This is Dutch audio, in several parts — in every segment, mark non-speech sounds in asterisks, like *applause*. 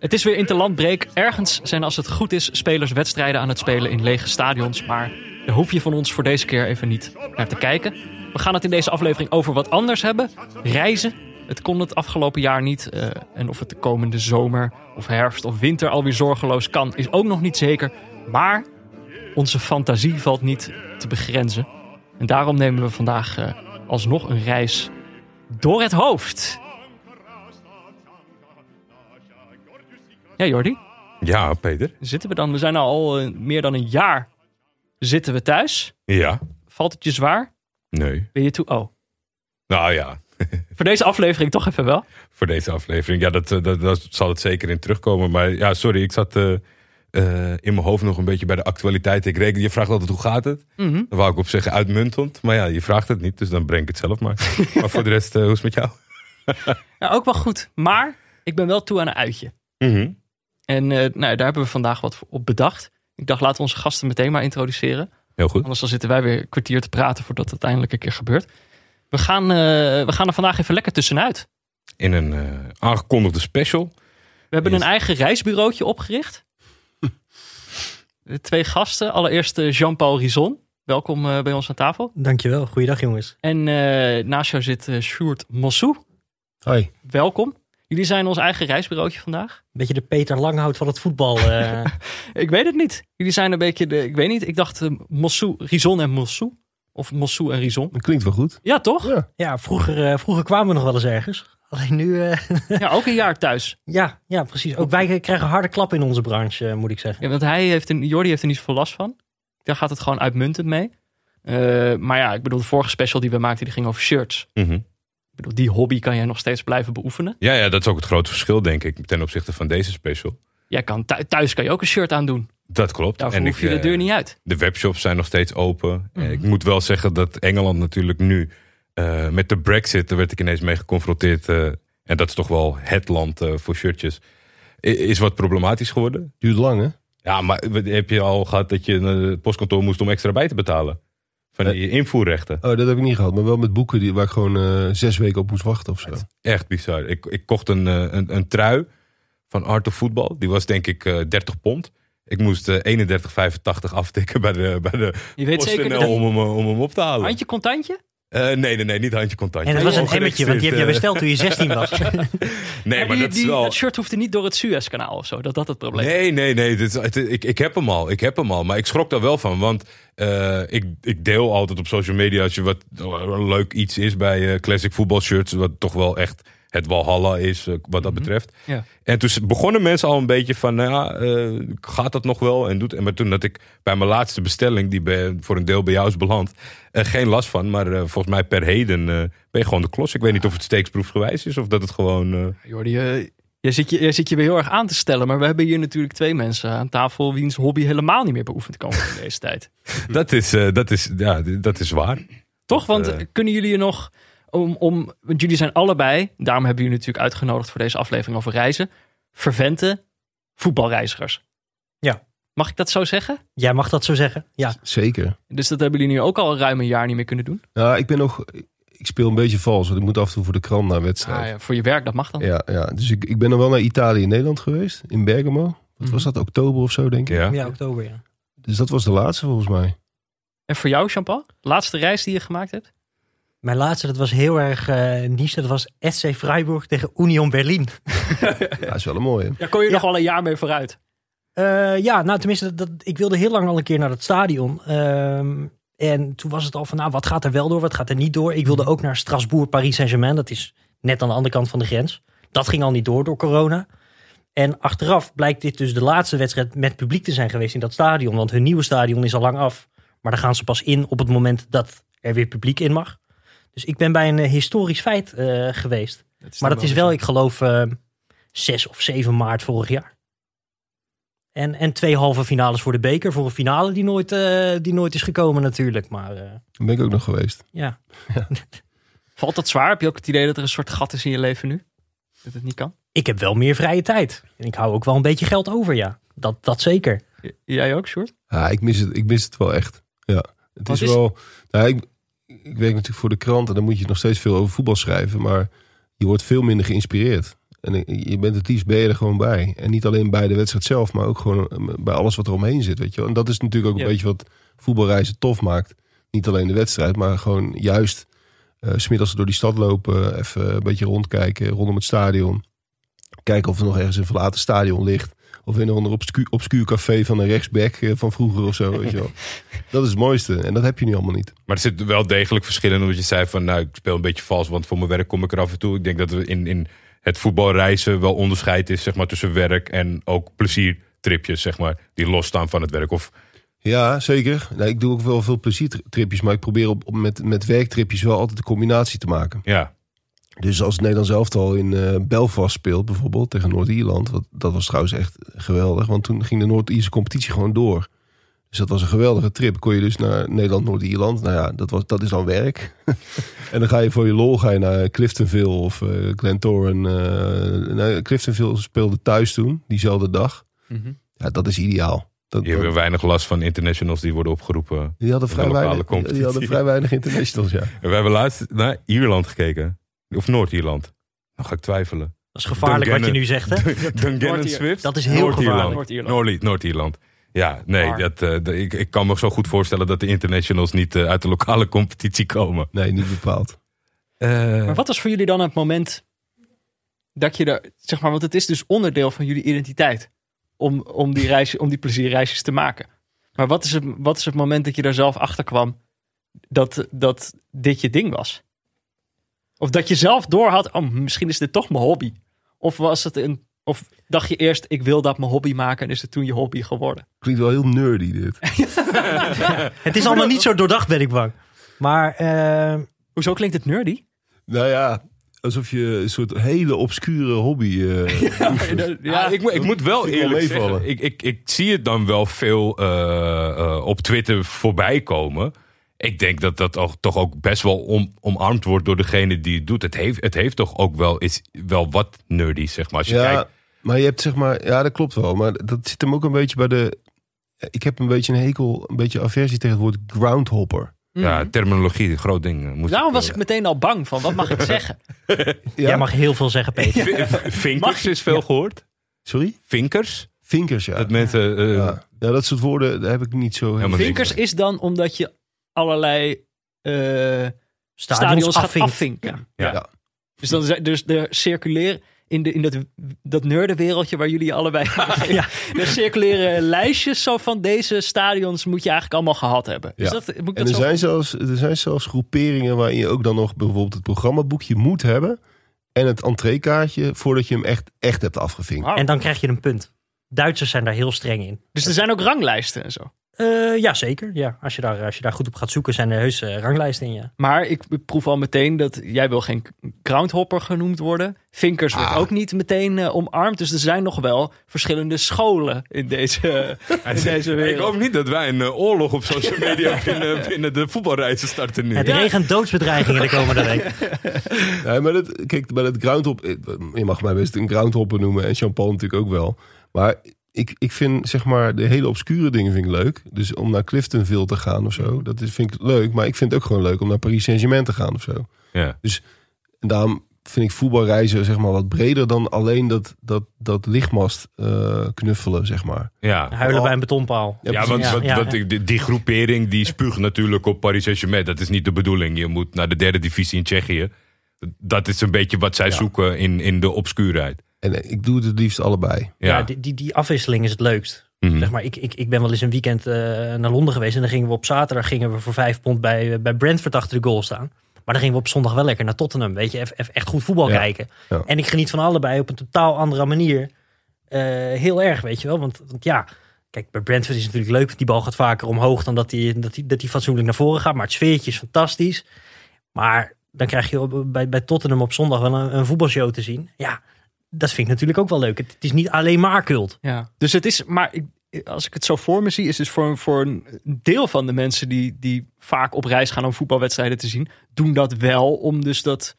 Het is weer interlandbreek. Ergens zijn als het goed is spelers wedstrijden aan het spelen in lege stadions. Maar daar hoef je van ons voor deze keer even niet naar te kijken. We gaan het in deze aflevering over wat anders hebben. Reizen. Het kon het afgelopen jaar niet. eh, en of het de komende zomer of herfst of winter alweer zorgeloos kan, is ook nog niet zeker. Maar onze fantasie valt niet te begrenzen. En daarom nemen we vandaag eh, alsnog een reis door het hoofd. Ja, Jordi, Ja, Peter. zitten we dan? We zijn al eh, meer dan een jaar zitten we thuis. Ja. Valt het je zwaar? Nee. Ben je toe? Oh, Nou ja, *laughs* voor deze aflevering toch even wel. voor deze aflevering. Ja, dat, eh, dat, dat zal het zeker in terugkomen. Maar ja, sorry, ik zat eh, in mijn hoofd nog een beetje bij de actualiteit. Ik reken, je vraagt altijd hoe gaat het? Mhm. Dan wou ik op zeggen uitmuntend. Maar ja, je vraagt het niet, dus dan breng ik het zelf maar. *laughs* maar voor de rest, hoe is het met jou? Ja, ook wel goed. Maar ik ben wel toe aan een uitje. Mhm. En eh, nou, daar hebben we vandaag wat op bedacht. Ik dacht, laten we onze gasten meteen maar introduceren. Heel goed. Anders dan zitten wij weer een kwartier te praten voordat het uiteindelijk een keer gebeurt. We gaan, eh, we gaan er vandaag even lekker tussenuit. In een eh, aangekondigde special. We hebben een eigen reisbureautje opgericht. *laughs* Twee gasten. Allereerst Jean-Paul Rison. Welkom eh, bij ons aan tafel. Dankjewel, goeiedag jongens. En eh, naast jou zit uh, Sjoerd Mossou. Hoi. Welkom. Jullie zijn ons eigen reisbureautje vandaag. Beetje de Peter Langhout van het voetbal. eh. *laughs* Ik weet het niet. Jullie zijn een beetje de... Ik weet niet. Ik dacht uh, Mossou, Rison en Mossou. Of Mossou en Rison. Dat klinkt wel goed. Ja, toch? Ja. ja, vroeger, eh, vroeger kwamen we nog wel eens ergens. Alleen nu, eh, Ja, ook een jaar thuis. *laughs* ja, ja, precies. Ook wij krijgen harde klap in onze branche, moet ik zeggen. Ja, want hij heeft een, Jordi heeft er niet zoveel last van. Daar gaat het gewoon uitmuntend mee. Uh, maar ja, ik bedoel, de vorige special die we maakten, die ging over shirts. Mhm. Ik bedoel, die hobby kan jij nog steeds blijven beoefenen. Ja, ja, dat is ook het grote verschil, denk ik, ten opzichte van deze special. Jij kan thu- thuis kan je ook een shirt aandoen. Dat klopt. Daarvoor hoef je de eh, deur niet uit. De webshops zijn nog steeds open. Mhm. Ik moet wel zeggen dat Engeland natuurlijk nu eh, met de Brexit, daar werd ik ineens mee geconfronteerd. eh, en dat is toch wel het land eh, voor shirtjes. Is wat problematisch geworden. Duurt lang, hè? Ja, maar heb je al gehad dat je het postkantoor moest om extra bij te betalen? Van Eh. die invoerrechten. Oh, dat heb ik niet gehad. Maar wel met boeken die, waar ik gewoon eh, zes weken op moest wachten of zo. Echt bizar. Ik, ik kocht een, eh, een, een trui van Art of Football. Die was denk ik eh 30 pond. Ik moest eh 31,85 aftikken bij de, bij de Je weet zeker om, hem, om hem op te halen. handje contantje? Eh, nee, nee, nee, niet handje contact. En het was een emmetje, want die heb je geregistreerd, besteld toen je 16 was. eh, *laughs* Nee, maar die, dat is die- wel... dat shirt hoefde niet door het Suezkanaal of zo. Dat dat het probleem is. Nee, nee, nee. Dit is, het- ik, ik heb hem al. Ik heb hem al. Maar ik schrok daar wel van. Want eh, ik, ik deel altijd op social media als je wat leuk iets is bij eh, classic voetbalshirts. Wat toch wel echt het walhalla is eh, wat dat betreft. Ja. En toen begonnen mensen al een beetje van, nou ja, eh, gaat dat nog wel? En, doet, en maar toen dat ik bij mijn laatste bestelling, die bij, voor een deel bij jou is beland, eh, geen last van. Maar volgens mij per heden ben je gewoon de klos. Ik weet niet of het steeksproefgewijs is of dat het gewoon... Jordi, jij zit, je, jij zit je weer heel erg aan te stellen. Maar we hebben hier natuurlijk twee mensen aan tafel... wiens hobby helemaal niet meer beoefend kan worden in deze tijd. *laughs* dat, is, dat, is, ja, dat is waar. Toch? Want kunnen jullie er nog... Om, om, want jullie zijn allebei... Daarom hebben jullie natuurlijk uitgenodigd voor deze aflevering over reizen. Vervente voetbalreizigers. Ja. Mag ik dat zo zeggen? Jij mag dat zo zeggen. Ja, Zeker. Dus dat hebben jullie nu ook al ruim een jaar niet meer kunnen doen. Nou, ik ben nog... Ik speel een beetje vals, want ik moet af en toe voor de krant naar wedstrijd. Ah, ja, voor je werk, dat mag dan. ja. Ja, Dus ik, ik ben nog wel naar Italië en Nederland geweest, in Bergamo. Wat was dat, oktober of zo, denk ik? Ja. ja oktober, ja. Dus dat was de laatste volgens mij. En voor jou, Jean-Paul? Laatste reis die je gemaakt hebt? Mijn laatste, dat was heel erg eh niche. Dat was SC Freiburg tegen Union Berlin. *laughs* Ja, dat is wel een mooie. Daar kon je Ja. nog wel een jaar mee vooruit. Eh, ja, nou tenminste, dat, ik wilde heel lang al een keer naar het stadion. Ehm, en toen was het al van, nou, wat gaat er wel door, wat gaat er niet door? Ik wilde ook naar Strasbourg, Paris Saint-Germain. Dat is net aan de andere kant van de grens. Dat ging al niet door door corona. En achteraf blijkt dit dus de laatste wedstrijd met publiek te zijn geweest in dat stadion. Want hun nieuwe stadion is al lang af. Maar daar gaan ze pas in op het moment dat er weer publiek in mag. Dus ik ben bij een eh, historisch feit eh, geweest. Maar dat is wel, ik geloof, eh 6 of 7 maart vorig jaar. En, en twee halve finales voor de beker. Voor een finale die nooit, eh, die nooit is gekomen natuurlijk. Maar eh, ben ik ook nog geweest. *laughs* ja, Valt dat zwaar? Heb je ook het idee dat er een soort gat is in je leven nu? Dat het niet kan? ik heb wel meer vrije tijd. En ik hou ook wel een beetje geld over, ja. Dat, dat zeker. J- Jij ook, Sjoerd? Ja, ik mis het, ik mis het wel echt. Ja, het Wat is, is- wel. Nou, ik, ik werk natuurlijk voor de krant en dan moet je nog steeds veel over voetbal schrijven, maar je wordt veel minder geïnspireerd. En je bent het liefst ben je er gewoon bij. En niet alleen bij de wedstrijd zelf, maar ook gewoon eh, bij alles wat er omheen zit. Weet je. En dat is natuurlijk ook Ja. een beetje wat voetbalreizen tof maakt. Niet alleen de wedstrijd, maar gewoon juist 's smiddags door die stad lopen. Even een beetje rondkijken rondom het stadion. Kijken of er nog ergens een verlaten stadion ligt. Of in een ander obscuur, obscuur café van een rechtsback eh, van vroeger of zo. Weet je wel. *laughs* Dat is het mooiste. En dat heb je nu allemaal niet. Maar er zit wel degelijk verschil in. Omdat je zei van, nou, ik speel een beetje vals. Want voor mijn werk kom ik er af en toe. Ik denk dat we in, in het voetbalreizen wel onderscheid is, zeg maar, tussen werk en ook pleziertripjes, zeg maar. Die losstaan van het werk. Of Ja, zeker. Nou, ik doe ook wel veel pleziertripjes. Maar ik probeer op, op- met, met werktripjes wel altijd een combinatie te maken. ja, Dus als het Nederlands elftal in eh, Belfast speelt, bijvoorbeeld tegen Noord-Ierland. wat- Dat was trouwens echt geweldig. Want toen ging de Noord-Ierse competitie gewoon door. Dus dat was een geweldige trip. Kon je dus naar Nederland-Noord-Ierland. Nou ja, dat, was, dat is dan werk. *laughs* en dan ga je voor je lol ga je naar Cliftonville of eh Glentoran. eh nee, Cliftonville speelde thuis toen, diezelfde dag. Mhm. Ja, dat is ideaal. Dat, hebben dat- weinig last van internationals die worden opgeroepen. die hadden de vrij weinig, die hadden vrij weinig *laughs* internationals, ja. En we hebben laatst naar Ierland gekeken. Of Noord-Ierland. Dan ga ik twijfelen. Dat is gevaarlijk wat je nu zegt, hè? Dungannon *laughs* Swift? dat is heel Noord-Ierland. gevaarlijk. Noord-Ierland. Noord- Noord-Ierland. Ja, nee, dat, eh, de- ik, ik kan me zo goed voorstellen dat de internationals niet eh, uit de lokale *laughs* competitie komen. Nee, niet bepaald. Maar wat was voor jullie dan het moment dat je er, zeg maar, want het is dus onderdeel van jullie identiteit om, om, die, reis, om die plezierreisjes te maken. Maar wat is, het, wat is het moment dat je er zelf achter kwam dat, dat dit je ding was? Of dat je zelf door had, oh, misschien is dit toch mijn hobby. Of was het een, of dacht je eerst, ik wil dat mijn hobby maken en is het toen je hobby geworden? Klinkt wel heel nerdy dit. *laughs* Het is allemaal niet zo doordacht, ben ik bang. Maar eh, Hoezo klinkt het nerdy? Nou ja, alsof je een soort hele obscure hobby... eh, *laughs* Ja, ik, moet- ik moet wel eerlijk meevallen. zeggen. Ik, ik, ik zie het dan wel veel eh, eh, op Twitter voorbij komen. Ik denk dat dat ook, toch ook best wel om, omarmd wordt door degene die het doet. Het heeft, het heeft toch ook wel, is wel wat nerdy, zeg maar. Als je ja, kijkt, maar je hebt zeg maar... Ja, dat klopt wel. Maar dat zit hem ook een beetje bij de... Ik heb een beetje een hekel, een beetje aversie tegen het woord groundhopper. ja, terminologie, een groot ding. eh, Moet Daarom ik, was ik meteen al bang van, wat mag ik *laughs* zeggen? Ja? jij mag heel veel zeggen, Peter. *laughs* eh, v- Vinkers is veel gehoord. Sorry? Vinkers. Vinkers, ja. Dat mensen... eh, ja. ja, dat soort woorden daar heb ik niet zo... Vinkers is dan omdat je allerlei eh, Stadions stadions gaat afvinken. Ja. Ja. Dus, dan, zijn- dus er circuleren in, de, in dat, dat nerdenwereldje waar jullie allebei *laughs* Ja. Er circuleren lijstjes zo van deze stadions moet je eigenlijk allemaal gehad hebben. Dus Ja. dat, moet ik En dat er zo zijn, zelfs, er zijn zelfs groeperingen waarin je ook dan nog bijvoorbeeld het programmaboekje moet hebben. En het entreekaartje voordat je hem echt, echt hebt afgevinkt. En dan krijg je een punt. Duitsers zijn daar heel streng in. Dus er zijn ook ranglijsten en zo. Eh ja, zeker. Ja, als, je daar, als je daar goed op gaat zoeken, zijn er heus eh, ranglijsten in. Ja. Maar ik proef al meteen dat jij wil geen groundhopper genoemd worden. Vinkers wordt Ah. ook niet meteen eh, omarmd. Dus er zijn nog wel verschillende scholen in deze, *laughs* in deze ik wereld. hoop niet dat wij een oorlog op social *laughs* media binnen, binnen de voetbalreizen starten nu. Het regent doodsbedreigingen de komende week. *laughs* Nee, maar dat, kijk, bij dat groundhop... eh, Je mag mij best een groundhopper noemen en Jean-Paul natuurlijk ook wel. Maar ik, ik vind zeg maar de hele obscure dingen vind ik leuk. Dus om naar Cliftonville te gaan of zo, dat is, vind ik leuk. Maar ik vind het ook gewoon leuk om naar Paris Saint-Germain te gaan of zo. Ja. En daarom vind ik voetbalreizen zeg maar wat breder dan alleen dat, dat, dat lichtmast eh, knuffelen, zeg maar. Ja. Huilen bij een betonpaal. Ja, want Ja, wat, ja, wat, ja. Die, die groepering die spuugt natuurlijk op Paris Saint-Germain. Dat is niet de bedoeling. Je moet naar de derde divisie in Tsjechië. Dat is een beetje wat zij Ja. zoeken in, in de obscuurheid. En ik doe het het liefst allebei. Ja. Ja, die, die, die afwisseling is het leukst. Mhm. Zeg maar, ik, ik, ik ben wel eens een weekend eh, naar Londen geweest. En dan gingen we op zaterdag gingen we voor vijf pond bij, eh, bij Brentford achter de goal staan. Maar dan gingen we op zondag wel lekker naar Tottenham. Weet je, echt goed voetbal Ja, kijken. ja. En ik geniet van allebei op een totaal andere manier. Eh, heel erg, weet je wel. Want, want ja, kijk, bij Brentford is het natuurlijk leuk. Want die bal gaat vaker omhoog dan dat die, dat die, dat die fatsoenlijk naar voren gaat. Maar het sfeertje is fantastisch. Maar dan krijg je op- bij, bij Tottenham op zondag wel een, een voetbalshow te zien. Ja, dat vind ik natuurlijk ook wel leuk. Het, het is niet alleen maar cult. Ja. Dus het is, maar ik, als ik het zo voor me zie, is dus voor, voor een deel van de mensen die, die vaak op reis gaan om voetbalwedstrijden te zien, doen dat wel om dus dat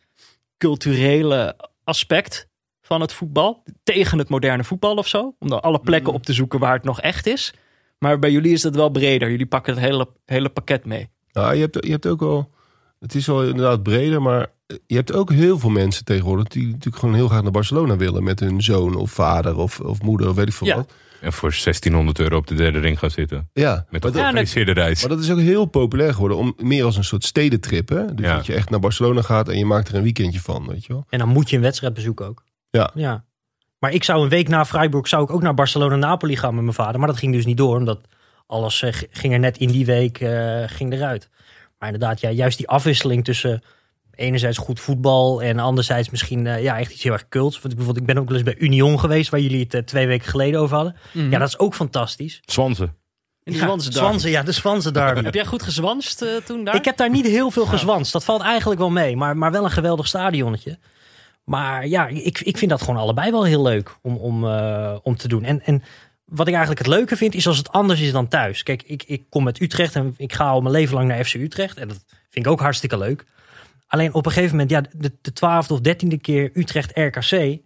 culturele aspect van het voetbal tegen het moderne voetbal of zo. Om dan alle plekken op te zoeken waar het nog echt is. Maar bij jullie is dat wel breder. Jullie pakken het hele, hele pakket mee. Nou, je hebt, je hebt ook wel... Het is wel inderdaad breder, maar je hebt ook heel veel mensen tegenwoordig die natuurlijk gewoon heel graag naar Barcelona willen met hun zoon of vader of, of moeder of weet ik veel Ja. wat. En voor 1600 euro op de derde ring gaan zitten. Ja, Met maar, een georganiseerde reis. maar dat is ook heel populair geworden om meer als een soort stedentrip. Hè? Dus Ja. dat je echt naar Barcelona gaat en je maakt er een weekendje van, weet je wel. En dan moet je een wedstrijd bezoeken ook. Ja. ja. Maar ik zou een week na Freiburg zou ik ook naar Barcelona-Napoli gaan met mijn vader. Maar dat ging dus niet door, omdat alles eh, ging er net in die week eh, ging eruit. Maar inderdaad, ja, juist die afwisseling tussen enerzijds goed voetbal en anderzijds misschien eh, ja, echt iets heel erg cults. Want ik, bijvoorbeeld, ik ben ook wel eens bij Union geweest, waar jullie het eh, twee weken geleden over hadden. Mhm. Ja, dat is ook fantastisch. Zwansen. In de ja, ja, de Zwansen derby. Heb jij goed gezwanst eh, toen daar? Ik heb daar niet heel veel gezwanst. Dat valt eigenlijk wel mee. Maar, maar wel een geweldig stadionnetje. Maar ja, ik, ik vind dat gewoon allebei wel heel leuk om, om, eh, om te doen. En, en wat ik eigenlijk het leuke vind, is als het anders is dan thuis. Kijk, ik, ik kom met Utrecht en ik ga al mijn leven lang naar FC Utrecht. En dat vind ik ook hartstikke leuk. Alleen op een gegeven moment, ja, de, de twaalfde of dertiende keer Utrecht-RKC...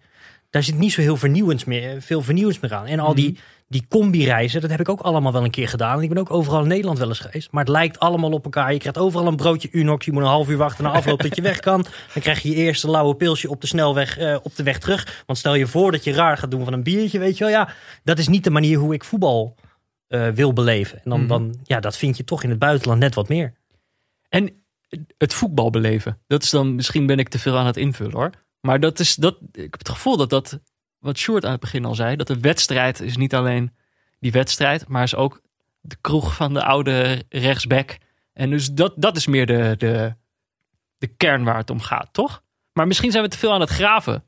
daar zit niet zo heel vernieuwends meer, veel vernieuwends meer aan. En al die, die combi-reizen, dat heb ik ook allemaal wel een keer gedaan. En ik ben ook overal in Nederland wel eens geweest. Maar het lijkt allemaal op elkaar. Je krijgt overal een broodje Unox. Je moet een half uur wachten na afloop dat je weg kan. Dan krijg je je eerste lauwe pilsje op de snelweg eh, op de weg terug. Want stel je voor dat je raar gaat doen van een biertje, weet je wel. Ja, dat is niet de manier hoe ik voetbal eh, wil beleven. En dan, Mhm. dan, ja, dat vind je toch in het buitenland net wat meer. En het voetbal beleven. Dat is dan, misschien ben ik te veel aan het invullen hoor. Maar dat is, dat, ik heb het gevoel dat dat, wat Sjoerd aan het begin al zei, dat de wedstrijd is niet alleen die wedstrijd, maar is ook de kroeg van de oude rechtsback. En dus dat, dat is meer de, de, de kern waar het om gaat, toch? Maar misschien zijn we te veel aan het graven,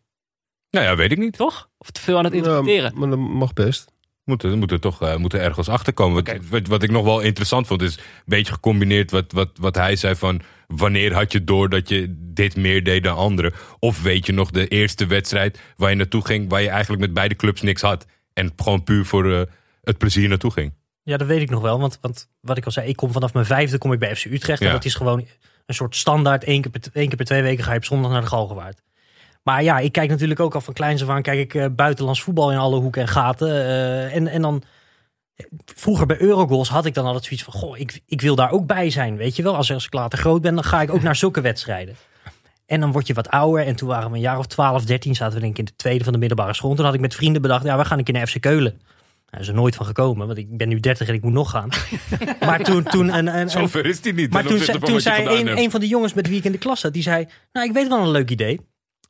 Nou ja, weet ik niet. toch? Of te veel aan het interpreteren. Ja, maar dat mag best. Moeten, moeten toch eh, moeten ergens achter komen. Wat, wat, wat ik nog wel interessant vond, is een beetje gecombineerd wat, wat, wat hij zei van wanneer had je door dat je dit meer deed dan anderen? Of weet je nog de eerste wedstrijd waar je naartoe ging, waar je eigenlijk met beide clubs niks had en gewoon puur voor eh, het plezier naartoe ging? Ja, dat weet ik nog wel. Want, want wat ik al zei, ik kom vanaf mijn vijfde kom ik bij FC Utrecht. En Ja. dat is gewoon een soort standaard. Eén keer per, één keer per twee weken ga je op zondag naar de Galgenwaard. Maar ja, ik kijk natuurlijk ook al van kleins af aan kijk ik eh, buitenlands voetbal in alle hoeken en gaten. eh, en, en dan vroeger bij Eurogoals had ik dan altijd zoiets van, goh, ik, ik wil daar ook bij zijn. Weet je wel, als, als ik later groot ben, dan ga ik ook naar zulke wedstrijden. En dan word je wat ouder. En toen waren we een jaar of 12, 13, zaten we denk ik in de tweede van de middelbare school. Toen had ik met vrienden bedacht, ja, we gaan een keer naar FC Keulen. Daar is er nooit van gekomen, want ik ben nu 30 en ik moet nog gaan. *laughs* maar toen, toen een, een, een, Zover is die niet. maar toen, zei- toen een, een van de jongens met wie ik in de klas zat, die zei, nou ik weet wel een leuk idee.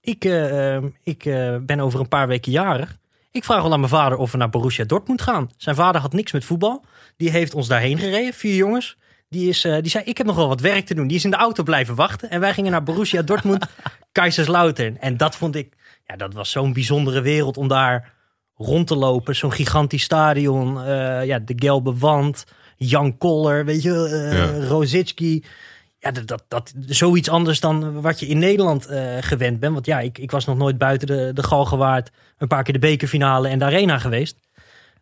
Ik, eh, eh, ik eh, ben over een paar weken jarig. Ik vraag wel aan mijn vader of we naar Borussia Dortmund gaan. Zijn vader had niks met voetbal. Die heeft ons daarheen gereden, vier jongens. Die, is, eh, die zei, ik heb nog wel wat werk te doen. Die is in de auto blijven wachten. En wij gingen naar Borussia Dortmund, *laughs* Kaiserslautern. En dat vond ik, ja, dat was zo'n bijzondere wereld om daar rond te lopen. Zo'n gigantisch stadion, eh, ja, de gelbe wand, Jan Koller, weet je, eh Ja. Rosicki. Ja, dat, dat, dat, zoiets anders dan wat je in Nederland eh, gewend bent. Want ja, ik, ik was nog nooit buiten de, de Galgenwaard een paar keer de bekerfinale en de arena geweest.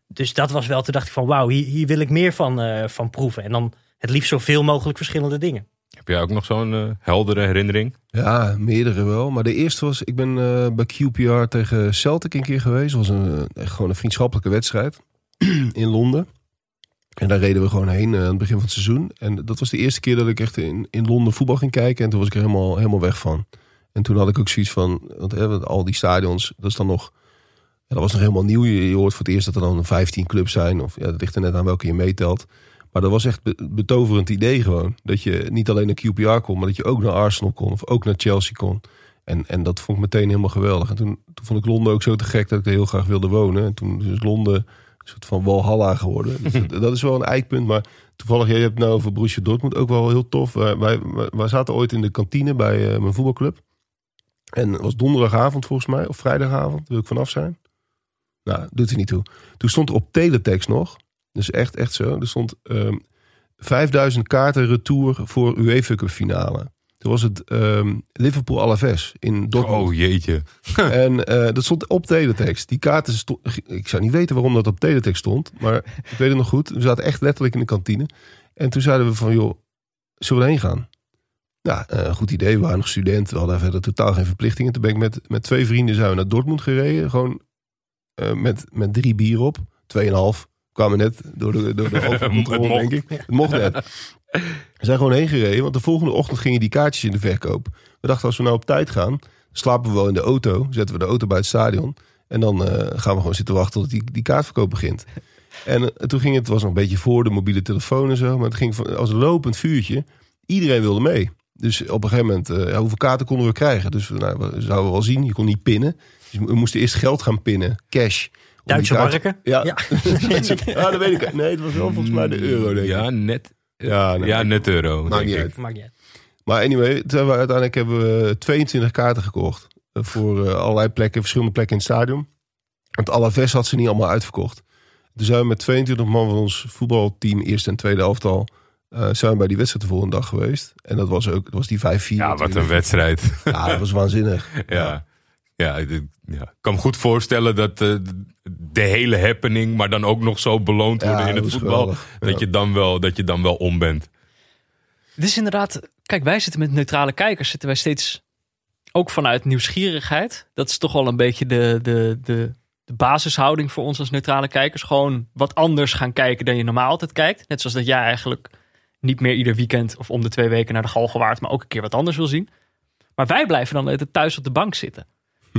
Dus dat was wel, toen dacht ik van wauw, hier, hier wil ik meer van, eh, van proeven. En dan het liefst zoveel mogelijk verschillende dingen. Heb jij ook nog zo'n eh, heldere herinnering? Ja, meerdere wel. Maar de eerste was, ik ben eh, bij QPR tegen Celtic een keer geweest. Dat was een, echt gewoon een vriendschappelijke wedstrijd *clears throat* in Londen. En daar reden we gewoon heen eh, aan het begin van het seizoen. En dat was de eerste keer dat ik echt in, in Londen voetbal ging kijken. En toen was ik er helemaal, helemaal weg van. En toen had ik ook zoiets van, want al die stadions, dat is dan nog... Ja, dat was nog helemaal nieuw. Je, hoort voor het eerst dat er dan 15 clubs zijn. Of ja, dat ligt er net aan welke je meetelt. Maar dat was echt be- betoverend idee gewoon. Dat je niet alleen naar QPR kon, maar dat je ook naar Arsenal kon. Of ook naar Chelsea kon. En, en dat vond ik meteen helemaal geweldig. En toen, toen vond ik Londen ook zo te gek dat ik er heel graag wilde wonen. En toen is Londen soort van Walhalla geworden. Dus *laughs* dat, is wel een eikpunt. Maar toevallig, jij hebt het nou over Borussia Dortmund ook wel heel tof. Wij, wij, wij zaten ooit in de kantine bij eh, mijn voetbalclub. En het was donderdagavond volgens mij, of vrijdagavond, wil ik vanaf zijn. Nou, doet er niet toe. Toen stond er op teletext nog, dus echt, echt zo. Er stond ehm 5000 kaarten retour voor UEFA Cup finale. Toen was het ehm, Liverpool Alaves in Dortmund. Oh jeetje. *laughs* En eh, dat stond op teletext. Die kaarten stond, ik zou niet weten waarom dat op teletext stond, maar ik weet het nog goed. We zaten echt letterlijk in de kantine. En toen zeiden we van, joh, zullen we erheen gaan? Ja, eh, goed idee. We waren nog studenten. We hadden verder totaal geen verplichtingen. Toen ben ik met, met twee vrienden zijn we naar Dortmund gereden. Gewoon eh, met, met drie bier op. Tweeënhalf. Kwamen net door de, door de *laughs* denk ik. Het mocht net. *laughs* We zijn gewoon heen gereden, want de volgende ochtend gingen die kaartjes in de verkoop. We dachten, als we nou op tijd gaan, slapen we wel in de auto. Zetten we de auto bij het stadion. En dan eh, gaan we gewoon zitten wachten tot die, die kaartverkoop begint. En eh, toen ging het, het was nog een beetje voor de mobiele telefoon en zo. Maar het ging van, als een lopend vuurtje. Iedereen wilde mee. Dus op een gegeven moment, eh, ja, hoeveel kaarten konden we krijgen? Dus nou, we zouden wel zien, je kon niet pinnen. Dus we moesten eerst geld gaan pinnen, cash. Duitse marken. Ja, Ja. *laughs* ja, dat weet ik. Nee, het was wel volgens mij de euro, denk ik. Ja, net. Ja, nee. ja, net euro. Maakt denk niet ik. uit. Maakt niet uit. Maar anyway, toen hebben we, uiteindelijk hebben we 22 kaarten gekocht. Eh, Voor eh, allerlei plekken, verschillende plekken in het stadion. Want Alaves had ze niet allemaal uitverkocht. Toen zijn we met 22 man van ons voetbalteam, eerste en tweede elftal... eh, zijn we bij die wedstrijd de volgende dag geweest. En dat was ook dat was die 5-4. Ja, wat een wedstrijd. Ja, dat was waanzinnig. *laughs* Ja. Ja, ik ja. ik kan me goed voorstellen dat eh, de hele happening, maar dan ook nog zo beloond Ja, worden in het voetbal, geweldig. Ja. dat, je dan wel, dat je dan wel om bent. Het is inderdaad, kijk, wij zitten met neutrale kijkers, zitten wij steeds ook vanuit nieuwsgierigheid. Dat is toch wel een beetje de, de, de, de basishouding voor ons als neutrale kijkers. Gewoon wat anders gaan kijken dan je normaal altijd kijkt. Net zoals dat jij eigenlijk niet meer ieder weekend of om de twee weken naar de Galgenwaard, maar ook een keer wat anders wil zien. Maar wij blijven dan thuis op de bank zitten.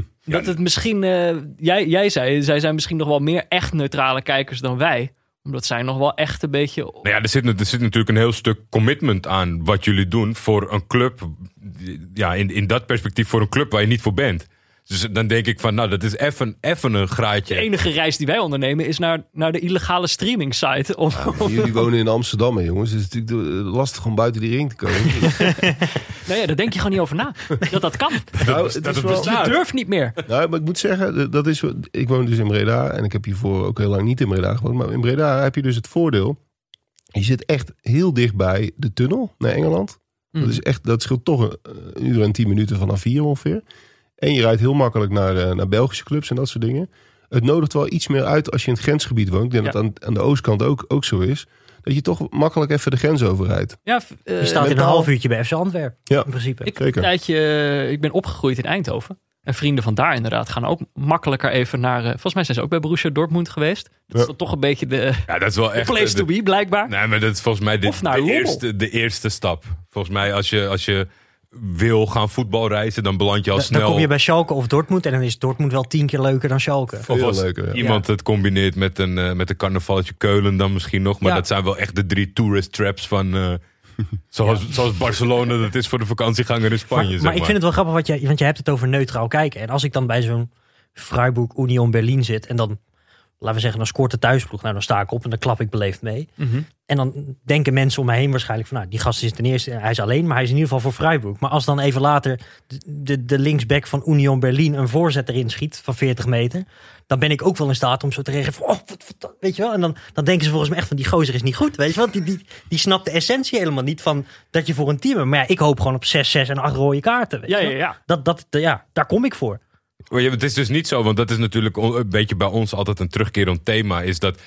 *laughs* Dat het misschien, eh, jij, jij zei, zij zijn misschien nog wel meer echt neutrale kijkers dan wij. Omdat zij nog wel echt een beetje Nou ja, er zit, er zit natuurlijk een heel stuk commitment aan wat jullie doen voor een club. Ja, in, in dat perspectief voor een club waar je niet voor bent. Dus dan denk ik van, nou, dat is even even een graadje. De enige reis die wij ondernemen is naar, naar de illegale streaming site. Om, Jullie wonen in Amsterdam, hè, jongens. Het is natuurlijk eh, lastig om buiten die ring te komen. *laughs* nou ja, daar denk je gewoon niet over na. Dat dat kan. *laughs* Nou, dat bestaat. Je durft niet meer. Nou, maar ik moet zeggen, dat is, ik woon dus in Breda en ik heb hiervoor ook heel lang niet in Breda gewoond. Maar in Breda heb je dus het voordeel, je zit echt heel dicht bij de tunnel naar Engeland. Dat, is echt, dat scheelt toch een, een uur en tien minuten vanaf hier ongeveer. En je rijdt heel makkelijk naar, eh, naar Belgische clubs en dat soort dingen. Het nodigt wel iets meer uit als je in het grensgebied woont. Ik denk Ja. dat aan, aan de oostkant ook, ook zo is. Dat je toch makkelijk even de grens overrijdt. Ja, f- eh, Je staat in een half uurtje bij FC Antwerpen. Ja. In principe. ik, zeker. Een tijdje, eh, ik ben opgegroeid in Eindhoven. En vrienden van daar inderdaad gaan ook makkelijker even naar... eh, volgens mij zijn ze ook bij Borussia Dortmund geweest. Dat is Ja. dan toch een beetje de, Ja, dat is wel de echt... place de- to be, blijkbaar. Nee, maar dat is volgens mij de, Of naar de, Lommel. eerste, de eerste stap. Volgens mij als je, als je wil gaan voetbalreizen, dan beland je al Dan- snel... Dan kom je bij Schalke of Dortmund en dan is Dortmund wel tien keer leuker dan Schalke. Of Veel als leuker, ja. iemand het combineert met een, eh, met een carnavalletje Keulen dan misschien nog. Maar Ja. dat zijn wel echt de drie tourist traps van... eh, zoals, zoals Barcelona dat is voor de vakantieganger in Spanje. Maar, zeg maar ik vind het wel grappig, wat jij, want je hebt het over neutraal kijken. En als ik dan bij zo'n Freiburg Union Berlin zit en dan, laten we zeggen, dan scoort de thuisploeg. Nou, dan sta ik op en dan klap ik beleefd mee. Mhm. En dan denken mensen om mij heen waarschijnlijk van, nou, die gast is ten eerste, hij is alleen, maar hij is in ieder geval voor Freiburg. Maar als dan even later de, de, de linksback van Union Berlin een voorzet erin schiet van 40 meter, dan ben ik ook wel in staat om zo te reageren van, oh, wat, wat, weet je wel. En dan, dan denken ze volgens mij echt van, die gozer is niet goed, weet je wel. Die, die, die snapt de essentie helemaal niet van dat je voor een team. Maar ja, ik hoop gewoon op 6, 6 en 8 rode kaarten, weet Ja, je ja, ja. Dat, dat, ja, daar kom ik voor. Het is dus niet zo, want dat is natuurlijk een beetje bij ons altijd een terugkerend thema. Is dat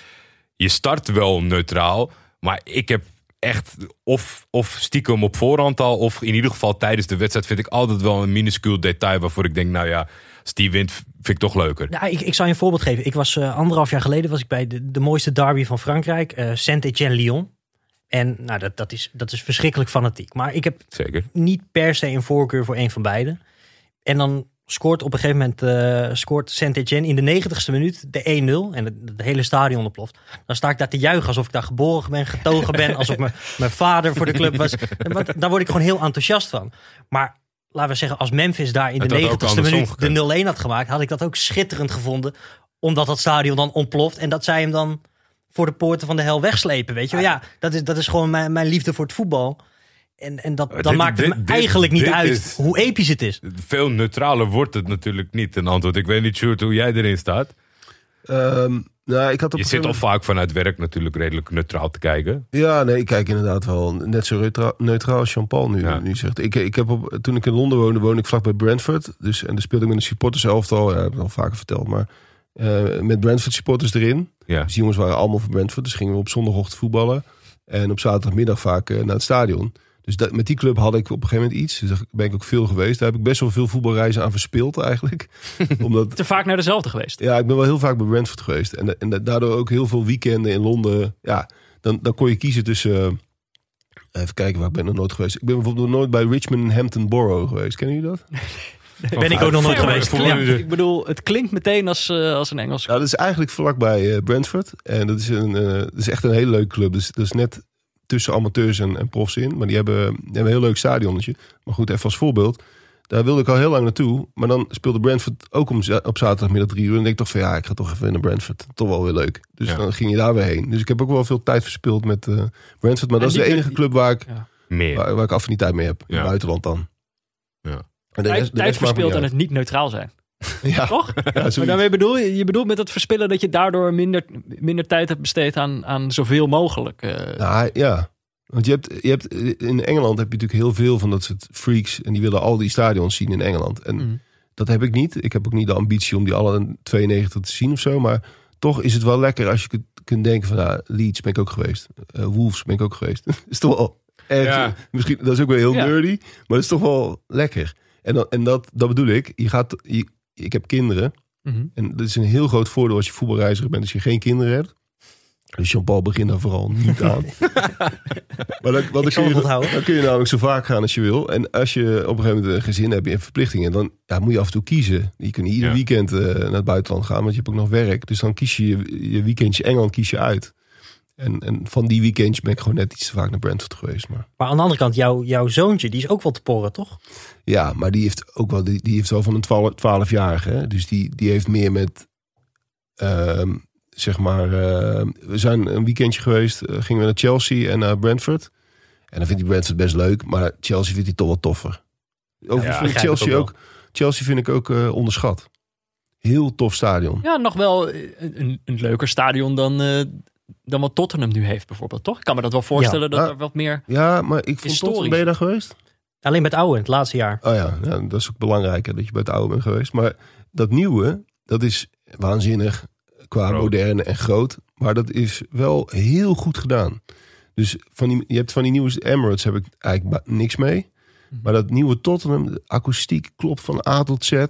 je start wel neutraal, maar ik heb echt of, of stiekem op voorhand al, of in ieder geval tijdens de wedstrijd vind ik altijd wel een minuscuul detail waarvoor ik denk, nou ja, als die wint, vind ik toch leuker. Nou, ik, ik zal je een voorbeeld geven. Ik was eh, anderhalf jaar geleden was ik bij de, de mooiste derby van Frankrijk, eh Saint-Étienne-Lyon. En nou, dat, dat, is, dat is verschrikkelijk fanatiek. Maar ik heb Zeker. niet per se een voorkeur voor een van beide. En dan scoort op een gegeven moment eh, scoort Saint-Etienne in de negentigste minuut de 1-0. En het, het hele stadion ontploft. Dan sta ik daar te juichen alsof ik daar geboren ben, getogen ben. Alsof mijn, mijn vader voor de club was. En wat- daar word ik gewoon heel enthousiast van. Maar laten we zeggen, als Memphis daar in de Het negentigste minuut de 0-1 had gemaakt... had ik dat ook schitterend gevonden. Omdat dat stadion dan ontploft. En dat zij hem dan voor de poorten van de hel wegslepen. Weet je wel? Ja, dat is, dat is gewoon mijn, mijn liefde voor het voetbal. En, en dat, dan dit- maakt het dit- me dit- eigenlijk niet dit uit is- hoe episch het is. Veel neutraler wordt het natuurlijk niet, een antwoord. Ik weet niet, Sjoerd, hoe jij erin staat. Ehm, nou, ik had op Je zit al vaak vanuit werk natuurlijk redelijk neutraal te kijken. Ja, nee, ik kijk inderdaad wel net zo neutra- neutraal als Jean-Paul nu, Ja. nu zegt. Ik, ik heb op, toen ik in Londen woonde, woonde ik vlakbij Brentford. Dus, en daar speelde ik met een supporters elftal. Ja, dat heb ik al vaker verteld. Maar eh, met Brentford supporters erin. Ja. Dus die jongens waren allemaal voor Brentford. Dus gingen we op zondagochtend voetballen. En op zaterdagmiddag vaak eh, naar het stadion. Dus dat, met die club had ik op een gegeven moment iets. Dus daar ben ik ook veel geweest. Daar heb ik best wel veel voetbalreizen aan verspild eigenlijk. *laughs* Omdat Te vaak naar dezelfde geweest. Ja, ik ben wel heel vaak bij Brentford geweest. En, en daardoor ook heel veel weekenden in Londen. Ja, dan, dan kon je kiezen tussen Even kijken waar ik ben nog nooit geweest. Ik ben bijvoorbeeld nog nooit bij Richmond en Hampton Borough geweest. Kennen jullie dat? *laughs* ben ik ook nog nooit geweest. Ja. Ik bedoel, het klinkt meteen als, eh, als een Engels. Ja, dat is eigenlijk vlakbij eh, Brentford. En dat is, een, eh, dat is echt een hele leuke club. Dus dat is net tussen amateurs en, en profs in. Maar die hebben, die hebben een heel leuk stadionnetje. Maar goed, even als voorbeeld. Daar wilde ik al heel lang naartoe. Maar dan speelde Brentford ook om, op zaterdagmiddag drie uur. En ik denk toch van ja, ik ga toch even naar Brentford. Toch wel weer leuk. Dus Ja. dan ging je daar weer heen. Dus ik heb ook wel veel tijd verspild met eh, Brentford. Maar En dat is de enige club waar ik, Meer. waar, waar ik affiniteit mee heb. In het buitenland dan. Ja. En de Tijd, de tijd rest verspeeld en het niet neutraal zijn. *laughs* Ja, Toch? ja, Maar daarmee bedoel je, je bedoelt met dat verspillen dat je daardoor minder, minder tijd hebt besteed aan, aan zoveel mogelijk. eh, Nou, ja. Want je hebt, je hebt, in Engeland heb je natuurlijk heel veel van dat soort freaks. En die willen al die stadions zien in Engeland. En mm. dat heb ik niet. Ik heb ook niet de ambitie om die alle 92 te zien of zo. Maar toch is het wel lekker als je kunt, kunt denken van... Nou, Leeds ben ik ook geweest. Eh, Wolves ben ik ook geweest. *laughs* is toch wel erg. Ja. Misschien, dat is ook weer heel Ja. nerdy. Maar dat is toch wel lekker. En, dan, en dat, dat bedoel ik. Je gaat, je- ik heb kinderen. Mhm. En dat is een heel groot voordeel als je voetbalreiziger bent. Als je geen kinderen hebt. Dus Jean-Paul begint daar vooral niet aan. *laughs* maar dan, want dan, zal kun je, dan kun je namelijk zo vaak gaan als je wil. En als je op een gegeven moment een gezin hebt en verplichtingen. Dan ja, moet je af en toe kiezen. Je kunt niet ieder Ja. weekend eh, naar het buitenland gaan. Want je hebt ook nog werk. Dus dan kies je je, je weekendje Engeland kies je uit. En, en van die weekendjes ben ik gewoon net iets te vaak naar Brentford geweest. Maar Maar aan de andere kant, jouw, jouw zoontje, die is ook wel te porren, toch? Ja, maar die heeft ook wel, die, die heeft wel van een 12 12-jarige. hè. Dus die, die heeft meer met, ehm, zeg maar, ehm, we zijn een weekendje geweest, eh, gingen we naar Chelsea en naar Brentford. En dan vindt hij Brentford best leuk, maar Chelsea vindt hij toch wel toffer. Overigens Ja, vind ik Chelsea ook ook, Chelsea vind ik ook eh, onderschat. Heel tof stadion. Ja, nog wel een, een, een leuker stadion dan, eh, dan wat Tottenham nu heeft bijvoorbeeld, toch? Ik kan me dat wel voorstellen dat Ja. er wat meer... Ja, maar ik vond. Tottenham, ben je daar geweest? Alleen bij het oude, het laatste jaar. Oh ja, ja, dat is ook belangrijker dat je bij het oude bent geweest. Maar dat nieuwe, dat is waanzinnig qua Groot. moderne en groot. Maar dat is wel heel goed gedaan. Dus van die, je hebt van die nieuwe Emirates heb ik eigenlijk niks mee. Maar dat nieuwe Tottenham, de akoestiek klopt van A tot Z. Eh,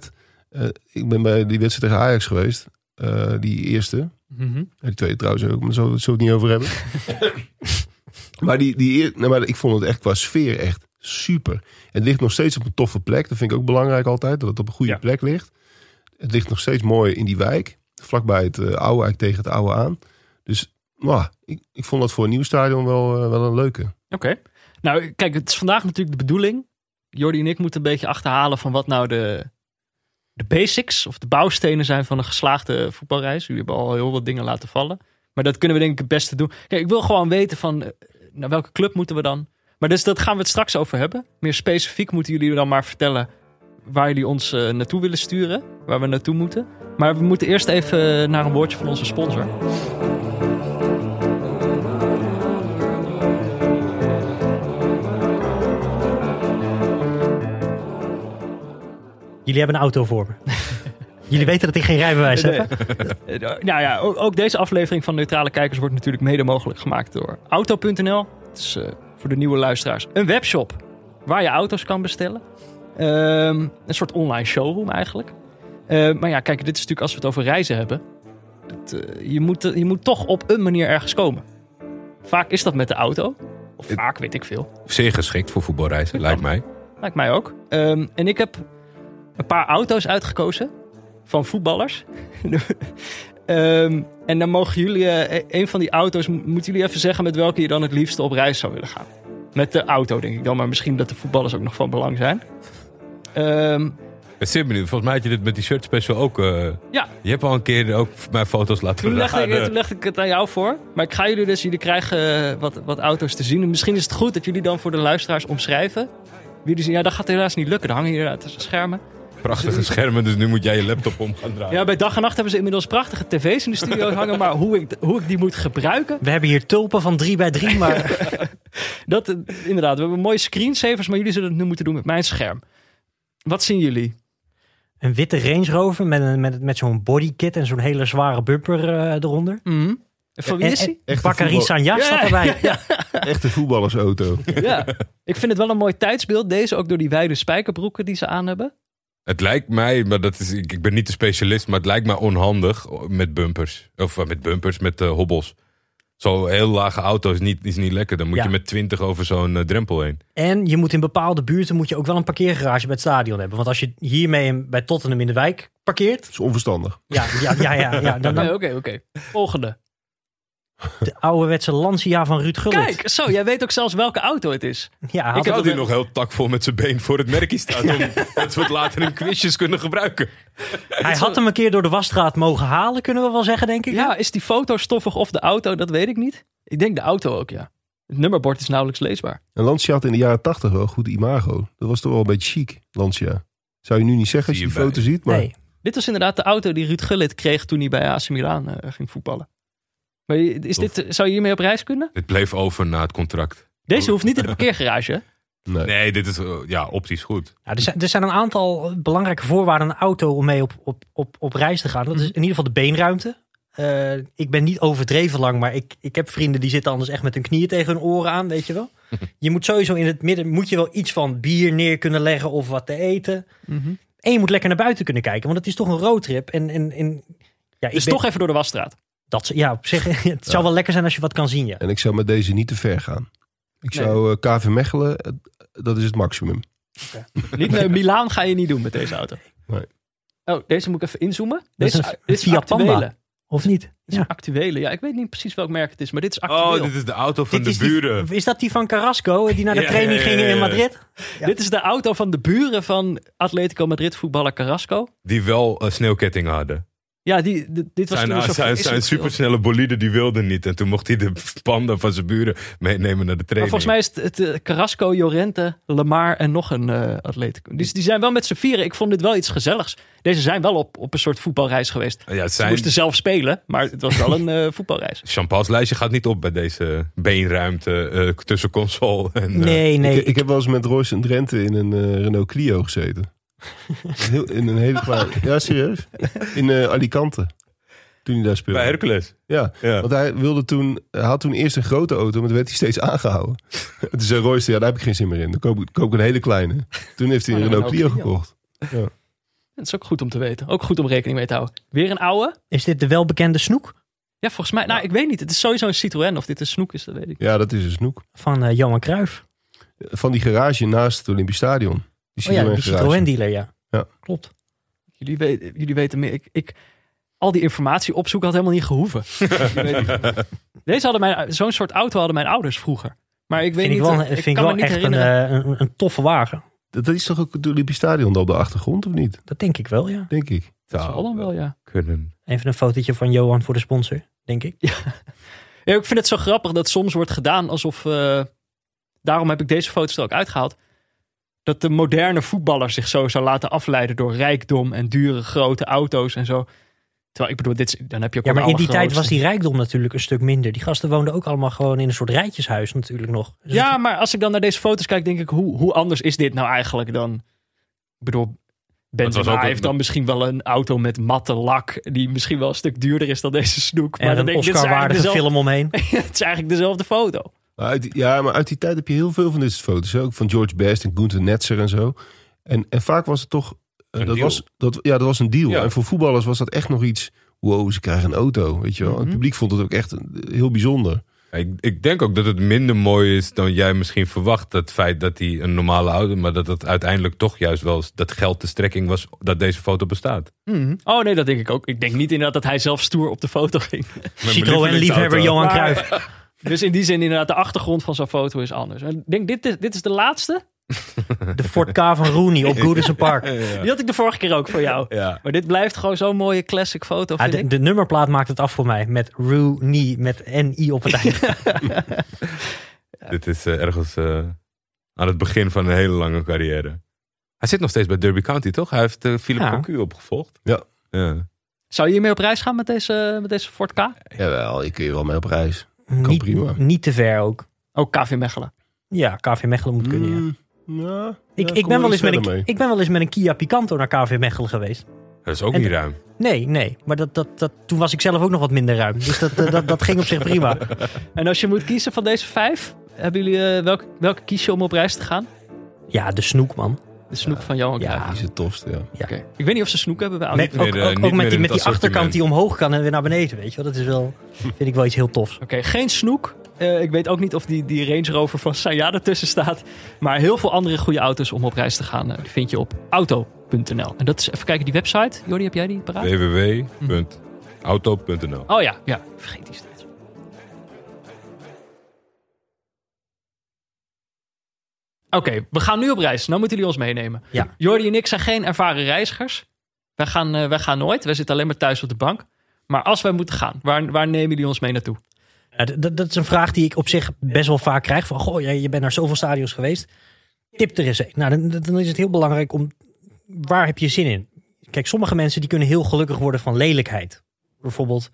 ik ben bij die wedstrijd tegen Ajax geweest. eh, die eerste. Mhm. Ja, Die tweede trouwens ook, maar daar zullen we het zo niet over hebben. *laughs* maar, die, die, nou, maar ik vond het echt qua sfeer echt super. Het ligt nog steeds op een toffe plek. Dat vind ik ook belangrijk altijd, dat het op een goede Ja. plek ligt. Het ligt nog steeds mooi in die wijk. Vlakbij het eh, oude, eigenlijk tegen het oude aan. Dus nou, ik, ik vond dat voor een nieuw stadion wel, eh, wel een leuke. Oké. Nou, kijk, het is vandaag natuurlijk de bedoeling. Jordi en ik moeten een beetje achterhalen van wat nou de, de basics of de bouwstenen zijn van een geslaagde voetbalreis. Jullie hebben al heel wat dingen laten vallen. Maar dat kunnen we denk ik het beste doen. Kijk, ik wil gewoon weten van eh, naar welke club moeten we dan. Maar dus dat gaan we het straks over hebben. Meer specifiek moeten jullie dan maar vertellen waar jullie ons eh, naartoe willen sturen. Waar we naartoe moeten. Maar we moeten eerst even naar een woordje van onze sponsor. Jullie hebben een auto voor me. Jullie weten dat ik geen rijbewijs Nee. heb. Eh, Nou ja, ook, ook deze aflevering van Neutrale Kijkers wordt natuurlijk mede mogelijk gemaakt door Auto.nl. Het is eh, voor de nieuwe luisteraars een webshop waar je auto's kan bestellen. Ehm, een soort online showroom eigenlijk. Eh, maar ja, kijk, dit is natuurlijk als we het over reizen hebben. Het, eh, je, moet, je moet toch op een manier ergens komen. Vaak is dat met de auto. Of Het- vaak, weet ik veel. Zeer geschikt voor voetbalreizen, lijkt mij. Lijkt mij ook. Ehm, en ik heb een paar auto's uitgekozen van voetballers. *laughs* Ehm, en dan mogen jullie, eh, een van die auto's, mo- moeten jullie even zeggen met welke je dan het liefste op reis zou willen gaan. Met de auto, denk ik dan, maar misschien dat de voetballers ook nog van belang zijn. Ehm, Ik ben benieuwd. Volgens mij had je dit met die shirt special ook... eh, ja, je hebt al een keer ook mijn foto's laten toen legde, ik, toen legde ik het aan jou voor. Maar ik ga jullie dus, jullie krijgen eh, wat, wat auto's te zien. En misschien is het goed dat jullie dan voor de luisteraars omschrijven. Wie zien, ja, dat gaat helaas niet lukken. Er hangen hier tussen schermen. Prachtige schermen, dus nu moet jij je laptop om gaan draaien. Ja, bij dag en nacht hebben ze inmiddels prachtige tv's in de studio *laughs* hangen. Maar hoe ik, hoe ik die moet gebruiken, We hebben hier tulpen van 3 bij 3, maar *laughs* dat eh, inderdaad. We hebben mooie screensavers, maar jullie zullen het nu moeten doen met mijn scherm. Wat zien jullie? een witte Range Rover met, een, met, met zo'n bodykit en zo'n hele zware bumper eh, eronder. Mhm. Van wie is? Echte Bakary voetbal- Sagna Ja, staat erbij. Ja. *laughs* Echte voetballersauto. Ja. Ik vind het wel een mooi tijdsbeeld. Deze ook door die wijde spijkerbroeken die ze aan hebben. Het lijkt mij, maar dat is, ik, ik ben niet de specialist, maar het lijkt mij onhandig met bumpers. Of eh, met bumpers, met eh, hobbels. Zo'n heel lage auto is niet, is niet lekker. Dan moet Ja. je met 20 over zo'n eh, drempel heen. En je moet in bepaalde buurten moet je ook wel een parkeergarage bij het stadion hebben. Want als je hiermee bij Tottenham in de wijk parkeert. Dat is onverstandig. Ja, ja, ja, ja, ja dan, Nee, dan Oké, oké. Volgende. De ouderwetse Lancia van Ruud Gullit. Kijk, zo, jij weet ook zelfs welke auto het is. Ja, Ik had hier nog heel takvol met zijn been voor het merkje staan. Om, dat we het later in quizjes kunnen gebruiken. hij had hem een keer door de wasstraat mogen halen, kunnen we wel zeggen, denk ik. Ja, is die foto stoffig of de auto? Dat weet ik niet. Ik denk de auto ook, ja. Het nummerbord is nauwelijks leesbaar. En Lancia had in de jaren tachtig wel een goed imago. Dat was toch wel een beetje chic, Lancia. Zou je nu niet zeggen als je die foto ziet. Maar Nee. Dit was inderdaad de auto die Ruud Gullit kreeg toen hij bij AC Milan eh, ging voetballen. Maar is Tof. dit, zou je hiermee op reis kunnen? Dit bleef over na het contract. Deze hoeft niet in de parkeergarage. hè? *laughs* nee. Nee, dit is eh, ja, optisch goed. Ja, er, zijn, er zijn een aantal belangrijke voorwaarden aan een auto om mee op, op, op, op reis te gaan. Dat is in ieder geval de beenruimte. Eh, ik ben niet overdreven lang, maar ik, ik heb vrienden die zitten anders echt met hun knieën tegen hun oren aan, weet je wel. *laughs* Je moet sowieso in het midden, moet je wel iets van bier neer kunnen leggen of wat te eten. En je moet lekker naar buiten kunnen kijken, want het is toch een roadtrip. En, en, en ja, ik Dus ben- toch even door de wasstraat. Dat, ja, op zich, *laughs* het zou wel lekker zijn als je wat kan zien, ja. En ik zou met deze niet te ver gaan. Ik Nee. zou eh, KV Mechelen, dat is het maximum. Niet naar Milaan ga je niet doen met deze auto. Nee. Oh, deze moet ik even inzoomen. Deze is is, een dit is Fiat Panda. actuele. Of niet? Dit is Ja. een actuele. Ja, ik weet niet precies welk merk het is, maar dit is actueel. Oh, dit is de auto van Dit de is, die, buren. is dat die van Carrasco, die naar de Ja, training ja, ja, gingen in ja. Madrid? Ja. Dit is de auto van de buren van Atletico Madrid voetballer Carrasco. Die wel eh, sneeuwketting hadden. Ja, die, di- dit was Zijn, toen zo zijn, zijn supersnelle bolide die wilde niet. En toen mocht hij de panda van zijn buren meenemen naar de Maar training. volgens mij is het, het eh, Carrasco, Llorente, Lamar en nog een eh Atletico. Dus die zijn wel met z'n vieren. Ik vond dit wel iets gezelligs. Deze zijn wel op, op een soort voetbalreis geweest. Ja, het Ze moesten zelf spelen, maar het was wel een eh, *laughs* voetbalreis. Champagne's lijstje gaat niet op bij deze beenruimte eh, tussen console en... eh, Nee, nee. ik, ik heb wel eens met Royce en Drenthe in een Renault Clio gezeten. Heel, in een hele kleine... *laughs* Ja, serieus? In eh, Alicante. Toen hij daar speelde. bij Hercules. Ja, Ja. want hij, wilde toen, hij had toen eerst een grote auto, maar toen werd hij steeds aangehouden. En toen zei Royce, ja, daar heb ik geen zin meer in. Dan koop ik, koop ik een hele kleine. Toen heeft hij een Oh, een Renault Clio gekocht. Dat is ook goed om te weten. Ook goed om rekening mee te houden. Weer een oude? Is dit de welbekende snoek Ja, volgens mij. Nou, ik weet niet. Het is sowieso een Citroën. Of dit een snoek is, dat weet ik. Ja, dat is een snoek. van eh, Johan Cruijff? Van die garage naast het Olympisch Stadion. Die Oh ja, die. Citroën dealer, ja. Ja. Klopt. Jullie, weten, jullie weten meer. Ik, ik, al die informatie opzoeken had helemaal niet gehoeven. Jullie *laughs* weten- Deze hadden mijn, zo'n soort auto hadden mijn ouders vroeger. Maar ik weet Vind ik niet. wel, eh, vind ik ik kan wel me niet echt een, eh, een, een toffe wagen. Dat, dat is toch ook het Olympisch Stadion op de achtergrond, of niet? Dat denk ik wel, ja. Denk ik. dat zal dan wel, ja. Kunnen. Even een fotootje van Johan voor de sponsor, denk ik. ja. Ik vind het zo grappig dat soms wordt gedaan alsof. eh, daarom heb ik deze foto's er ook uitgehaald. Dat de moderne voetballer zich zo zou laten afleiden door rijkdom en dure grote auto's en zo. Terwijl ik bedoel, dit, is- dan heb je ook Ja, maar in die tijd was die rijkdom natuurlijk een stuk minder. Die gasten woonden ook allemaal gewoon in een soort rijtjeshuis natuurlijk nog. Dus Ja, maar als ik dan naar deze foto's kijk, denk ik, hoe, hoe anders is dit nou eigenlijk dan... Ik bedoel, Benzema ook heeft dan misschien wel een auto met matte lak... die misschien wel een stuk duurder is dan deze snoek. Maar en dan een denk ik, dit is eigenlijk Oscar-waardige dezelfde- film omheen. *laughs* het is eigenlijk dezelfde foto. Maar uit, die- ja, maar uit die tijd heb je heel veel van dit soort foto's. Ook van George Best en Gunther Netzer en zo. En, en vaak was het toch... eh, Een dat, deal. was, dat, ja, dat was een deal. Ja. En voor voetballers was dat echt nog iets... Wow, ze krijgen een auto, weet je wel. Mhm. Het publiek vond het ook echt een- heel bijzonder. Ik, ik denk ook dat het minder mooi is dan jij misschien verwacht. Het feit dat hij een normale auto... maar dat het uiteindelijk toch juist wel dat geld de strekking was... dat deze foto bestaat. Oh nee, dat denk ik ook. Ik denk niet inderdaad dat hij zelf stoer op de foto ging. Citroën-liefhebber Johan Maar- Cruijff. Dus in die zin inderdaad, de achtergrond van zo'n foto is anders. En Ik denk, dit is, dit is de laatste. *laughs* De Ford K van Rooney op Goodison *laughs* Park. Die had ik de vorige keer ook voor jou. Ja. Maar dit blijft gewoon zo'n mooie classic foto, Ja, vind de, ik. de nummerplaat maakt het af voor mij. Met Rooney, met N-I op het eind. *laughs* Dit is eh, ergens eh, aan het begin van een hele lange carrière. Hij zit nog steeds bij Derby County, toch? Hij heeft eh Philip Ja. Cocu opgevolgd. Ja. ja. Zou je hiermee op reis gaan met deze, met deze Ford K? Jawel, ik kun je wel mee op reis. Niet, prima. niet te ver ook. Ook KV Mechelen. Ja, KV Mechelen moet kunnen, ja. Mm, ja, Ik, ja, ik, ben wel eens met een, ik ben wel eens met een Kia Picanto naar KV Mechelen geweest. Dat is ook En- niet ruim. Nee, nee. Maar dat, dat, dat, toen was ik zelf ook nog wat minder ruim. Dus dat, dat, dat ging op zich prima. *laughs* En als je moet kiezen van deze vijf, hebben jullie, eh, welke, welke kies je om op reis te gaan? Ja, de snoek, man. De snoek van Johan Ja. Cruijff. Die is het tofste, ja. Ja. Oké. Ik weet niet of ze snoek hebben bij Met, Audi. meer, ook eh, met die, met die achterkant die omhoog kan en weer naar beneden, weet je wel. Dat is wel, *laughs* vind ik wel iets heel tofs. Oké, geen snoek. Eh, ik weet ook niet of die, die Range Rover van Sayada ertussen staat. Maar heel veel andere goede auto's om op reis te gaan. eh, die vind je op auto.nl. En dat is, even kijken, die website. Jordi, heb jij die paraat? www.auto.nl Oh ja, ja. Vergeet die steeds. Oké, we gaan nu op reis. Nou moeten jullie ons meenemen. Ja. Jordi en ik zijn geen ervaren reizigers. Wij gaan, wij gaan nooit. Wij zitten alleen maar thuis op de bank. Maar als wij moeten gaan, waar, waar nemen jullie ons mee naartoe? Ja, d- d- dat is een vraag die ik op zich best wel vaak krijg. Van, goh, je bent naar zoveel stadions geweest. Tip er eens een. Nou, dan, dan is het heel belangrijk om... Waar heb je zin in? Kijk, sommige mensen die kunnen heel gelukkig worden van lelijkheid. Bijvoorbeeld,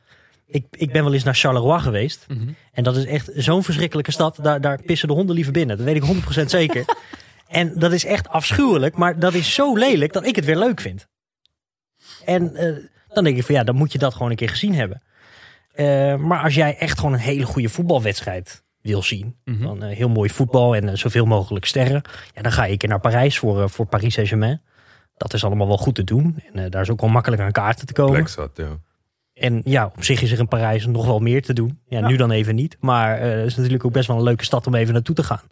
ik, ik ben wel eens naar Charleroi geweest. En dat is echt zo'n verschrikkelijke stad. Daar, daar pissen de honden liever binnen. Dat weet ik 100% zeker. *laughs* en dat is echt afschuwelijk. Maar dat is zo lelijk dat ik het weer leuk vind. En eh, dan denk ik van ja, dan moet je dat gewoon een keer gezien hebben. Eh, maar als jij echt gewoon een hele goede voetbalwedstrijd wil zien. Mhm. Van eh, heel mooi voetbal en zoveel mogelijk sterren. Ja, dan ga je een keer naar Parijs voor, voor Paris Saint-Germain. Dat is allemaal wel goed te doen. En daar is ook wel makkelijk aan kaarten te komen. Plek zat, ja. En ja, op zich is er in Parijs nog wel meer te doen. Ja, nu dan even niet. Maar eh, het is natuurlijk ook best wel een leuke stad om even naartoe te gaan.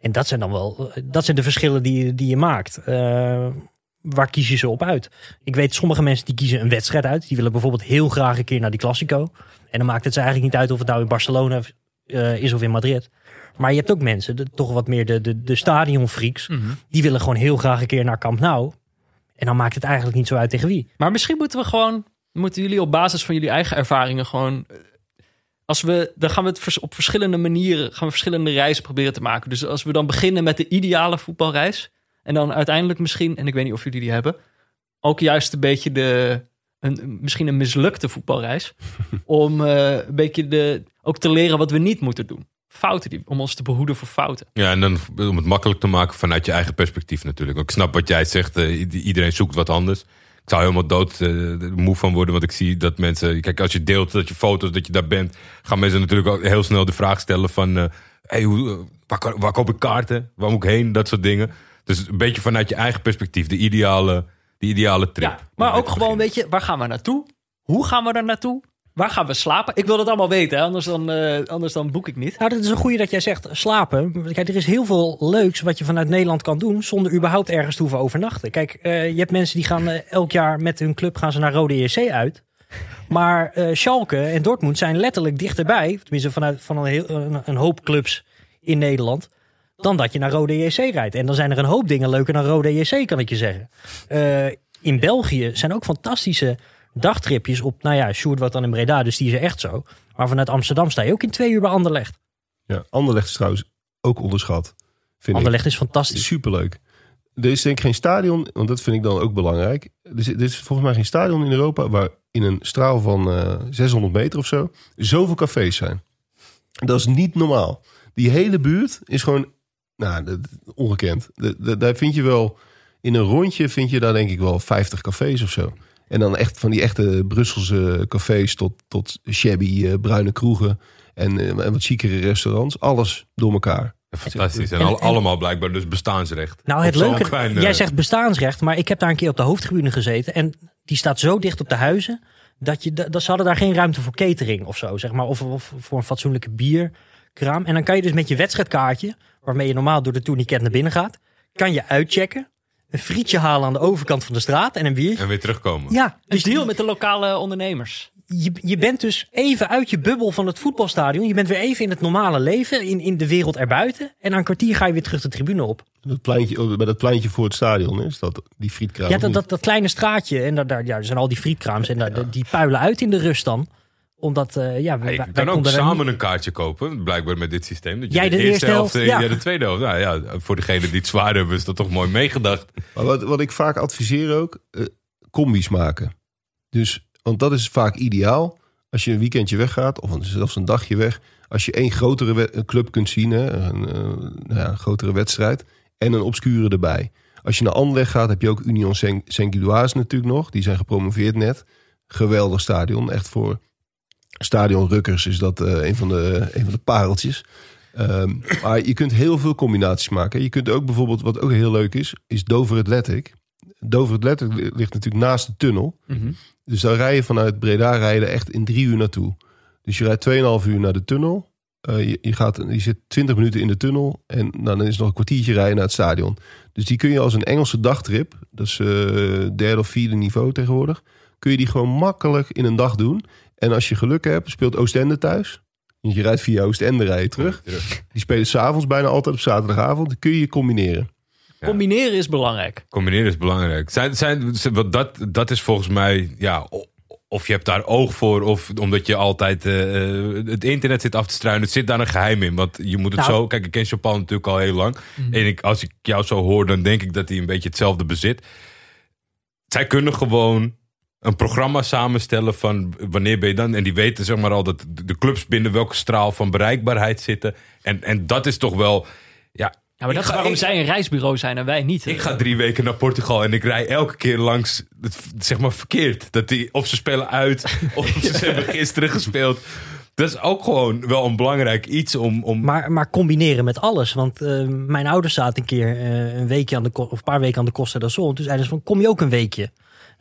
En dat zijn dan wel, eh, dat zijn de verschillen die, die je maakt. Eh, waar kies je ze op uit? Ik weet, sommige mensen die kiezen een wedstrijd uit. Die willen bijvoorbeeld heel graag een keer naar die Classico. En dan maakt het ze eigenlijk niet uit of het nou in Barcelona is of in Madrid. Maar je hebt ook mensen, de, toch wat meer de, de, de stadionfreaks. Die willen gewoon heel graag een keer naar Camp Nou. En dan maakt het eigenlijk niet zo uit tegen wie. Maar misschien moeten we gewoon, moeten jullie op basis van jullie eigen ervaringen gewoon, eh, als we, dan gaan we het op verschillende manieren, gaan we verschillende reizen proberen te maken. Dus als we dan beginnen met de ideale voetbalreis en dan uiteindelijk misschien, en ik weet niet of jullie die hebben, ook juist een beetje de, een, misschien een mislukte voetbalreis, *laughs* om eh, een beetje de, ook te leren wat we niet moeten doen. Fouten, die, om ons te behoeden voor fouten. Ja, en dan om het makkelijk te maken vanuit je eigen perspectief natuurlijk. Ik snap wat jij zegt, eh, iedereen zoekt wat anders. Ik zou helemaal dood eh, moe van worden, want ik zie dat mensen... Kijk, als je deelt dat je foto's, dat je daar bent... gaan mensen natuurlijk ook heel snel de vraag stellen van... eh, hey, hoe, eh, waar, koop ik kaarten? Waar moet ik heen? Dat soort dingen. Dus een beetje vanuit je eigen perspectief, de ideale, de ideale trip. Ja, maar ook gewoon, weet je, waar gaan we naartoe? Hoe gaan we daar naartoe? Waar gaan we slapen? Ik wil dat allemaal weten? Anders, dan, eh, anders dan boek ik niet. Nou, dat is een goede dat jij zegt slapen. Kijk, er is heel veel leuks wat je vanuit Nederland kan doen zonder überhaupt ergens te hoeven overnachten. Kijk, eh, je hebt mensen die gaan eh, elk jaar met hun club gaan ze naar Rode JC uit. Maar Schalke en Dortmund zijn letterlijk dichterbij, tenminste vanuit van een, heel, een, hoop clubs in Nederland, dan dat je naar Rode JC rijdt. En dan zijn er een hoop dingen leuker dan Rode JC, kan ik je zeggen. In België zijn ook fantastische dagtripjes op, nou ja, Sjoerd wat dan in Breda, dus die is er echt zo. Maar vanuit Amsterdam sta je ook in twee uur bij Anderlecht. Ja, Anderlecht is trouwens ook onderschat. Vind Anderlecht is ik. fantastisch. Superleuk. Er is denk ik geen stadion, want dat vind ik dan ook belangrijk. Er is, er is volgens mij geen stadion in Europa waar in een straal van eh 600 meter of zo zoveel cafés zijn. Dat is niet normaal. Die hele buurt is gewoon nou, dat- ongekend. Daar vind je wel, in een rondje vind je daar denk ik wel 50 cafés of zo. En dan echt van die echte Brusselse cafés tot, tot shabby eh, bruine kroegen en, eh, en wat chicere restaurants. Alles door elkaar. Fantastisch. En, En- al- en- allemaal blijkbaar dus bestaansrecht. Nou, het leuke, klein, jij zegt bestaansrecht, maar ik heb daar een keer op de hoofdtribune gezeten. En die staat zo dicht op de huizen, dat, je, dat ze hadden daar geen ruimte voor catering of zo, zeg maar. Of, of voor een fatsoenlijke bierkraam. En dan kan je dus met je wedstrijdkaartje, waarmee je normaal door de tourniquet naar binnen gaat, kan je uitchecken, een frietje halen aan de overkant van de straat en een biertje. En weer terugkomen. Ja, Een dus deal met de lokale ondernemers. je, je bent dus even uit je bubbel van het voetbalstadion. Je bent weer even in het normale leven, in, in de wereld erbuiten. En na een kwartier ga je weer terug de tribune op. Dat pleintje, oh, bij dat pleintje voor het stadion is dat die frietkraam. Ja, dat, dat, dat kleine straatje. En daar, daar ja, er zijn al die frietkraams. En daar, die puilen uit in de rust dan. Omdat, eh, ja, wij, Ja, je wij kan ook samen een kaartje kopen, blijkbaar met dit systeem. Dat je Jij de eerste helft, en ja. jij de tweede helft. Nou ja, voor degenen die het zwaar hebben, is dat toch mooi meegedacht. Maar wat, wat ik vaak adviseer ook, eh, combi's maken. Dus, want dat is vaak ideaal. Als je een weekendje weggaat, of een- zelfs een dagje weg. Als je één grotere we- club kunt zien, hè, een, eh, nou ja, een grotere wedstrijd. En een obscure erbij. Als je naar Anderlecht gaat, heb je ook Union Saint- Saint-Gilloise natuurlijk nog. Die zijn gepromoveerd net. Geweldig stadion. Echt voor stadionrukkers is dat eh, een, van de, een van de pareltjes. Ehm, maar je kunt heel veel combinaties maken. Je kunt ook bijvoorbeeld, wat ook heel leuk is, is Dover Athletic. Dover Athletic li- ligt natuurlijk naast de tunnel. Mhm. Dus dan rij je vanuit Breda rijden echt in drie uur naartoe. Dus je rijdt 2,5 uur naar de tunnel. Eh, je, je, gaat, je zit 20 minuten in de tunnel. En nou, dan is het nog een kwartiertje rijden naar het stadion. Dus die kun je als een Engelse dagtrip. Dat is eh, derde of vierde niveau tegenwoordig. Kun je die gewoon makkelijk in een dag doen. En als je geluk hebt, speelt Oostende thuis. Want je rijdt via Oostende rij je terug. Die spelen s'avonds bijna altijd op zaterdagavond. Dan kun je je combineren. Combineren is belangrijk. Combineren is belangrijk. Zijn, zijn, wat dat, dat is volgens mij, ja, o- of je hebt daar oog voor, of omdat je altijd eh, eh, het internet zit af te struinen. Het zit daar een geheim in. Want je moet het Nou. zo. Kijk, ik ken Chopin natuurlijk al heel lang. En ik, als ik jou zo hoor, dan denk ik dat hij een beetje hetzelfde bezit. Zij kunnen gewoon een programma samenstellen van wanneer ben je dan. En die weten zeg maar al dat de clubs binnen welke straal van bereikbaarheid zitten. En, en dat is toch wel. Ja, Ja, maar dat is waarom ik- zij een reisbureau zijn en wij niet. ik ga drie weken naar Portugal en ik rij elke keer langs, het, zeg maar verkeerd. Dat die, of ze spelen uit, *laughs* of ze hebben gisteren gespeeld. Dat is ook gewoon wel een belangrijk iets om... om Maar, maar combineren met alles. Want eh, mijn ouders zaten een keer eh, een weekje aan de of een paar weken aan de Costa del Sol. En toen zeiden ze van, kom je ook een weekje?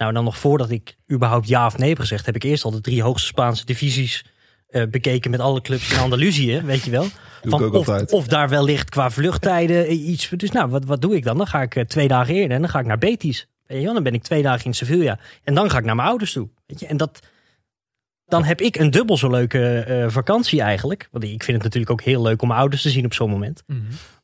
Nou, dan nog voordat ik überhaupt ja of nee heb gezegd, heb ik eerst al de drie hoogste Spaanse divisies eh, bekeken met alle clubs in Andalusië, weet je wel. ook of, of daar wellicht qua vluchttijden eh, iets. Dus nou, wat, wat doe ik dan? Dan ga ik eh, twee dagen eerder en dan ga ik naar Betis. Weet je wel, dan ben ik twee dagen in Sevilla. En dan ga ik naar mijn ouders toe. Weet je? En dat, dan heb ik een dubbel zo leuke eh, vakantie eigenlijk. Want ik vind het natuurlijk ook heel leuk om mijn ouders te zien op zo'n moment. Mhm.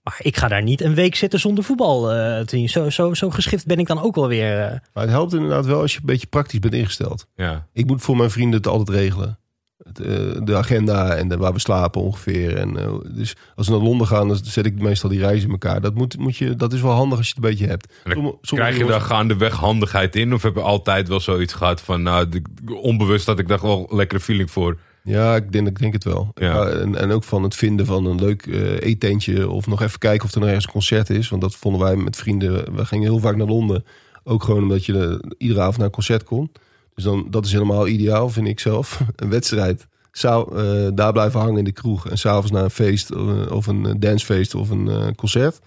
Maar ik ga daar niet een week zitten zonder voetbal eh, te zien. Zo, zo, zo geschikt ben ik dan ook wel weer. eh. Maar het helpt inderdaad wel als je een beetje praktisch bent ingesteld. ja. Ik moet voor mijn vrienden het altijd regelen. Het, eh, de agenda en de, waar we slapen ongeveer. En, dus als we naar Londen gaan, dan zet ik meestal die reizen in elkaar. Dat, moet, moet je, dat is wel handig als je het een beetje hebt. Sommige- sommige Krijg je daar gaandeweg handigheid in? Of heb je altijd wel zoiets gehad van, nou, de- onbewust had ik daar wel lekkere feeling voor? Ja, ik denk, ik denk het wel. Ja. En, en ook van het vinden van een leuk eh eetentje. Of nog even kijken of er nog ergens een concert is. Want dat vonden wij met vrienden. We gingen heel vaak naar Londen. Ook gewoon omdat je iedere avond naar een concert kon. Dus dan, dat is helemaal ideaal, vind ik zelf. *laughs* Een wedstrijd. Zou, eh, daar blijven hangen in de kroeg. En s'avonds naar een feest eh, of een dancefeest of een concert.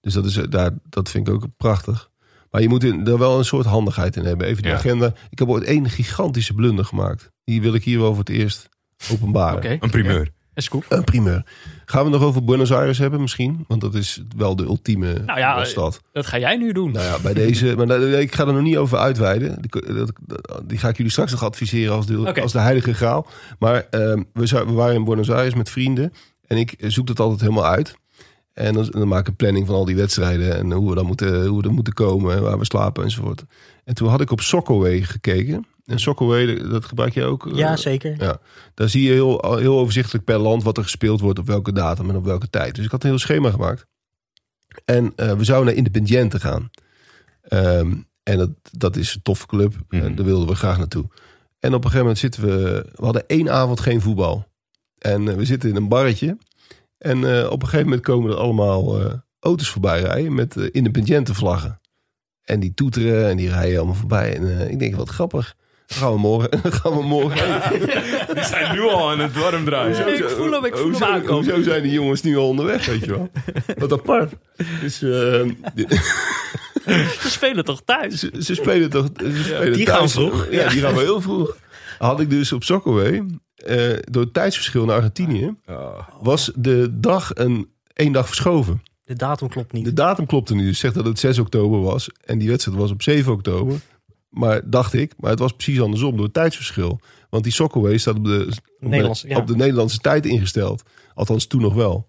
Dus dat, is, daar, dat vind ik ook prachtig. Maar je moet er wel een soort handigheid in hebben. Even de Ja. agenda. Ik heb ooit één gigantische blunder gemaakt. Die wil ik hier wel voor het eerst openbaren. Oké, Een primeur. is goed. Een primeur. Gaan we het nog over Buenos Aires hebben misschien? Want dat is wel de ultieme Nou ja, stad. Dat ga jij nu doen. Nou ja, bij deze... Maar daar- ik ga er nog niet over uitweiden. Die, dat- dat- die ga ik jullie straks nog adviseren als de, Oké. als de heilige graal. Maar ehm, we, zou- we waren in Buenos Aires met vrienden. En ik zoek dat altijd helemaal uit. En dan, dan maak ik een planning van al die wedstrijden. En hoe we dan moeten, hoe we er moeten komen. En waar we slapen enzovoort. En toen had ik op Sockaway gekeken. En Sockaway, dat gebruik je ook? ja, zeker. ja, daar zie je heel, heel overzichtelijk per land wat er gespeeld wordt, op welke datum en op welke tijd. Dus ik had een heel schema gemaakt. En eh, we zouden naar Independiente gaan. Ehm, en dat, dat is een toffe club. Mhm. En daar wilden we graag naartoe. En op een gegeven moment zitten we... We hadden één avond geen voetbal. En eh, we zitten in een barretje. En eh, op een gegeven moment komen er allemaal eh, auto's voorbij rijden met Independiente vlaggen. En die toeteren en die rijden allemaal voorbij. En ik denk, wat grappig. Gaan we morgen, *laughs* gaan we morgen. Die zijn nu al aan het warm draaien. Ik voel hem, ik voel hem Hoezo- aankomen. Hoezo zijn die jongens nu al onderweg, weet je wel? Wat apart. Dus, eh, die- Ze spelen toch thuis? ze, ze spelen toch ze spelen die gaan thuis. vroeg. Ja, die gaan wel heel vroeg. Had ik dus op Sockaway, eh, door het tijdsverschil naar Argentinië, was de dag een één dag verschoven. De datum klopt niet. De datum klopte niet. Dus zegt dat het 6 oktober was. En die wedstrijd was op 7 oktober. Maar dacht ik, maar het was precies andersom door het tijdsverschil. Want die Sockaway staat op de, Nederlandse, ja. op de Nederlandse tijd ingesteld. Althans toen nog wel.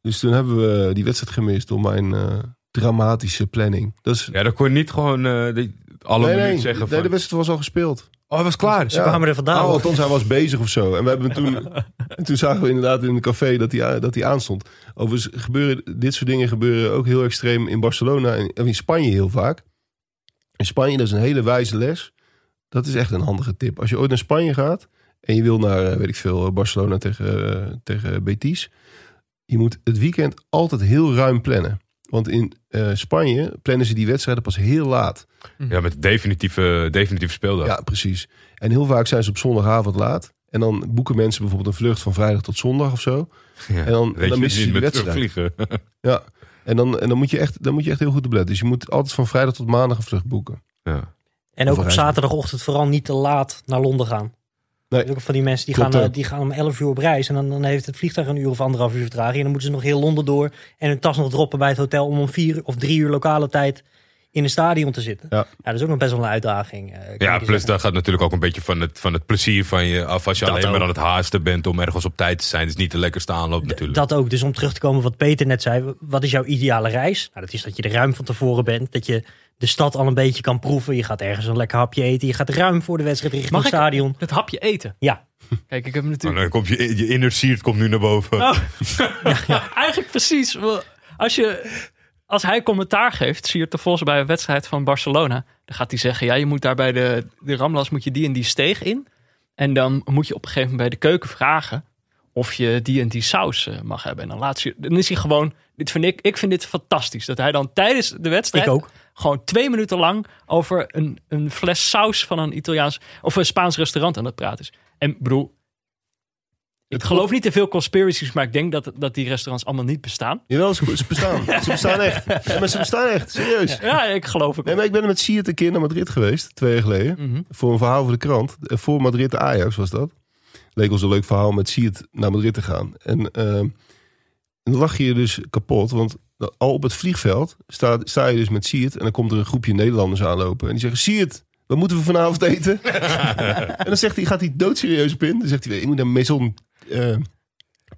Dus toen hebben we die wedstrijd gemist door mijn eh, dramatische planning. Dat is, Ja, dan kon je niet gewoon eh, die- alle nee, nee, zeggen nee, van... de wedstrijd was al gespeeld. Oh, hij was klaar. Ze kwamen er vandaan. Nou, althans, hij was bezig of zo. En, we hebben toen, *laughs* en toen zagen we inderdaad in een café dat hij, dat hij aanstond. Overigens gebeuren dit soort dingen gebeuren ook heel extreem in Barcelona en in Spanje heel vaak. In Spanje, dat is een hele wijze les. Dat is echt een handige tip. Als je ooit naar Spanje gaat en je wil naar, eh, weet ik veel, Barcelona tegen, eh, tegen Betis. Je moet het weekend altijd heel ruim plannen. Want in eh, Spanje plannen ze die wedstrijden pas heel laat. Ja, met definitieve, definitieve speeldag. Ja, precies. En heel vaak zijn ze op zondagavond laat. En dan boeken mensen bijvoorbeeld een vlucht van vrijdag tot zondag of zo. Ja. En dan, dan je missen ze die wedstrijd. terugvliegen. Ja. En, dan, en dan, moet je echt, dan moet je echt heel goed op letten. Dus je moet altijd van vrijdag tot maandag een vlucht boeken. ja. En ook op zaterdagochtend vooral niet te laat naar Londen gaan. Nee. Ook van die mensen die Klopt gaan, eh, ook. die gaan om 11 uur op reis. En dan, dan heeft het vliegtuig een uur of anderhalf uur vertraging. En dan moeten ze nog heel Londen door. En hun tas nog droppen bij het hotel. Om om vier of drie uur lokale tijd in een stadion te zitten. Ja. dat is ook nog best wel een uitdaging. eh, Ja, plus zeggen. daar gaat natuurlijk ook een beetje van het, van het plezier van je af. Als je Dat alleen maar aan het haasten bent om ergens op tijd te zijn. Het is niet de lekkerste aanloop natuurlijk. Dat ook. Dus om terug te komen wat Peter net zei. Wat is jouw ideale reis? Nou, dat is dat je er ruim van tevoren bent. Dat je de stad al een beetje kan proeven. Je gaat ergens een lekker hapje eten. Je gaat ruim voor de wedstrijd richting Mag het ik stadion. het hapje eten? Ja. Kijk, ik heb Oh, natuurlijk... dan komt je, je inner komt nu naar boven. Oh, *laughs* eigenlijk precies. Als, je, als hij commentaar geeft, zie je het Vos bij een wedstrijd van Barcelona. Dan gaat hij zeggen, ja, je moet daar bij de, de Ramlas moet je die en die steeg in. En dan moet je op een gegeven moment bij de keuken vragen of je die en die saus eh, mag hebben. En dan, laat je, dan is hij gewoon, dit vind ik, ik vind dit fantastisch. Dat hij dan tijdens de wedstrijd Ik ook. gewoon twee minuten lang over een, een fles saus van een Italiaans of een Spaans restaurant aan het praten is. En bedoel, ik geloof niet te veel conspiracies, maar ik denk dat, dat die restaurants allemaal niet bestaan. Jawel, ze, ze bestaan. *laughs* ze bestaan echt. Ja, maar ze bestaan echt, serieus. Ja, ik geloof het. Nee, maar ik ben met Siert een keer naar Madrid geweest, twee jaar geleden. Mhm. Voor een verhaal voor de krant. Eh, Voor Madrid Ajax was dat. Leek ons een leuk verhaal met Siert naar Madrid te gaan. En en dan lag je dus kapot, want al op het vliegveld sta, sta je dus met Siert... en dan komt er een groepje Nederlanders aanlopen. En die zeggen, Siert, wat moeten we vanavond eten? *laughs* en dan zegt hij, gaat hij doodserieus op in. Dan zegt hij, je moet naar Maison eh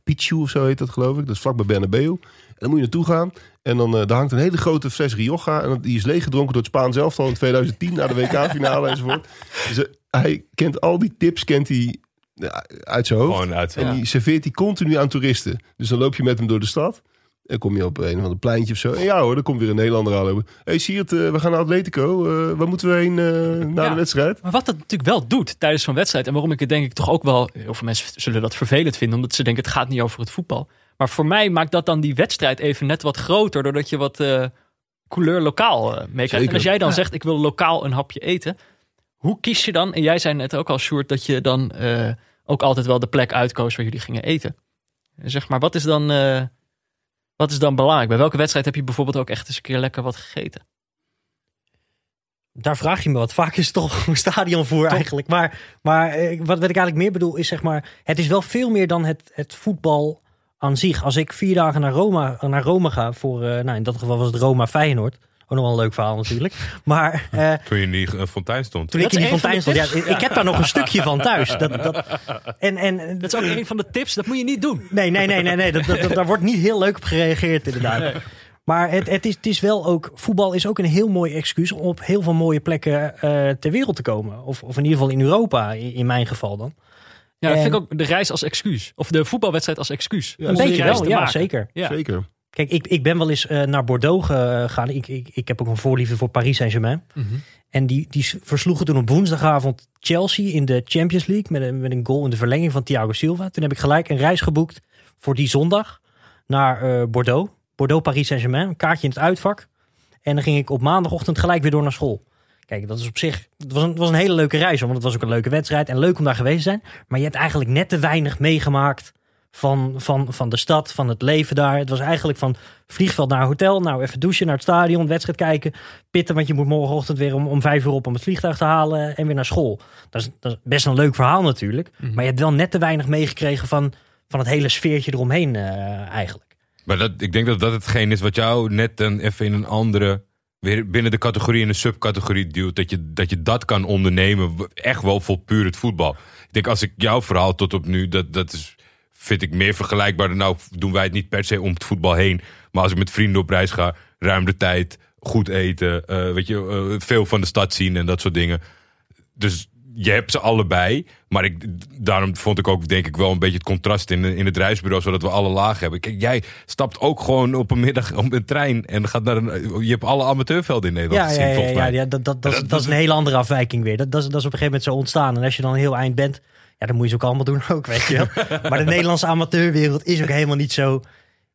Pichu of zo heet dat geloof ik. Dat is vlak bij Bernabeu. En dan moet je naartoe gaan. En dan eh, daar hangt een hele grote fles Rioja. En dat- die is leeggedronken door het Spaans elftal in 2010 na de WK-finale *laughs* enzovoort. Dus eh, hij kent al die tips kent hij, uit zijn hoofd. Gewoon uit. En die serveert hij continu aan toeristen. Dus dan loop je met hem door de stad. En kom je op een of ander pleintje of zo. En ja hoor, dan komt weer een Nederlander aanlopen. Hé hey, Siert, eh, we gaan naar Atletico. Eh waar moeten we heen eh, na Ja. de wedstrijd? Maar wat dat natuurlijk wel doet tijdens zo'n wedstrijd. En waarom ik het denk ik toch ook wel. Heel veel mensen zullen dat vervelend vinden. Omdat ze denken het gaat niet over het voetbal. Maar voor mij maakt dat dan die wedstrijd even net wat groter. Doordat je wat eh couleur lokaal eh meekrijgt. En als jij dan zegt ik wil lokaal een hapje eten. Hoe kies je dan? En jij zei net ook al Sjoerd dat je dan eh, ook altijd wel de plek uitkoos waar jullie gingen eten. Zeg maar wat is dan... wat is dan belangrijk? Bij welke wedstrijd heb je bijvoorbeeld ook echt eens een keer lekker wat gegeten? Daar vraag je me wat. Vaak is het toch *laughs* een stadion voor eigenlijk. Maar, maar eh, wat, wat ik eigenlijk meer bedoel is zeg maar... Het is wel veel meer dan het, het voetbal aan zich. Als ik vier dagen naar Roma, naar Rome ga voor... eh, nou, in dat geval was het Roma Feyenoord. Ook nog wel een leuk verhaal natuurlijk. Maar *laughs* eh, Toen je in die eh, fontein stond. toen Dat ik in die fontein stond... Ja, ik heb daar nog een *laughs* stukje van thuis. Dat, dat, *laughs* en, en, Dat is ook een van de tips. Dat moet je niet doen. Nee, nee, nee, nee, nee. Dat, dat, dat- daar wordt niet heel leuk op gereageerd, inderdaad. Maar het, het, is, het is wel ook. Voetbal is ook een heel mooi excuus om op heel veel mooie plekken eh, ter wereld te komen. Of, of in ieder geval in Europa, in, in mijn geval dan. Ja, dat En- vind ik ook de reis als excuus. Of de voetbalwedstrijd als excuus. Ja, Een beetje wel, ja, maken. zeker. Ja. Zeker. Kijk, ik, ik ben wel eens eh, naar Bordeaux gegaan. Ik, ik, ik heb ook een voorliefde voor Paris Saint-Germain. Mhm. En die, die versloegen toen op woensdagavond Chelsea in de Champions League. Met een, met een goal in de verlenging van Thiago Silva. Toen heb ik gelijk een reis geboekt voor die zondag naar eh, Bordeaux. Bordeaux, Paris Saint-Germain. Een kaartje in het uitvak. En dan ging ik op maandagochtend gelijk weer door naar school. Kijk, dat is op zich. Het was een, het was een hele leuke reis. Want het was ook een leuke wedstrijd. En leuk om daar geweest te zijn. Maar je hebt eigenlijk net te weinig meegemaakt. Van, van, van de stad, van het leven daar. Het was eigenlijk van vliegveld naar hotel. Nou, even douchen naar het stadion, wedstrijd kijken. Pitten, want je moet morgenochtend weer om, om vijf uur op om het vliegtuig te halen. En weer naar school. Dat is, dat is best een leuk verhaal natuurlijk. Mhm. Maar je hebt wel net te weinig meegekregen van, van het hele sfeertje eromheen eh, eigenlijk. Maar dat, ik denk dat dat hetgeen is wat jou net dan even in een andere. weer binnen de categorie en een subcategorie duwt. Dat je, dat je dat kan ondernemen. Echt wel vol puur het voetbal. Ik denk als ik jouw verhaal tot op nu. dat, dat is, vind ik meer vergelijkbaar. Nou, doen wij het niet per se om het voetbal heen. Maar als ik met vrienden op reis ga. ruim de tijd. goed eten. eh, weet je, eh, veel van de stad zien en dat soort dingen. Dus je hebt ze allebei. Maar ik, daarom vond ik ook, denk ik, wel een beetje het contrast in, in het reisbureau. Zodat we alle lagen hebben. Kijk, jij stapt ook gewoon op een middag op een trein. En gaat naar een. Je hebt alle amateurvelden in Nederland Ja, gezien, ja, ja, volgens ja, mij. ja, dat, dat, dat, is- Dat- dat is een hele andere afwijking weer. Dat, dat, is, dat is op een gegeven moment zo ontstaan. En als je dan heel eind bent, ja, dan moet je ze ook allemaal doen ook, weet je wel. *laughs* maar de Nederlandse amateurwereld is ook helemaal niet zo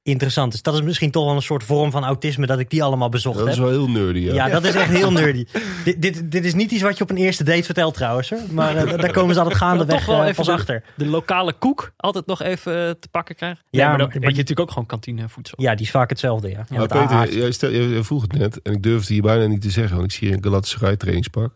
interessant is. Dat is misschien toch wel een soort vorm van autisme dat ik die allemaal bezocht Dat is heb. wel heel nerdy, ja. Ja, dat is echt heel *laughs* nerdy. dit, dit, dit is niet iets wat je op een eerste date vertelt trouwens. Hoor. Maar eh, daar komen ze altijd gaandeweg toch wel eh, even pas de- achter. De lokale koek altijd nog even eh, te pakken krijgen. Ja, Ja, maar dat je natuurlijk ook gewoon kantinevoedsel. Ja, die is vaak hetzelfde, ja. Maar Met Peter, jij, stel, jij, vroeg het net en ik durfde hier bijna niet te zeggen, want ik zie hier een Galatasaray trainingspak.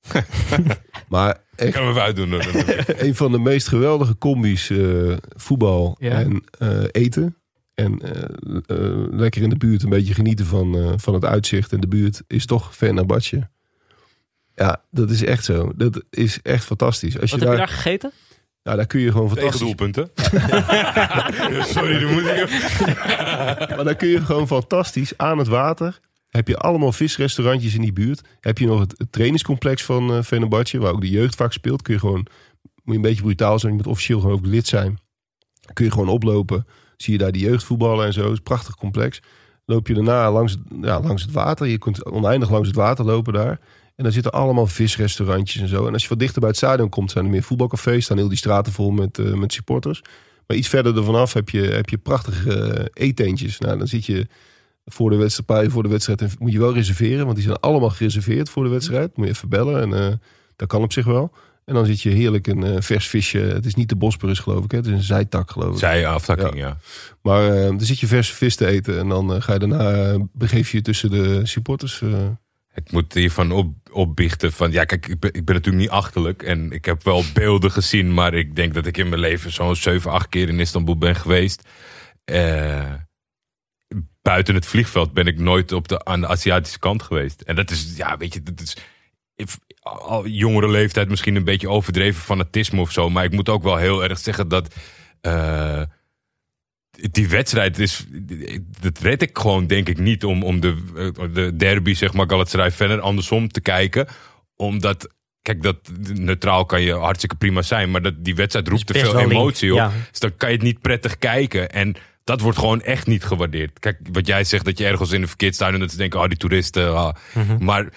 *laughs* maar echt even uitdoen. *laughs* een van de meest geweldige combis eh, voetbal Ja. en eh, eten. En eh, lekker in de buurt een beetje genieten van, eh, van het uitzicht en de buurt is toch Fenerbahce. Ja, dat is echt zo. Dat is echt fantastisch. Als je Wat heb daar, je daar gegeten? ja, daar kun je gewoon Tegen fantastisch doelpunten. *laughs* *laughs* Sorry, dan moet ik Maar dan kun je gewoon fantastisch aan het water. Heb je allemaal visrestaurantjes in die buurt. Heb je nog het, trainingscomplex van uh, waar ook de jeugd vaak speelt. Kun je gewoon, moet je een beetje brutaal zijn, je moet officieel gewoon ook lid zijn. Kun je gewoon oplopen. Zie je daar die jeugdvoetballen en zo. Is een prachtig complex. Loop je daarna langs, ja, langs het water. Je kunt oneindig langs het water lopen daar. En dan zitten allemaal visrestaurantjes en zo. En als je wat dichter bij het stadion komt, zijn er meer voetbalcafés. Staan heel die straten vol met, eh, met supporters. Maar iets verder ervan af heb je, heb je prachtige eh, eetentjes. Nou, dan zit je voor de wedstrijd, een paar uur voor de wedstrijd. En moet je wel reserveren, want die zijn allemaal gereserveerd voor de wedstrijd. Moet je even bellen en eh, dat kan op zich wel. En dan zit je heerlijk een eh, vers visje. Het is niet de Bosporus geloof ik, hè? het is een zijtak geloof ik. Zij aftakking, ja. Maar eh, dan zit je vers vis te eten en dan ga je daarna begeef je je tussen de supporters. Ik moet hiervan op, opbiechten van... Ja, kijk, ik ben, ik ben natuurlijk niet achterlijk. En ik heb wel beelden gezien. Maar ik denk dat ik in mijn leven zo'n 7, 8 keer in Istanbul ben geweest. Eh, buiten het vliegveld ben ik nooit op de, aan de Aziatische kant geweest. En dat is, ja, weet je, dat is... Al jongere leeftijd misschien een beetje overdreven fanatisme of zo. Maar ik moet ook wel heel erg zeggen dat... eh, die wedstrijd is, dat red ik gewoon denk ik niet om, om de, de derby, zeg maar, Galatasaray Fener andersom te kijken. Omdat, kijk, dat neutraal kan je hartstikke prima zijn, maar dat, die wedstrijd roept te veel emotie op. ja. Dus dan kan je het niet prettig kijken. En dat wordt gewoon echt niet gewaardeerd. Kijk, wat jij zegt, dat je ergens in een verkeerd staat en dat ze denken, oh, die toeristen. ah. Mhm. Maar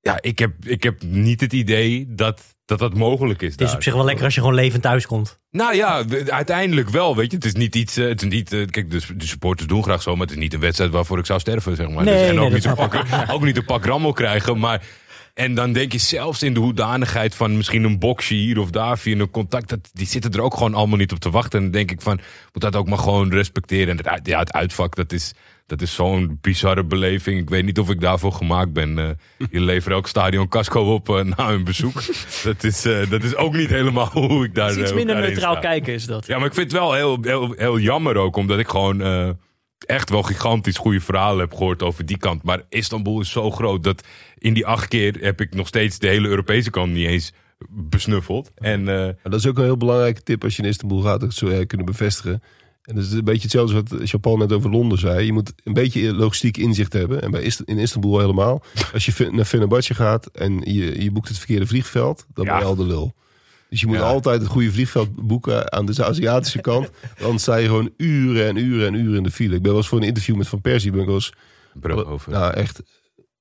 ja, ik heb, ik heb niet het idee dat dat, dat mogelijk is. Het is daar. op zich wel lekker als je gewoon levend thuis komt. Nou ja, de- uiteindelijk wel, weet je. Het is niet iets, eh, het is niet, eh, kijk, de, de supporters doen graag zo, maar het is niet een wedstrijd waarvoor ik zou sterven, zeg maar. Nee, Dus- en nee, ook, niet een pak, ook niet een pak rammel krijgen, maar... En dan denk je zelfs in de hoedanigheid van misschien een boxje hier of daar via een contact. Dat, die zitten er ook gewoon allemaal niet op te wachten. En dan denk ik van, moet dat ook maar gewoon respecteren. En het, ja, het uitvak, dat is, dat is zo'n bizarre beleving. Ik weet niet of ik daarvoor gemaakt ben. Eh je levert elk stadion casco op eh, na een bezoek. *laughs* dat, is, eh, dat is ook niet helemaal hoe ik daar iets minder neutraal kijken is dat. Ja, maar ik vind het wel heel, heel, heel jammer ook, omdat ik gewoon echt wel gigantisch goede verhalen heb gehoord over die kant. Maar Istanbul is zo groot dat in die acht keer heb ik nog steeds de hele Europese kant niet eens besnuffeld. En eh, Maar dat is ook een heel belangrijke tip als je in Istanbul gaat, dat zou jij kunnen bevestigen. En dat is een beetje hetzelfde wat Japan net over Londen zei. Je moet een beetje logistiek inzicht hebben. En bij Ist- in Istanbul helemaal. Als je naar Fenerbahce gaat en je, je boekt het verkeerde vliegveld, dan ben je Ja. al de lul. Dus je moet Ja. altijd het goede vliegveld boeken aan de Aziatische kant. Anders sta je gewoon uren en uren en uren in de file. Ik ben wel eens voor een interview met Van Persie, ben ik wel eens nou, echt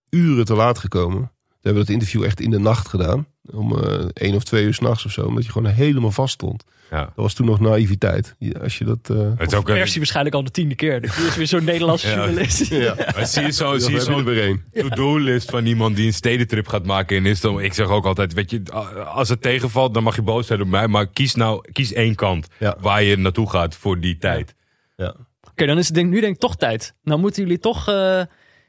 uren te laat gekomen. We hebben dat interview echt in de nacht gedaan. Om eh één of twee uur s'nachts of zo. Omdat je gewoon helemaal vast stond. Ja. Dat was toen nog naïviteit. Als je dat... eh, Het is ook een, Persie waarschijnlijk al de tiende keer. Die is weer zo'n Nederlandse *laughs* Ja. journalist. ja, maar zie je zo, zie je weer één. to-do-list van iemand die een stedentrip gaat maken in Istanbul. Ik zeg ook altijd, weet je, als het tegenvalt, dan mag je boos zijn op mij. Maar kies nou, kies één kant Ja. waar je naartoe gaat voor die tijd. Ja. Oké, dan is het denk, nu denk ik toch tijd. Nou moeten jullie toch... eh,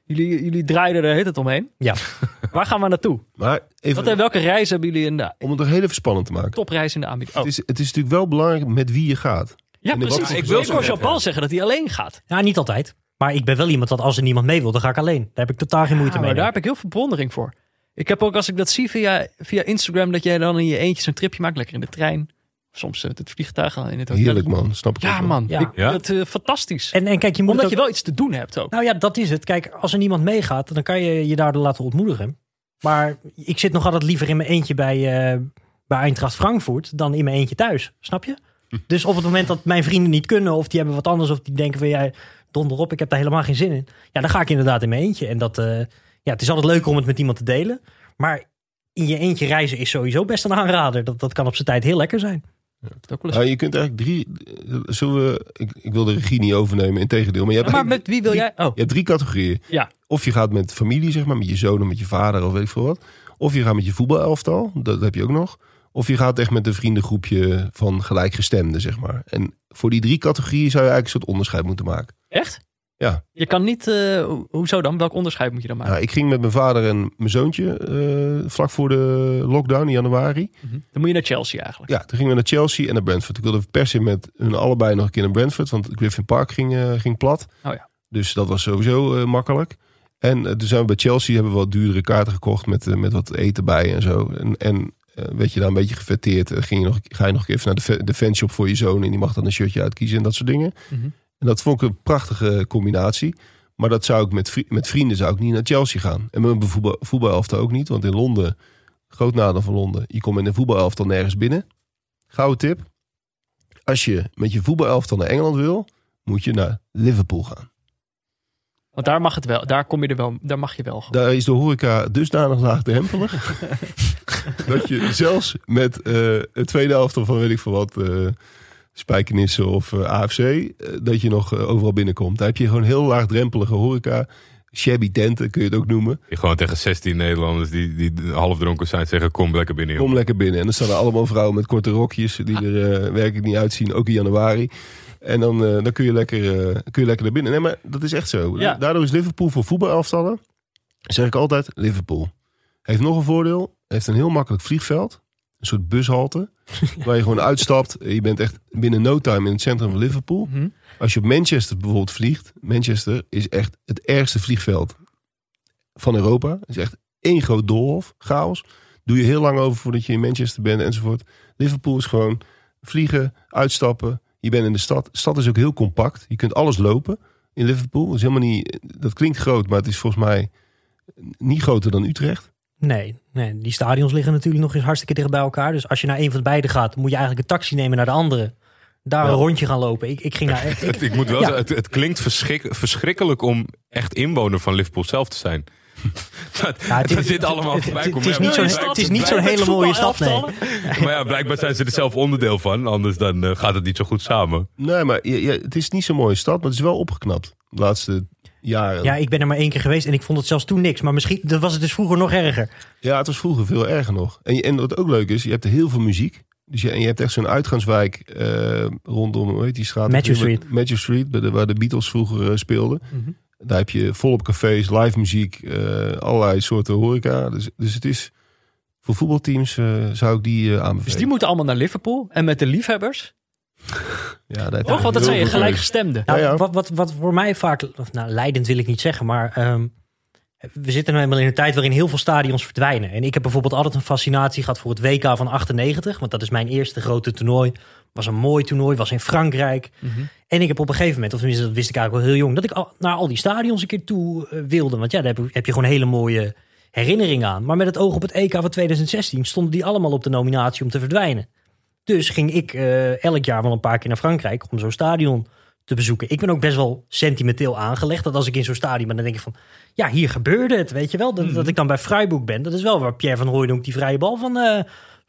jullie, jullie draaien er heet het omheen. Ja. *laughs* Waar gaan we naartoe? Maar even, Wat, welke reis hebben jullie in de om het nog heel even spannend te maken. topreis in de aanbieding? Oh, Het, is, het is natuurlijk wel belangrijk met wie je gaat. ja, en precies. Ik wil Jean je Paul zeggen dat hij alleen gaat. Ja, niet altijd. Maar ik ben wel iemand dat als er niemand mee wil, dan ga ik alleen. Daar heb ik totaal geen moeite Ja, mee. maar daar heb ik heel veel bewondering voor. Ik heb ook als ik dat zie via, via Instagram, dat jij dan in je eentje zo'n tripje maakt. Lekker in de trein. Soms met het vliegtuig in het hotel. Heerlijk man, snap ik Ja wel. man, Ja. Ik- Ja? dat, eh, fantastisch. En, en kijk, je moet Omdat je wel iets te doen hebt ook. Nou ja, dat is het. Kijk, als er niemand meegaat, dan kan je je daardoor laten ontmoedigen. Maar ik zit nog altijd liever in mijn eentje bij, eh bij Eintracht Frankfurt dan in mijn eentje thuis. Snap je? Dus op het moment dat mijn vrienden niet kunnen of die hebben wat anders of die denken van jij donder op, ik heb daar helemaal geen zin in. Ja, dan ga ik inderdaad in mijn eentje. En dat, eh, ja, het is altijd leuker om het met iemand te delen. Maar in je eentje reizen is sowieso best een aanrader. Dat, dat kan op zijn tijd heel lekker zijn. Ja, je kunt eigenlijk drie... eh, Zullen we... Ik, ik wil de regie niet overnemen, in tegendeel. Maar je hebt, maar met wie wil jij? Oh, je hebt drie categorieën. ja. Of je gaat met familie, zeg maar, met je zoon of met je vader of weet ik veel wat. Of je gaat met je voetbalelftal, dat heb je ook nog. Of je gaat echt met een vriendengroepje van gelijkgestemden, zeg maar. En voor die drie categorieën zou je eigenlijk een soort onderscheid moeten maken. Echt? Ja. Je kan niet... eh, ho- hoezo dan? Welk onderscheid moet je dan maken? Nou, ik ging met mijn vader en mijn zoontje eh, vlak voor de lockdown in januari. Mhm. Dan moet je naar Chelsea eigenlijk. Ja, toen gingen we naar Chelsea en naar Brentford. Ik wilde per se met hun allebei nog een keer naar Brentford, want Griffin Park ging, eh, ging plat. Oh ja. Dus dat was sowieso makkelijk. En toen zijn we bij Chelsea hebben we wat duurdere kaarten gekocht met, met wat eten bij en zo. En, en werd je daar een beetje gefetteerd. Ging je nog, ga je nog even naar de, de fanshop voor je zoon en die mag dan een shirtje uitkiezen en dat soort dingen. Mhm. En dat vond ik een prachtige combinatie. Maar dat zou ik met, vri- met vrienden zou ik niet naar Chelsea gaan. En met mijn voetbal, voetbalelftal ook niet. Want in Londen, groot nadeel van Londen, je komt in een voetbalelftal nergens binnen. Gouden tip. Als je met je voetbalelftal naar Engeland wil, moet je naar Liverpool gaan. Want daar mag het wel. Daar kom je er wel. Daar mag je wel. gewoon. Daar is de horeca dusdanig laagdrempelig. *laughs* dat je zelfs met eh het tweede elftal van weet ik veel wat... eh Spijkenissen of eh, AFC, eh, dat je nog eh, overal binnenkomt. Daar heb je gewoon heel laagdrempelige horeca. Shabby tenten kun je het ook noemen. Gewoon tegen 16 Nederlanders die, die half dronken zijn zeggen: Kom lekker binnen. Kom jongen." lekker binnen. En dan staan er allemaal vrouwen met korte rokjes die er werkelijk niet uitzien, ook in januari. En dan, dan kun, je lekker, kun je lekker naar binnen. Nee, maar dat is echt zo. Ja. Daardoor is Liverpool voor voetbalelftallen, zeg ik altijd, Liverpool. Heeft nog een voordeel, heeft een heel makkelijk vliegveld. Een soort bushalte, *laughs* waar je gewoon uitstapt. Je bent echt binnen no time in het centrum van Liverpool. Mhm. Als je op Manchester bijvoorbeeld vliegt, Manchester is echt het ergste vliegveld van Europa. Het is echt één groot doolhof, chaos. Doe je heel lang over voordat je in Manchester bent enzovoort. Liverpool is gewoon vliegen, uitstappen. Je bent in de stad. De stad is ook heel compact. Je kunt alles lopen in Liverpool. Dat, is helemaal niet, dat klinkt groot, maar het is volgens mij niet groter dan Utrecht. Nee, nee, die stadions liggen natuurlijk nog eens hartstikke dicht bij elkaar. Dus als je naar een van de beide gaat, moet je eigenlijk een taxi nemen naar de andere. Daar Ja. een rondje gaan lopen. Ik, ik ging *laughs* naar... Ik, Het, ik moet wel Ja. zeggen, het, het klinkt verschrik- verschrikkelijk om echt inwoner van Liverpool zelf te zijn. *laughs* dat, Ja, het is- zit allemaal het- voorbij het- komen. het is Ja, niet zo'n- blijkbaar- het is niet zo'n Met hele mooie stad, nee. *laughs* Maar ja, blijkbaar zijn ze er zelf onderdeel van. Anders dan eh, gaat het niet zo goed samen. Nee, maar het is niet zo'n mooie stad, maar het is wel opgeknapt. De laatste jaren. ja, ik ben er maar één keer geweest en ik vond het zelfs toen niks. Maar misschien dat was het dus vroeger nog erger. Ja, het was vroeger veel erger nog. En, en wat ook leuk is, je hebt er heel veel muziek. Dus je, en je hebt echt zo'n uitgaanswijk eh, rondom, hoe heet die straat? Matthew Street. Matthew Street, bij de, waar de Beatles vroeger eh, speelden. Mhm. Daar heb je volop cafés, live muziek, eh, allerlei soorten horeca. Dus, dus het is, voor voetbalteams eh, zou ik die aanbevelen. Dus die moeten allemaal naar Liverpool. En met de liefhebbers. Ja, Oh, dat heel zijn je gelijkgestemden. Nou, Ja, ja. Wat, wat, wat voor mij vaak, of nou, leidend wil ik niet zeggen, maar ehm, we zitten nu eenmaal in een tijd waarin heel veel stadions verdwijnen. En ik heb bijvoorbeeld altijd een fascinatie gehad voor het WK van 98, want dat is mijn eerste grote toernooi. Was een mooi toernooi, was in Frankrijk. Mhm. En ik heb op een gegeven moment, of tenminste dat wist ik eigenlijk wel heel jong, dat ik al, naar al die stadions een keer toe eh, wilde. Want ja, daar heb, je- heb je gewoon hele mooie herinneringen aan. Maar met het oog op het EK van 2016 stonden die allemaal op de nominatie om te verdwijnen. Dus ging ik eh, elk jaar wel een paar keer naar Frankrijk om zo'n stadion te bezoeken. Ik ben ook best wel sentimenteel aangelegd. Dat als ik in zo'n stadion ben, dan denk ik van... Ja, hier gebeurde het, weet je wel. Dat, dat ik dan bij Freiburg ben. Dat is wel waar Pierre van Hooijdonk die vrije bal van, eh,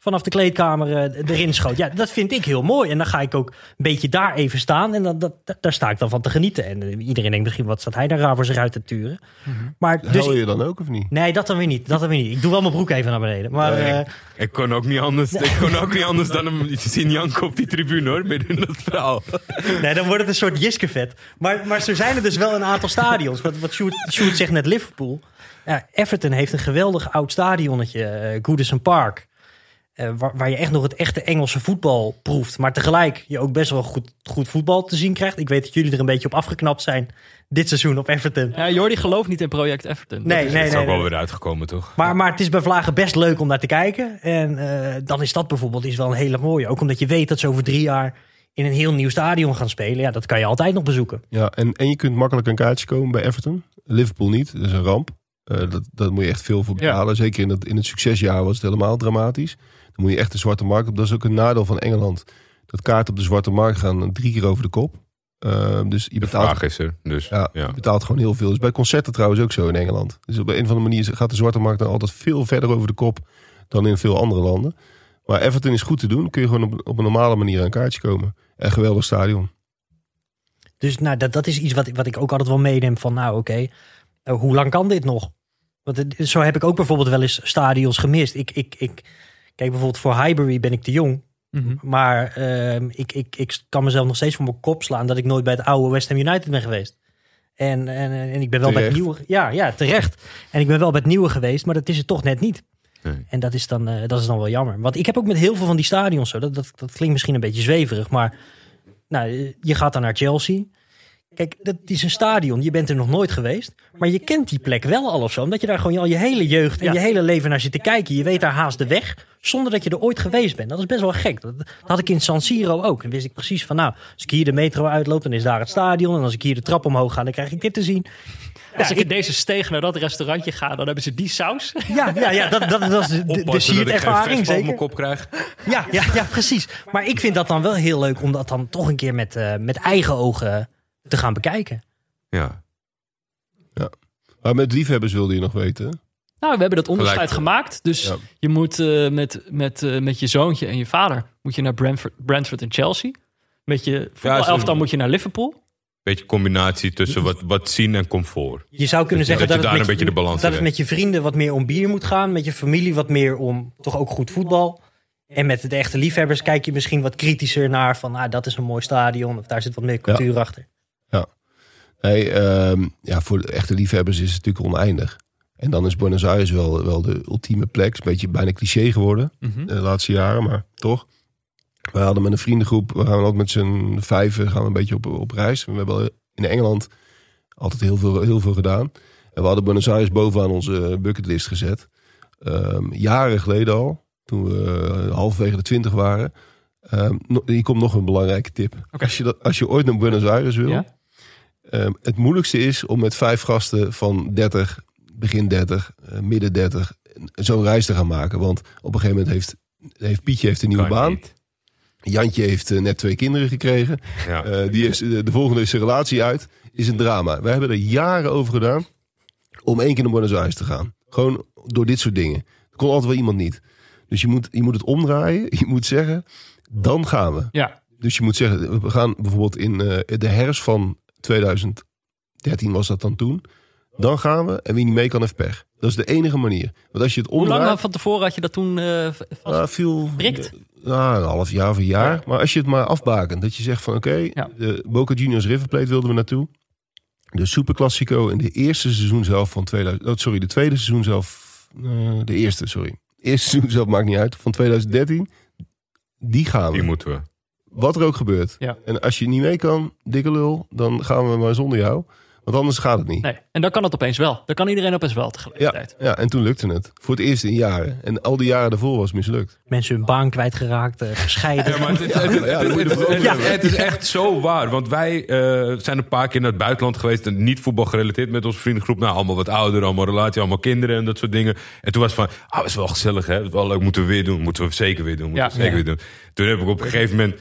vanaf de kleedkamer eh, erin schoot. Ja, dat vind ik heel mooi. En dan ga ik ook een beetje daar even staan. En dan, dat, daar sta ik dan van te genieten. En eh, iedereen denkt misschien, wat staat hij daar raar voor zich uit te turen. Maar dus... Huil je dan ook of niet? Nee, dat dan weer niet. Dat dan weer niet. Ik doe wel mijn broek even naar beneden. Maar Nee, eh, ik, ik kon ook niet anders, ik kon ook niet anders dan hem zien janken op die tribune hoor. Midden in dat verhaal. Nee, dan wordt het een soort jiskevet. Maar, maar zo zijn er dus wel een aantal stadions. Wat, wat Sjoerd, Sjoerd zegt net Liverpool. Ja, Everton heeft een geweldig oud stadionnetje, eh Goodison Park. Eh, waar, waar je echt nog het echte Engelse voetbal proeft. Maar tegelijk je ook best wel goed, goed voetbal te zien krijgt. Ik weet dat jullie er een beetje op afgeknapt zijn dit seizoen op Everton. Ja, Jordi gelooft niet in project Everton. Nee, Dat is- nee, Dat is nee. ook wel nee. weer uitgekomen toch? Maar, maar het is bij Vlagen best leuk om naar te kijken. En eh, dan is dat bijvoorbeeld is wel een hele mooie. Ook omdat je weet dat ze over drie jaar in een heel nieuw stadion gaan spelen. Ja, dat kan je altijd nog bezoeken. Ja, en, en je kunt makkelijk een kaartje komen bij Everton. Liverpool niet, dat is een ramp. Eh, dat, dat moet je echt veel voor Ja. betalen. Zeker in het, in het succesjaar was het helemaal dramatisch. Dan moet je echt de zwarte markt op. Dat is ook een nadeel van Engeland. Dat kaarten op de zwarte markt gaan drie keer over de kop. Eh, dus je De betaalt, vraag is er. Dus ja, ja. je betaalt gewoon heel veel. Dus bij concerten trouwens ook zo in Engeland. Dus op een of andere manier gaat de zwarte markt dan altijd veel verder over de kop dan in veel andere landen. Maar Everton is goed te doen. Kun je gewoon op, op een normale manier aan een kaartje komen. En geweldig stadion. Dus nou, dat, dat is iets wat, wat ik ook altijd wel meeneem van nou oké, eh, hoe lang kan dit nog? Want het- zo heb ik ook bijvoorbeeld wel eens stadions gemist. Ik, ik, ik, kijk bijvoorbeeld voor Highbury ben ik te jong. Mhm. Maar ehm, ik, ik, ik kan mezelf nog steeds voor mijn kop slaan dat ik nooit bij het oude West Ham United ben geweest. En, en, en ik ben wel bij het nieuwe. Ja, ja, terecht. En ik ben wel bij het nieuwe geweest, maar dat is het toch net niet. Nee. En dat is, dan, eh, dat is dan wel jammer. Want ik heb ook met heel veel van die stadions zo. Dat, dat, dat klinkt misschien een beetje zweverig, maar nou, eh, je gaat dan naar Chelsea. Kijk, dat is een stadion. Je bent er nog nooit geweest. Maar je kent die plek wel al of zo. Omdat je daar gewoon al je hele jeugd en Ja. je hele leven naar zit te kijken. Je weet daar haast de weg. Zonder dat je er ooit geweest bent. Dat is best wel gek. Dat, dat had ik in San Siro ook. Dan wist ik precies van nou, als ik hier de metro uitloop, dan is daar het stadion. En als ik hier de trap omhoog ga, dan krijg ik dit te zien. Als ik in deze steeg naar dat restaurantje ga, dan hebben ze die saus. Ja, ja, ja dat, dat, dat is de, ervaring zeker. mijn kop krijg. Ja, ja, ja, precies. Maar ik vind dat dan wel heel leuk om dat dan toch een keer met, eh, met eigen ogen te gaan bekijken. Ja. Maar met liefhebbers wilde je nog weten. Nou, we hebben dat onderscheid Gelijk. gemaakt. Dus Ja. je moet eh, met, met, eh, met je zoontje en je vader moet je naar Brentford, Brentford en Chelsea. Met je voetbalelftal zo- moet je naar Liverpool. Beetje combinatie tussen wat, wat zien en comfort. Je zou kunnen Dat je- zeggen dat dat, je daar het, een met, beetje de balans dat het met je vrienden wat meer om bier moet gaan. Met je familie wat meer om toch ook goed voetbal. En met de echte liefhebbers kijk je misschien wat kritischer naar van ah, dat is een mooi stadion. Of daar zit wat meer cultuur achter. Nee, ehm, ja, voor de echte liefhebbers is het natuurlijk oneindig. En dan is Buenos Aires wel, wel de ultieme plek. Is een beetje bijna cliché geworden Mhm. de laatste jaren, maar toch. We hadden met een vriendengroep, we gaan ook met z'n vijven gaan we een beetje op, op reis. We hebben in Engeland altijd heel veel, heel veel gedaan. En we hadden Buenos Aires bovenaan onze bucketlist gezet. Ehm, jaren geleden al, toen we eh, halverwege de twintig waren. Ehm, hier komt nog een belangrijke tip. Als, je dat, als je ooit naar Buenos Aires wil, Ja? Ehm, het moeilijkste is om met vijf gasten van 30, begin 30, eh, midden 30, zo'n reis te gaan maken. Want op een gegeven moment heeft, heeft Pietje heeft een nieuwe baan. niet. Jantje heeft eh, net twee kinderen gekregen. Ja. Eh, die is, de, de volgende is zijn relatie uit. Is een drama. We hebben er jaren over gedaan om één keer naar Buenos Aires te gaan. Gewoon door dit soort dingen. Er kon altijd wel iemand niet. Dus je moet, je moet het omdraaien. *laughs* Je moet zeggen, dan gaan we. Ja, Dus je moet zeggen, we gaan bijvoorbeeld in de herfst van 2013 was dat dan toen. Dan gaan we en wie niet mee kan heeft pech. Dat is de enige manier. Want als je het hoe lang omdraait... van tevoren had je dat toen eh, vast? Veel, Prikt? Ja, een half jaar of een jaar. Maar als je het maar afbakent. Dat je zegt van oké, Ja. de Boca Juniors River Plate wilden we naartoe. De Super Classico in de eerste seizoen zelf van 2000... Oh, sorry, de tweede seizoen zelf... eh, de eerste, sorry. Eerste seizoen zelf maakt niet uit. Van 2013. Die gaan we. Die moeten we. Wat er ook gebeurt. Ja. En als je niet mee kan, dikke lul, dan gaan we maar zonder jou. Want anders gaat het niet. Nee, en dan kan het opeens wel. Dan kan iedereen opeens wel Ja, tegelijkertijd. ja, en toen lukte het. Voor het eerst in jaren. En al die jaren daarvoor was het mislukt. Mensen hun baan kwijtgeraakt, eh, gescheiden. Ja, maar het, Ja, is echt zo waar. Want wij eh, zijn een paar keer naar het buitenland geweest. en Niet voetbal gerelateerd met onze vriendengroep. Nou, allemaal wat ouder, allemaal relatie, allemaal kinderen en dat soort dingen. En toen was het van, ah, is wel gezellig hè. Dat is wel leuk, moeten we weer doen. Moeten we zeker weer doen. Moeten Ja. we zeker Ja. weer doen. Toen heb ik op een gegeven moment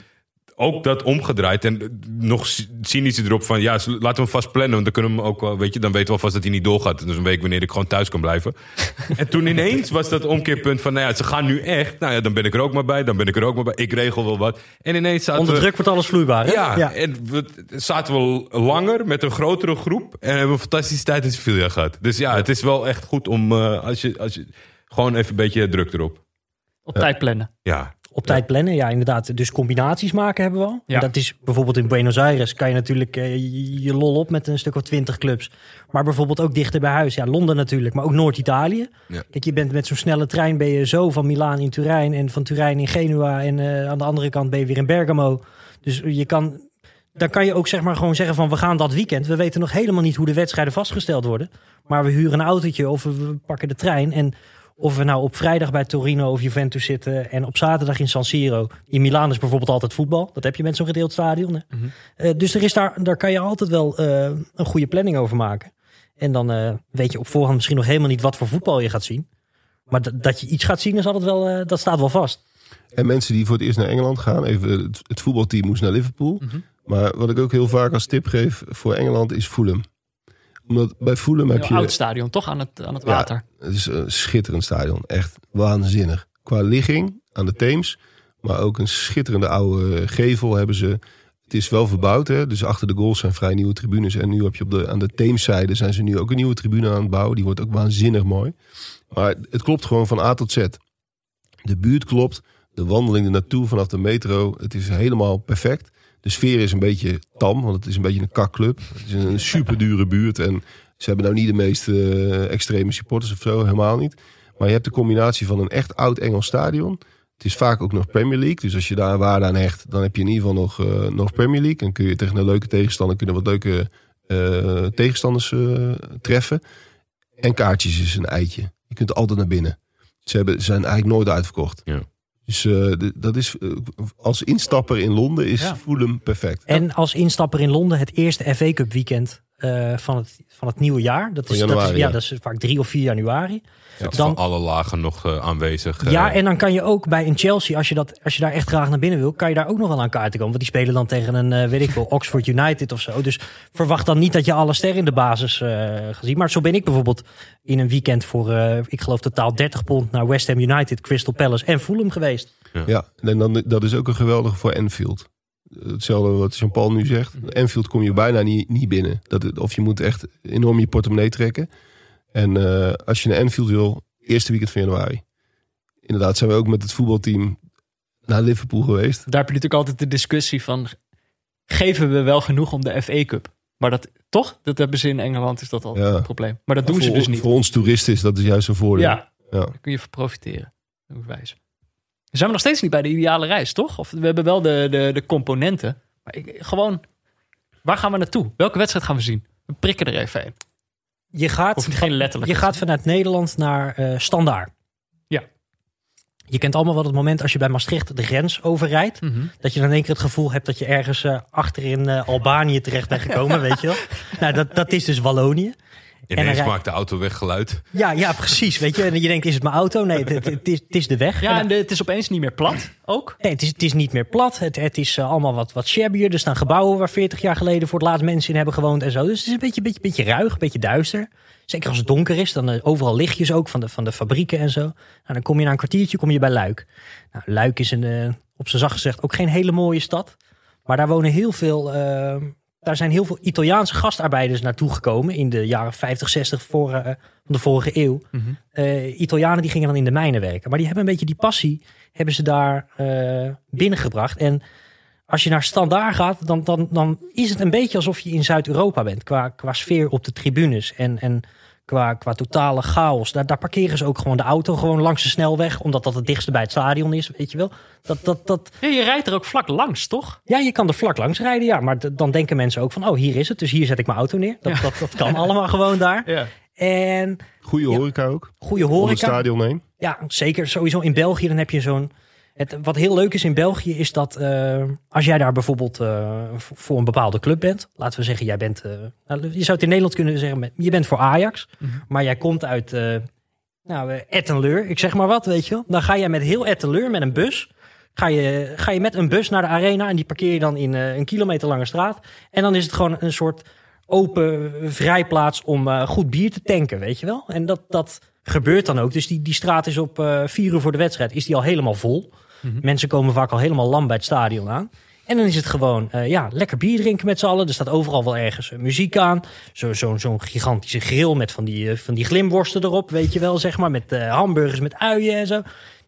ook dat omgedraaid. En nog cynisch erop van, ja, laten we hem vast plannen. Want dan kunnen we hem ook wel, weet je, dan weten we alvast dat hij niet doorgaat. Dus een week wanneer ik gewoon thuis kan blijven. *laughs* en toen ineens was dat omkeerpunt van, nou ja, ze gaan nu echt. Nou ja, dan ben ik er ook maar bij. Dan ben ik er ook maar bij. Ik regel wel wat. En ineens zaten Onder we- druk wordt alles vloeibaar. Hè? ja, en we zaten we langer met een grotere groep. En hebben een fantastische tijd in Sevilla gehad. Dus ja, het is wel echt goed om, eh, als, je, als je gewoon even een beetje druk erop. Op tijd plannen. Ja, Op tijd plannen, ja inderdaad. Dus combinaties maken hebben we al. Ja. En dat is bijvoorbeeld in Buenos Aires kan je natuurlijk eh, je- lol op met een stuk of twintig clubs. Maar bijvoorbeeld ook dichter bij huis. Ja, Londen natuurlijk, maar ook Noord-Italië. Ja. Kijk, je bent met zo'n snelle trein ben je zo van Milaan in Turijn en van Turijn in Genua. En eh, aan de andere kant ben je weer in Bergamo. Dus je kan, dan kan je ook zeg maar gewoon zeggen van we gaan dat weekend. We weten nog helemaal niet hoe de wedstrijden vastgesteld worden. Maar we huren een autootje of we, we pakken de trein. En of we nou op vrijdag bij Torino of Juventus zitten en op zaterdag in San Siro. In Milaan is bijvoorbeeld altijd voetbal. Dat heb je met zo'n gedeeld stadion. Hè? Mhm. Eh, dus er is daar, daar kan je altijd wel eh, een goede planning over maken. En dan eh, weet je op voorhand misschien nog helemaal niet wat voor voetbal je gaat zien. Maar dat- dat je iets gaat zien, is altijd wel, eh, dat staat wel vast. En mensen die voor het eerst naar Engeland gaan, even het, het voetbalteam moest naar Liverpool. Mhm. Maar wat ik ook heel vaak als tip geef voor Engeland is Fulham. Omdat bij Fulham heb Een je... oud stadion, toch aan het, aan het Ja. water. Het is een schitterend stadion. Echt waanzinnig. Qua ligging, aan de Theems. Maar ook een schitterende oude gevel hebben ze. Het is wel verbouwd, hè? dus achter de goals zijn vrij nieuwe tribunes. En nu heb je op de, aan de Theemszijde zijn ze nu ook een nieuwe tribune aan het bouwen. Die wordt ook waanzinnig mooi. Maar het klopt gewoon van A tot Z. De buurt klopt, de wandeling er naartoe vanaf de metro. Het is helemaal perfect. De sfeer is een beetje tam, want het is een beetje een kakclub. Het is een super dure buurt en ze hebben nou niet de meest eh, extreme supporters of zo, helemaal niet. Maar je hebt de combinatie van een echt oud Engels stadion. Het is vaak ook nog Premier League. Dus als je daar waarde aan hecht, dan heb je in ieder geval nog, eh, nog Premier League. En kun je tegen een leuke tegenstander kunnen wat leuke eh, tegenstanders treffen. En kaartjes is een eitje. Je kunt altijd naar binnen. Ze, hebben, zijn eigenlijk nooit uitverkocht. Ja. Dus eh, dat is eh, als instapper in Londen is Ja. Fulham perfect. En als instapper in Londen het eerste FA Cup weekend eh, van, het, van het nieuwe jaar. Dat is, dat is, ja, ja. dat is vaak 3 of 4 januari. Zit Dan- van alle lagen nog eh, aanwezig. eh, Ja, en dan kan je ook bij een Chelsea, als je, dat, als je daar echt graag naar binnen wil, kan je daar ook nog wel aan kaarten komen. Want die spelen dan tegen een, eh, weet ik veel, Oxford United of zo. Dus verwacht dan niet dat je alle sterren in de basis eh gaat zien. Maar zo ben ik bijvoorbeeld in een weekend voor, eh, ik geloof totaal 30 pond naar West Ham United, Crystal Palace en Fulham geweest. Ja, en dan, dat is ook een geweldige voor Enfield. Hetzelfde wat Jean-Paul nu zegt. Enfield kom je bijna niet, niet binnen. Dat, of je moet echt enorm je portemonnee trekken. En eh, als je naar Enfield wil, eerste weekend van januari. Inderdaad, zijn we ook met het voetbalteam naar Liverpool geweest. Daar heb je natuurlijk altijd de discussie van... geven we wel genoeg om de FA Cup? Maar dat, toch? Dat hebben ze in Engeland, is dat al Ja. een probleem. Maar dat doen ze voor, dus niet. Voor ons toeristen is dat dus juist een voordeel. Ja, Ja. daar kun je van profiteren. Hoe Zijn we nog steeds niet bij de ideale reis, toch? Of we hebben wel de, de, de componenten. Maar ik, gewoon, waar gaan we naartoe? Welke wedstrijd gaan we zien? We prikken er even in. Je gaat, Of geen letterlijk. je gaat vanuit Nederland naar eh Standaard. Ja. Je kent allemaal wel het moment als je bij Maastricht de grens overrijdt. Mhm. Dat je dan in één keer het gevoel hebt dat je ergens eh, achter in eh, Albanië terecht bent gekomen, *laughs* weet je wel. Nou, dat, dat is dus Wallonië. Ineens dan rij- maakt de auto weggeluid. Ja, ja, precies. Weet je, en je denkt, is het mijn auto? Nee, het, is, het is de weg. Ja, En en de- het is opeens niet meer plat ook. Nee, het is, het is niet meer plat. Het, het is eh, allemaal wat, wat shabbier. Er staan gebouwen waar 40 jaar geleden voor het laatst mensen in hebben gewoond en zo. Dus het is een beetje, beetje, beetje ruig, een beetje duister. Zeker als het donker is, dan eh, overal lichtjes ook van de, van de fabrieken en zo. Nou, dan kom je na een kwartiertje kom je bij Luik. Nou, Luik is een, eh, op zijn zacht gezegd ook geen hele mooie stad. Maar daar wonen heel veel, daar zijn heel veel Italiaanse gastarbeiders naartoe gekomen in de jaren 50, 60 voor, eh, van de vorige eeuw. Eh, Italianen die gingen dan in de mijnen werken. Maar die hebben een beetje die passie, hebben ze daar eh, binnengebracht. En als je naar Standaard gaat, dan, dan, dan is het een beetje alsof je in Zuid-Europa bent. Qua, qua sfeer op de tribunes en, en qua, qua totale chaos. Daar, daar parkeren ze ook gewoon de auto gewoon langs de snelweg. Omdat dat het dichtste bij het stadion is, weet je wel. Dat, dat, dat, Ja, je rijdt er ook vlak langs, toch? ja, je kan er vlak langs rijden, ja. Maar dan denken mensen ook van, oh, hier is het. Dus hier zet ik mijn auto neer. Dat, Ja. dat, dat kan allemaal gewoon daar. Ja. En Goede Ja. horeca ook. goede Om het horeca. stadion heen. Ja, zeker. Sowieso in België, dan heb je zo'n... Het, wat heel leuk is in België is dat eh, als jij daar bijvoorbeeld eh, voor een bepaalde club bent, laten we zeggen, jij bent, eh, nou, je zou het in Nederland kunnen zeggen, je bent voor Ajax, maar jij komt uit nou, Ettenleur, ik zeg maar wat, weet je wel. Dan ga jij met heel Ettenleur met een bus, ga je, ga je met een bus naar de arena en die parkeer je dan in een kilometer lange straat. En dan is het gewoon een soort open vrijplaats om goed bier te tanken, weet je wel. En dat, dat gebeurt dan ook. Dus die, die straat is op vier uur voor de wedstrijd, is die al helemaal vol. Mensen komen vaak al helemaal lam bij het stadion aan. En dan is het gewoon, eh, ja, lekker bier drinken met z'n allen. Er staat overal wel ergens eh, muziek aan. Zo- Zo'n zo'n gigantische grill met van die, eh, van die glimworsten erop, weet je wel, zeg maar. Met hamburgers met uien en zo.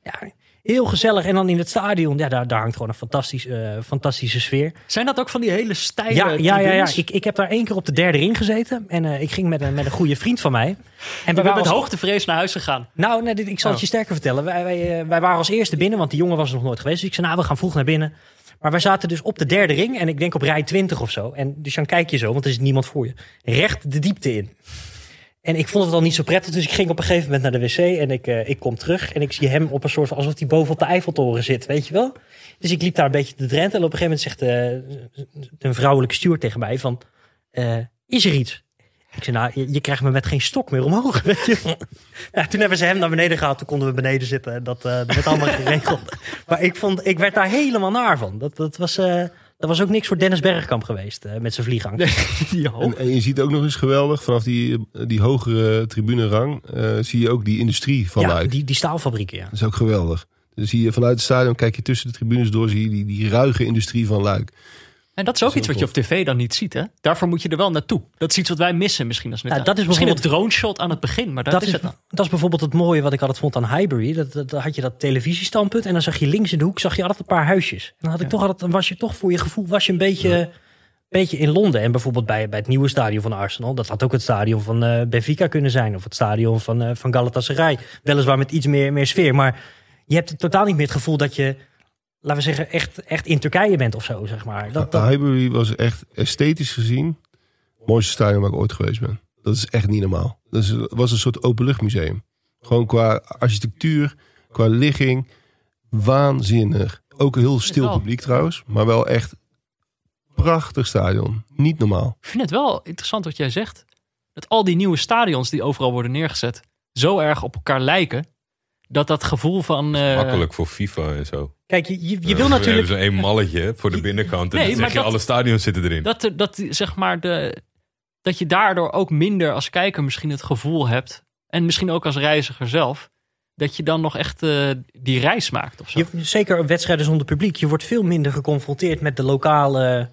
Ja, heel gezellig. En dan in het stadion, ja, daar, daar hangt gewoon een fantastisch, eh, fantastische sfeer. Zijn dat ook van die hele steile Ja, ja, ja? Ik, ik heb daar één keer op de derde ring gezeten. En eh, ik ging met een, met een goede vriend van mij. En We waren met hoogtevrees naar huis gegaan. nou, nee, dit- ik zal het Oh. je sterker vertellen. Wij, wij, eh, wij waren als eerste binnen, want die jongen was er nog nooit geweest. Dus ik zei, nou, we gaan vroeg naar binnen. Maar wij zaten dus op de derde ring. En ik denk op rij 20 of zo. En dus dan kijk je zo, want er is niemand voor je. Recht de diepte in. En ik vond het al niet zo prettig. Dus ik ging op een gegeven moment naar de wc. En ik, eh, ik kom terug. En ik zie hem op een soort van, alsof hij boven op de Eiffeltoren zit. Weet je wel? Dus ik liep daar een beetje te drenten. En op een gegeven moment zegt eh, een vrouwelijke steward tegen mij van... eh, is er iets? Ik zei, nou, je, je krijgt me met geen stok meer omhoog. *laughs* Weet je? Ja, toen hebben ze hem naar beneden gehaald. Toen konden we beneden zitten. En dat, werd allemaal *laughs* geregeld. Maar ik, vond, ik werd daar helemaal naar van. Dat, dat, was, dat was ook niks voor Dennis Bergkamp geweest eh, met zijn *laughs* hoog. En, en je ziet ook nog eens geweldig, vanaf die, die hogere tribunerang, eh zie je ook die industrie van ja, Luik. die, die staalfabrieken, ja. Dat is ook geweldig. Dan zie je vanuit het stadion, kijk je tussen de tribunes door, zie je die, die ruige industrie van Luik. En dat is ook Dat is iets wat je op tv dan niet ziet, hè? Daarvoor moet je er wel naartoe. Dat is iets wat wij missen misschien als net. Ja, dat is misschien een bijvoorbeeld- drone shot aan het begin, maar dat, Dat is het dan. dat is bijvoorbeeld het mooie wat ik altijd vond aan Highbury. Dat, dat, dan had je dat televisiestandpunt en dan zag je links in de hoek zag je altijd een paar huisjes. En dan, had ik toch altijd, dan was je toch voor je gevoel was je een beetje, beetje in Londen. En bijvoorbeeld bij, bij het nieuwe stadion van Arsenal. Dat had ook het stadion van eh, Benfica kunnen zijn. Of het stadion van, eh, van Galatasaray. Weliswaar met iets meer, meer sfeer. Maar je hebt totaal niet meer het gevoel dat je, laten we zeggen, echt, echt in Turkije bent of zo. Zeg maar. Dat, dat, Highbury was echt esthetisch gezien het mooiste stadion waar ik ooit geweest ben. Dat is echt niet normaal. Dat is, was een soort openluchtmuseum. Gewoon qua architectuur, qua ligging, waanzinnig. Ook een heel stil publiek trouwens, maar wel echt prachtig stadion. Niet normaal. Ik vind het wel interessant wat jij zegt. Dat al die nieuwe stadions die overal worden neergezet, zo erg op elkaar lijken. Dat dat gevoel van. eh, Makkelijk voor FIFA en zo. kijk, je, je, je We wil hebben natuurlijk... zo'n één malletje voor de binnenkant. En Nee, dan maar zeg je dat- alle stadions zitten erin. dat, er- dat, zeg maar de, dat je daardoor ook minder als kijker misschien het gevoel hebt. En misschien ook als reiziger zelf. Dat je dan nog echt eh, die reis maakt of zo. Je, zeker wedstrijden zonder publiek. Je wordt veel minder geconfronteerd met de lokale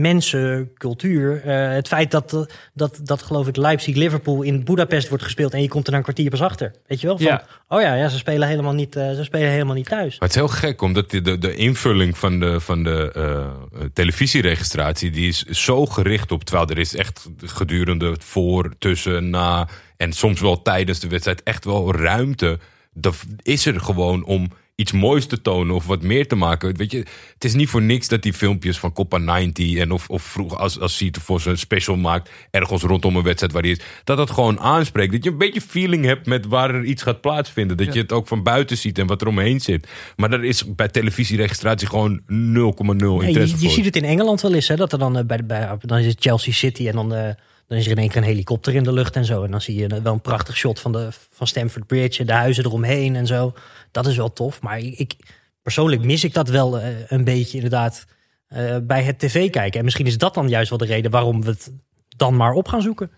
mensen, cultuur. Eh, het feit dat, eh, dat, dat geloof ik Leipzig-Liverpool in Budapest wordt gespeeld... en je komt er een kwartier pas achter. Weet je wel? Van, Ja. Oh ja, ja ze, spelen helemaal niet, eh, ze spelen helemaal niet thuis. Maar het is heel gek, omdat de, de, de invulling van de, van de eh, televisieregistratie... die is zo gericht op... terwijl er is echt gedurende voor, tussen, na... en soms wel tijdens de wedstrijd echt wel ruimte... Dat is er gewoon om iets moois te tonen of wat meer te maken. Weet je, het is niet voor niks dat die filmpjes van Copa 90 en of, of vroeg als, als Siete voor zijn special maakt, ergens rondom een wedstrijd waar hij is, dat dat gewoon aanspreekt. Dat je een beetje feeling hebt met waar er iets gaat plaatsvinden. Dat je het ook van buiten ziet en wat er omheen zit. Maar er is bij televisieregistratie gewoon 0,0 Nee, interesse je, je ziet het in Engeland wel eens, hè, dat er dan, eh, bij, bij, dan is het Chelsea City en dan, eh, dan is er in één keer een helikopter in de lucht en zo. En dan zie je eh, wel een prachtig shot van, de, van Stamford Bridge en de huizen eromheen en zo. Dat is wel tof, maar ik, persoonlijk mis ik dat wel eh, een beetje inderdaad eh, bij het tv kijken. En misschien is dat dan juist wel de reden waarom we het dan maar op gaan zoeken.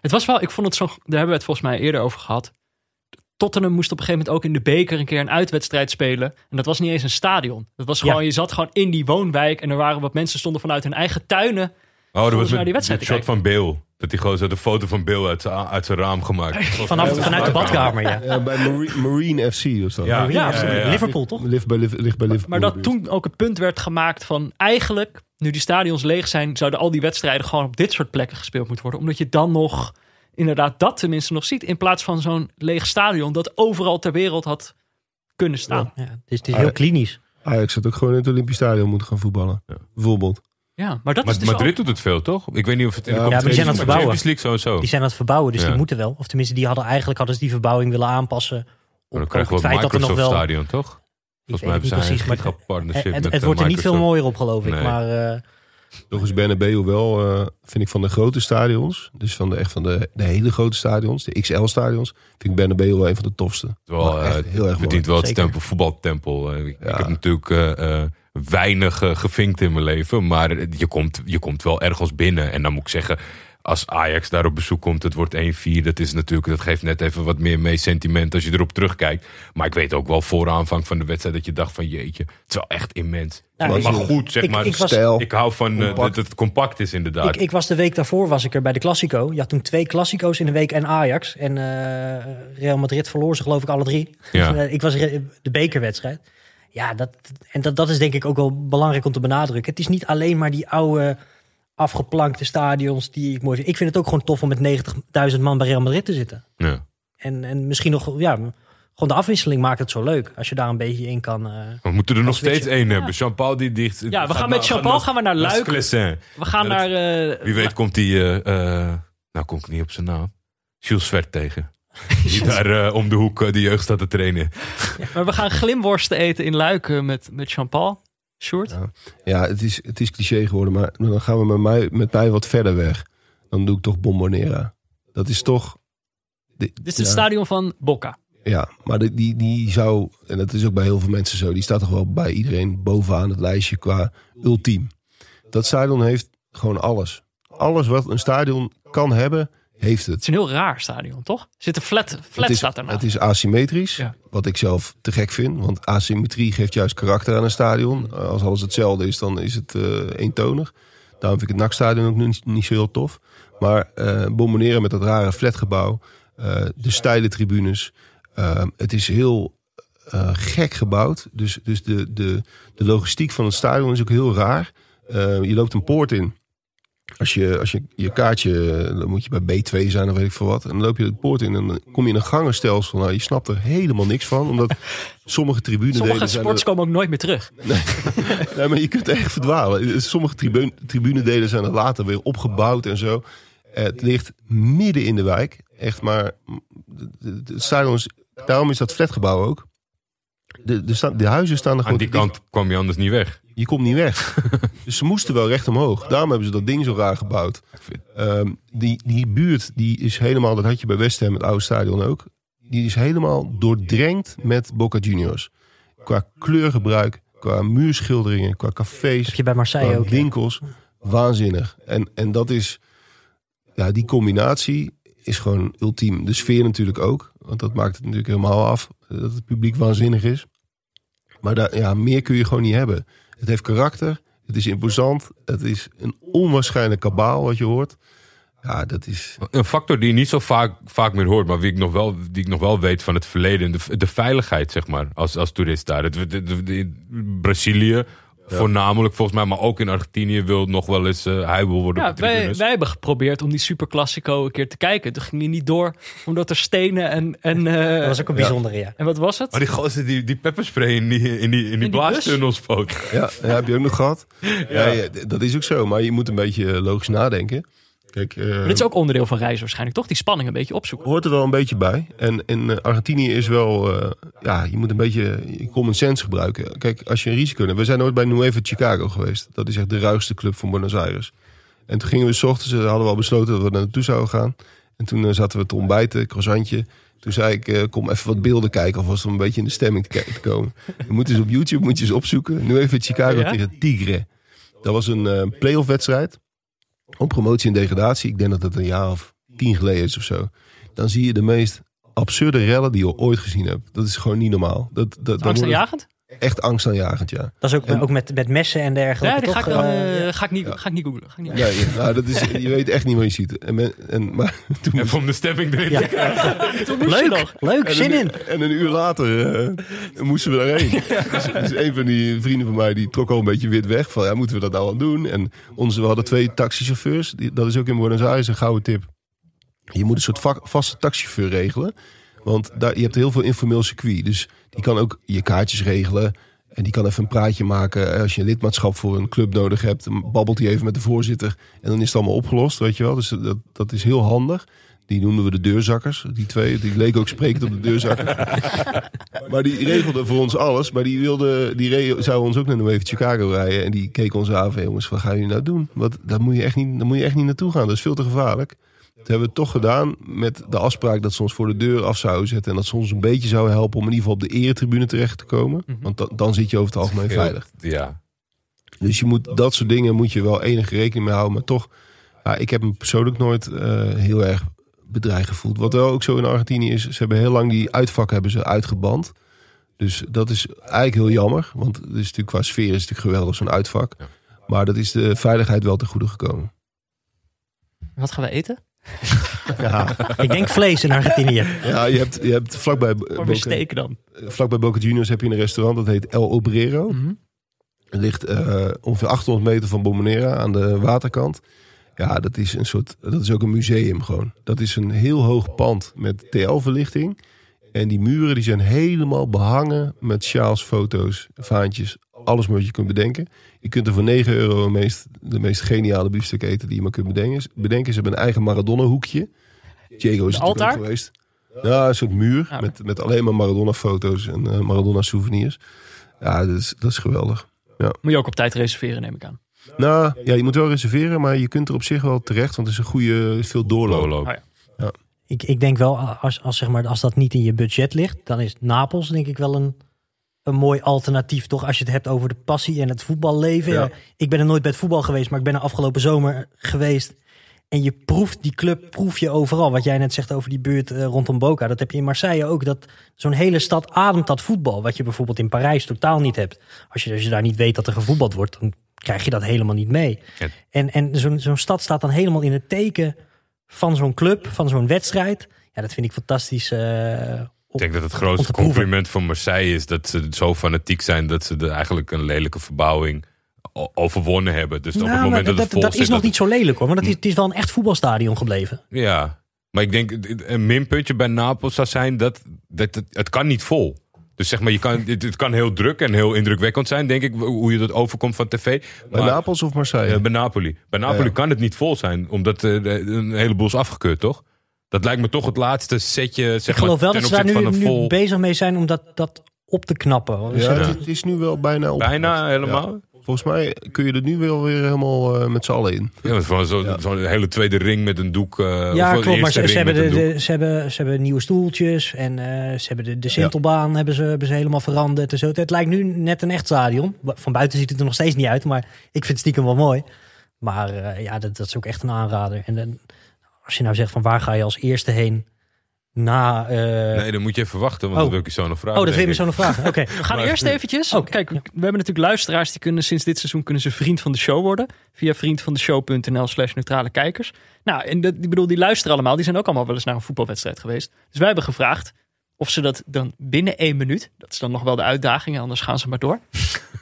Het was wel, ik vond het zo, daar hebben we het volgens mij eerder over gehad. Tottenham moest op een gegeven moment ook in de beker een keer een uitwedstrijd spelen. En dat was niet eens een stadion. Dat was gewoon, Ja. je zat gewoon in die woonwijk en er waren wat mensen stonden vanuit hun eigen tuinen. Oh, dat was naar die wedstrijd shot van Bill. Dat hij gewoon zo de foto van Bill uit zijn, uit zijn raam gemaakt. *laughs* Vanaf, vanuit de badkamer, ja. Ja, bij Marine, Marine FC was dat. Ja. Ja, ja, ja. Liverpool toch? Ligt bij, Liv- ligt bij Liverpool. Maar dat toen ook het punt werd gemaakt van eigenlijk, nu die stadions leeg zijn, zouden al die wedstrijden gewoon op dit soort plekken gespeeld moeten worden. Omdat je dan nog inderdaad dat tenminste nog ziet. In plaats van zo'n leeg stadion dat overal ter wereld had kunnen staan. Ja, het is, het is heel klinisch. Ajax had ook gewoon in het Olympisch Stadion moeten gaan voetballen. Bijvoorbeeld. Ja, maar dat Maar is dus Madrid ook- doet het veel, toch? Ik weet niet of het in de Ja, maar die zijn aan het verbouwen. Champions League sowieso. Die zijn aan het verbouwen, dus Ja. die moeten wel. Of tenminste, die hadden eigenlijk hadden ze die verbouwing willen aanpassen. Op dan ook krijgen het we het feit dat er nog wel. Stadion, toch? Volgens mij het hebben zij precies, een maar gigapartnership het, met het eh, wordt er niet veel mooier op, geloof ik. Nee. Maar eh, Nog eens Bernabeu wel, eh, vind ik van de grote stadions. Dus van de, echt van de, de hele grote stadions, de XL-stadions. Vind ik Bernabeu wel een van de tofste. Wel, eh, heel erg verdient wel het voetbaltempel. Ik, heb natuurlijk eh, eh, weinig eh, gevinkt in mijn leven. Maar je komt, je komt wel ergens binnen. En dan moet ik zeggen, als Ajax daar op bezoek komt, het wordt 1-4. Dat is natuurlijk, dat geeft net even wat meer mee sentiment als je erop terugkijkt. Maar ik weet ook wel voor aanvang van de wedstrijd dat je dacht van jeetje, het is wel echt immens. Maar, goed, zeg ik- maar. ik was- Stijl. ik hou van eh, dat het compact is inderdaad. ik, ik was de week daarvoor was ik er bij de Classico. Je had toen twee Classico's in de week en Ajax. En eh, Real Madrid verloor ze geloof ik alle drie. Ja. *laughs* Ik was de bekerwedstrijd. Ja, dat, en dat, dat is denk ik ook wel belangrijk om te benadrukken. Het is niet alleen maar die oude afgeplankte stadions die ik mooi vind. Ik vind het ook gewoon tof om met 90.000 man bij Real Madrid te zitten. ja. En, en misschien nog, ja, gewoon de afwisseling maakt het zo leuk. Als je daar een beetje in kan. eh, We moeten er nog steeds één hebben. Jean-Paul die dicht. Ja, we gaan met Jean-Paul gaan we naar Luik. We gaan naar... eh, Wie weet komt hij. eh, eh, nou, kom ik niet op zijn naam. Jules Svert tegen. *laughs* Die daar eh, om de hoek eh, de jeugd staat te trainen. Maar we gaan glimworsten eten in Luik eh, met, met Jean-Paul. Sjoerd? Ja. Ja, het is, het is cliché geworden, maar dan gaan we met mij, met mij wat verder weg. Dan doe ik toch Bombonera. Dat is toch... Dit Dit is het stadion van Boca. Ja, maar die, die, die zou, en dat is ook bij heel veel mensen zo, die staat toch wel bij iedereen bovenaan het lijstje qua ultiem. Dat stadion heeft gewoon alles. Alles wat een stadion kan hebben, heeft het. Het is een heel raar stadion, toch? Zit een flat, flat het is, staat het is asymmetrisch, Ja. wat ik zelf te gek vind. Want asymmetrie geeft juist karakter aan een stadion. Als alles hetzelfde is, dan is het eh, eentonig. Daarom vind ik het NAC-stadion ook niet, niet zo heel tof. Maar eh bomboneren met dat rare flatgebouw, eh, de steile tribunes. eh, het is heel eh, gek gebouwd. Dus, dus de, de, de logistiek van het stadion is ook heel raar. Eh, je loopt een poort in. Als je, als je je kaartje, dan moet je bij B2 zijn of weet ik veel wat. En dan loop je de poort in en dan kom je in een gangenstelsel. Nou, je snapt er helemaal niks van. Omdat *laughs* sommige tribunes Sommige zijn... sports komen ook nooit meer terug. *laughs* Nee, maar je kunt echt verdwalen. Sommige tribune, tribunedelen zijn er later weer opgebouwd en zo. Het ligt midden in de wijk. Echt maar... Het stadion is, daarom is dat flatgebouw ook. De, de, sta- de huizen staan er Aan gewoon die te dicht. kant kwam je anders niet weg. Je komt niet weg. *laughs* dus ze moesten wel recht omhoog. Daarom hebben ze dat ding zo raar gebouwd. Ehm, die, die buurt die is helemaal, dat had je bij West Ham, het oude stadion ook. Die is helemaal doordrenkt met Boca Juniors. Qua kleurgebruik, qua muurschilderingen, qua cafés, Heb je bij Marseille qua ook. winkels. Waanzinnig. En, en dat is, ja, die combinatie is gewoon ultiem. De sfeer natuurlijk ook. Want dat maakt het natuurlijk helemaal af. Dat het publiek waanzinnig is. Maar daar, ja, meer kun je gewoon niet hebben. Het heeft karakter. Het is imposant. Het is een onwaarschijnlijk kabaal wat je hoort. Ja, dat is... Een factor die je niet zo vaak, vaak meer hoort, maar die ik, nog wel, die ik nog wel weet van het verleden. De, de veiligheid, zeg maar, als, als toerist daar. Het, de, Brazilië, voornamelijk volgens mij, maar ook in Argentinië wil nog wel eens uh, heibel worden Ja, wij, hebben geprobeerd om die Super Classico een keer te kijken. Toen ging die niet door, omdat er stenen en... En, eh, Dat was ook een bijzondere, ja. en wat was het? Maar die gozer die, die pepperspray in die, in die, in die, die blaastunnel spoot. Ja, ja, heb je ook nog gehad? Ja. ja, dat is ook zo. Maar je moet een beetje logisch nadenken. Kijk, eh, Maar dit is ook onderdeel van reizen waarschijnlijk, toch? Die spanning een beetje opzoeken. hoort er wel een beetje bij. En in eh, Argentinië is wel, eh, ja, je moet een beetje je common sense gebruiken. Kijk, als je een risico neemt. We zijn nooit bij Nueva Chicago geweest. Dat is echt de ruigste club van Buenos Aires. En toen gingen we s ochtends, hadden we al besloten dat we daar naartoe zouden gaan. En toen zaten we te ontbijten, croissantje. Toen zei ik, kom even wat beelden kijken, alvast om een beetje in de stemming te, komen. Je moet eens op YouTube moet je eens opzoeken. Nueva Chicago Ja? tegen Tigre. Dat was een eh playoff wedstrijd. Op promotie en degradatie. Ik denk dat het een jaar of tien geleden is of zo. Dan zie je de meest absurde rellen die je ooit gezien hebt. Dat is gewoon niet normaal. Dat, dat, Angstaanjagend? Echt angstaanjagend, ja. Dat is ook, En- ook met, met messen en dergelijke. Ja, die ga ik, toch? Eh, ga, ik niet, ga ik niet googlen. Ga ik niet googlen. Nee, nou, dat is, je weet echt niet wat je ziet. En, men- en, maar *laughs* toen om de stemming erin Ja. *laughs* leuk, nog. leuk, En zin in. En een uur later eh, moesten we daarheen. *laughs* Dus, dus een van die vrienden van mij die trok al een beetje wit weg. Van ja, moeten we dat nou aan doen? En onze, we hadden twee taxichauffeurs. Die, dat is ook in Buenos Aires een gouden tip. Je moet een soort vak- vaste taxichauffeur regelen. Want daar, je hebt heel veel informeel circuit. Dus die kan ook je kaartjes regelen. En die kan even een praatje maken. Als je een lidmaatschap voor een club nodig hebt, dan babbelt hij even met de voorzitter. En dan is het allemaal opgelost, weet je wel. Dus dat, dat is heel handig. Die noemden we de deurzakkers, die twee. Die leken ook sprekend op de deurzakkers. *laughs* maar die regelde voor ons alles. Maar die, wilde, die zou ons ook naar Nueva Chicago rijden. En die keek ons aan van, jongens, wat gaan jullie nou doen? Wat, daar, moet je echt niet, daar moet je echt niet naartoe gaan. Dat is veel te gevaarlijk. Dat hebben we toch gedaan met de afspraak dat ze ons voor de deur af zouden zetten. En dat ze ons een beetje zouden helpen om in ieder geval op de eretribune terecht te komen. Want da- dan zit je over het algemeen veilig. Ja. Dus je moet, dat soort dingen moet je wel enige rekening mee houden. Maar toch, ja, ik heb me persoonlijk nooit eh, heel erg bedreigd gevoeld. Wat wel ook zo in Argentinië is, ze hebben heel lang die uitvak hebben ze uitgeband. Dus dat is eigenlijk heel jammer. Want het is natuurlijk qua sfeer is het natuurlijk geweldig, zo'n uitvak. Ja. Maar dat is de veiligheid wel ten goede gekomen. Wat gaan we eten? *laughs* Ja, Ik denk vlees in Argentinië. ja je hebt, je hebt vlakbij, Boca, dan. vlakbij Boca Juniors heb je een restaurant dat heet El Obrero. Mhm. Het ligt eh, ongeveer 800 meter van Bombonera aan de waterkant. Ja, dat is een soort. Dat is ook een museum gewoon. Dat is een heel hoog pand met TL-verlichting. En die muren die zijn helemaal behangen met sjaals, foto's, vaantjes. Alles wat je kunt bedenken. Je kunt er voor 9 euro de meest, de meest geniale biefstuk eten die je maar kunt bedenken. bedenken. Ze hebben een eigen Maradona-hoekje. Diego is natuurlijk ook geweest. Ja, een soort muur Ja. met, met alleen maar Maradona-foto's en eh, Maradona-souvenirs. Ja, dat is, dat is geweldig. Moet je ook op tijd reserveren, neem ik aan. Nou, ja, je moet wel reserveren, maar je kunt er op zich wel terecht, want het is een goede, veel doorloop. Doorloop. Oh ja. Ik, ik denk wel, als, als, zeg maar, als dat niet in je budget ligt, dan is Napels denk ik wel een, een mooi alternatief. Toch als je het hebt over de passie en het voetballeven. Ja. Ik ben er nooit bij het voetbal geweest, maar ik ben er afgelopen zomer geweest. En je proeft die club, proef je overal. Wat jij net zegt over die buurt eh, rondom Boca. Dat heb je in Marseille ook. Dat zo'n hele stad ademt dat voetbal. Wat je bijvoorbeeld in Parijs totaal niet hebt. Als je, als je daar niet weet dat er gevoetbald wordt, dan krijg je dat helemaal niet mee. Ja. En, en zo'n zo'n stad staat dan helemaal in het teken van zo'n club, van zo'n wedstrijd. Ja, dat vind ik fantastisch. eh, Ik denk dat het grootste compliment van Marseille is dat ze zo fanatiek zijn dat ze er eigenlijk een lelijke verbouwing overwonnen hebben. Dus op Nou, het maar moment dat, dat, het vol dat zit, is nog dat- niet zo lelijk hoor. Want het is, het is wel een echt voetbalstadion gebleven. Ja, maar ik denk een minpuntje bij Napels zou zijn dat, dat het, het kan niet vol. Dus zeg maar, je kan, het, het kan heel druk en heel indrukwekkend zijn, denk ik, hoe je dat overkomt van tv. Bij Napels of Marseille? Eh, bij Napoli. Bij Napoli Ja. kan het niet vol zijn, omdat eh, een heleboel is afgekeurd, toch? Dat lijkt me toch het laatste setje, zeg Ik geloof maar, wel dat ze daar nu, vol... bezig mee zijn om dat, dat op te knappen. Dus ja, het, is nu wel bijna op. Bijna helemaal. Ja. Volgens mij kun je er nu wel weer helemaal eh, met z'n allen in. Ja, van zo'n Ja. zo'n hele tweede ring met een doek. eh, Ja, of klopt. Maar ze, ze, hebben de, de- ze, hebben, ze hebben nieuwe stoeltjes. En eh, ze hebben de, de Sintelbaan hebben ze, hebben ze helemaal veranderd. En zo. Het lijkt nu net een echt stadion. Van buiten ziet het er nog steeds niet uit. Maar ik vind het stiekem wel mooi. Maar eh, ja, dat, dat is ook echt een aanrader. En dan, als je nou zegt van waar ga je als eerste heen na... eh, Nee, dan moet je even wachten, want Oh. dat wil ik je zo nog vragen. oh, dat wil je me zo nog vragen. Oké. *laughs* We gaan Maar- eerst eventjes. Oh, kijk, we hebben natuurlijk luisteraars die kunnen sinds dit seizoen kunnen ze vriend van de show worden. Via vriendvandeshow.nl slash neutrale kijkers. Nou, en dat, ik bedoel, die luisteren allemaal. Die zijn ook allemaal wel eens naar een voetbalwedstrijd geweest. Dus wij hebben gevraagd of ze dat dan binnen één minuut. Dat is dan nog wel de uitdaging, anders gaan ze maar door.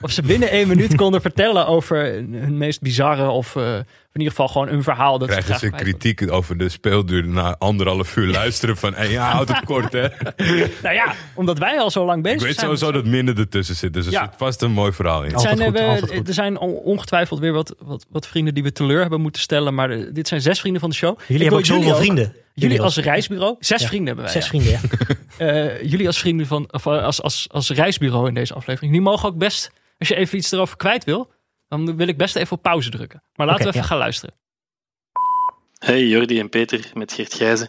Of ze binnen één minuut *laughs* konden vertellen over hun meest bizarre of eh, in ieder geval gewoon een verhaal. Dat Krijgen ze kritiek over de speelduur na anderhalf uur luisteren van... Hey, ja, houd het kort, hè. *laughs* Nou ja, omdat wij al zo lang bezig Ik weet zijn. sowieso dat minder ertussen zit, dus er Ja. zit vast een mooi verhaal in. Zijn, goed, eh, we-. Er zijn on- ongetwijfeld weer wat, wat, wat vrienden die we teleur hebben moeten stellen. Maar eh, dit zijn zes vrienden van de show. Jullie Ik hebben ook zoveel vrienden. Jullie als reisbureau. Zes Ja. vrienden hebben wij. Zes ja. vrienden, ja. *laughs* Eh, jullie als vrienden van, of als, als, als reisbureau in deze aflevering. Die mogen ook best, als je even iets erover kwijt wil, dan wil ik best even op pauze drukken. Maar laten we even ja. gaan luisteren. Hey Jordi en Peter met Geert Gijzen.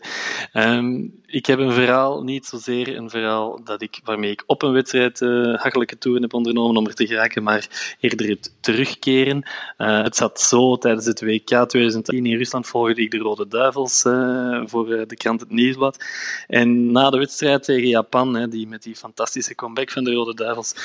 Ehm, ik heb een verhaal, niet zozeer een verhaal dat ik, waarmee ik op een wedstrijd eh hachelijke toeren heb ondernomen om er te geraken, maar eerder het terugkeren. Eh, het zat zo, tijdens het WK 2010 in Rusland volgde ik de Rode Duivels eh, voor de krant Het Nieuwsblad. En na de wedstrijd tegen Japan, die met die fantastische comeback van de Rode Duivels,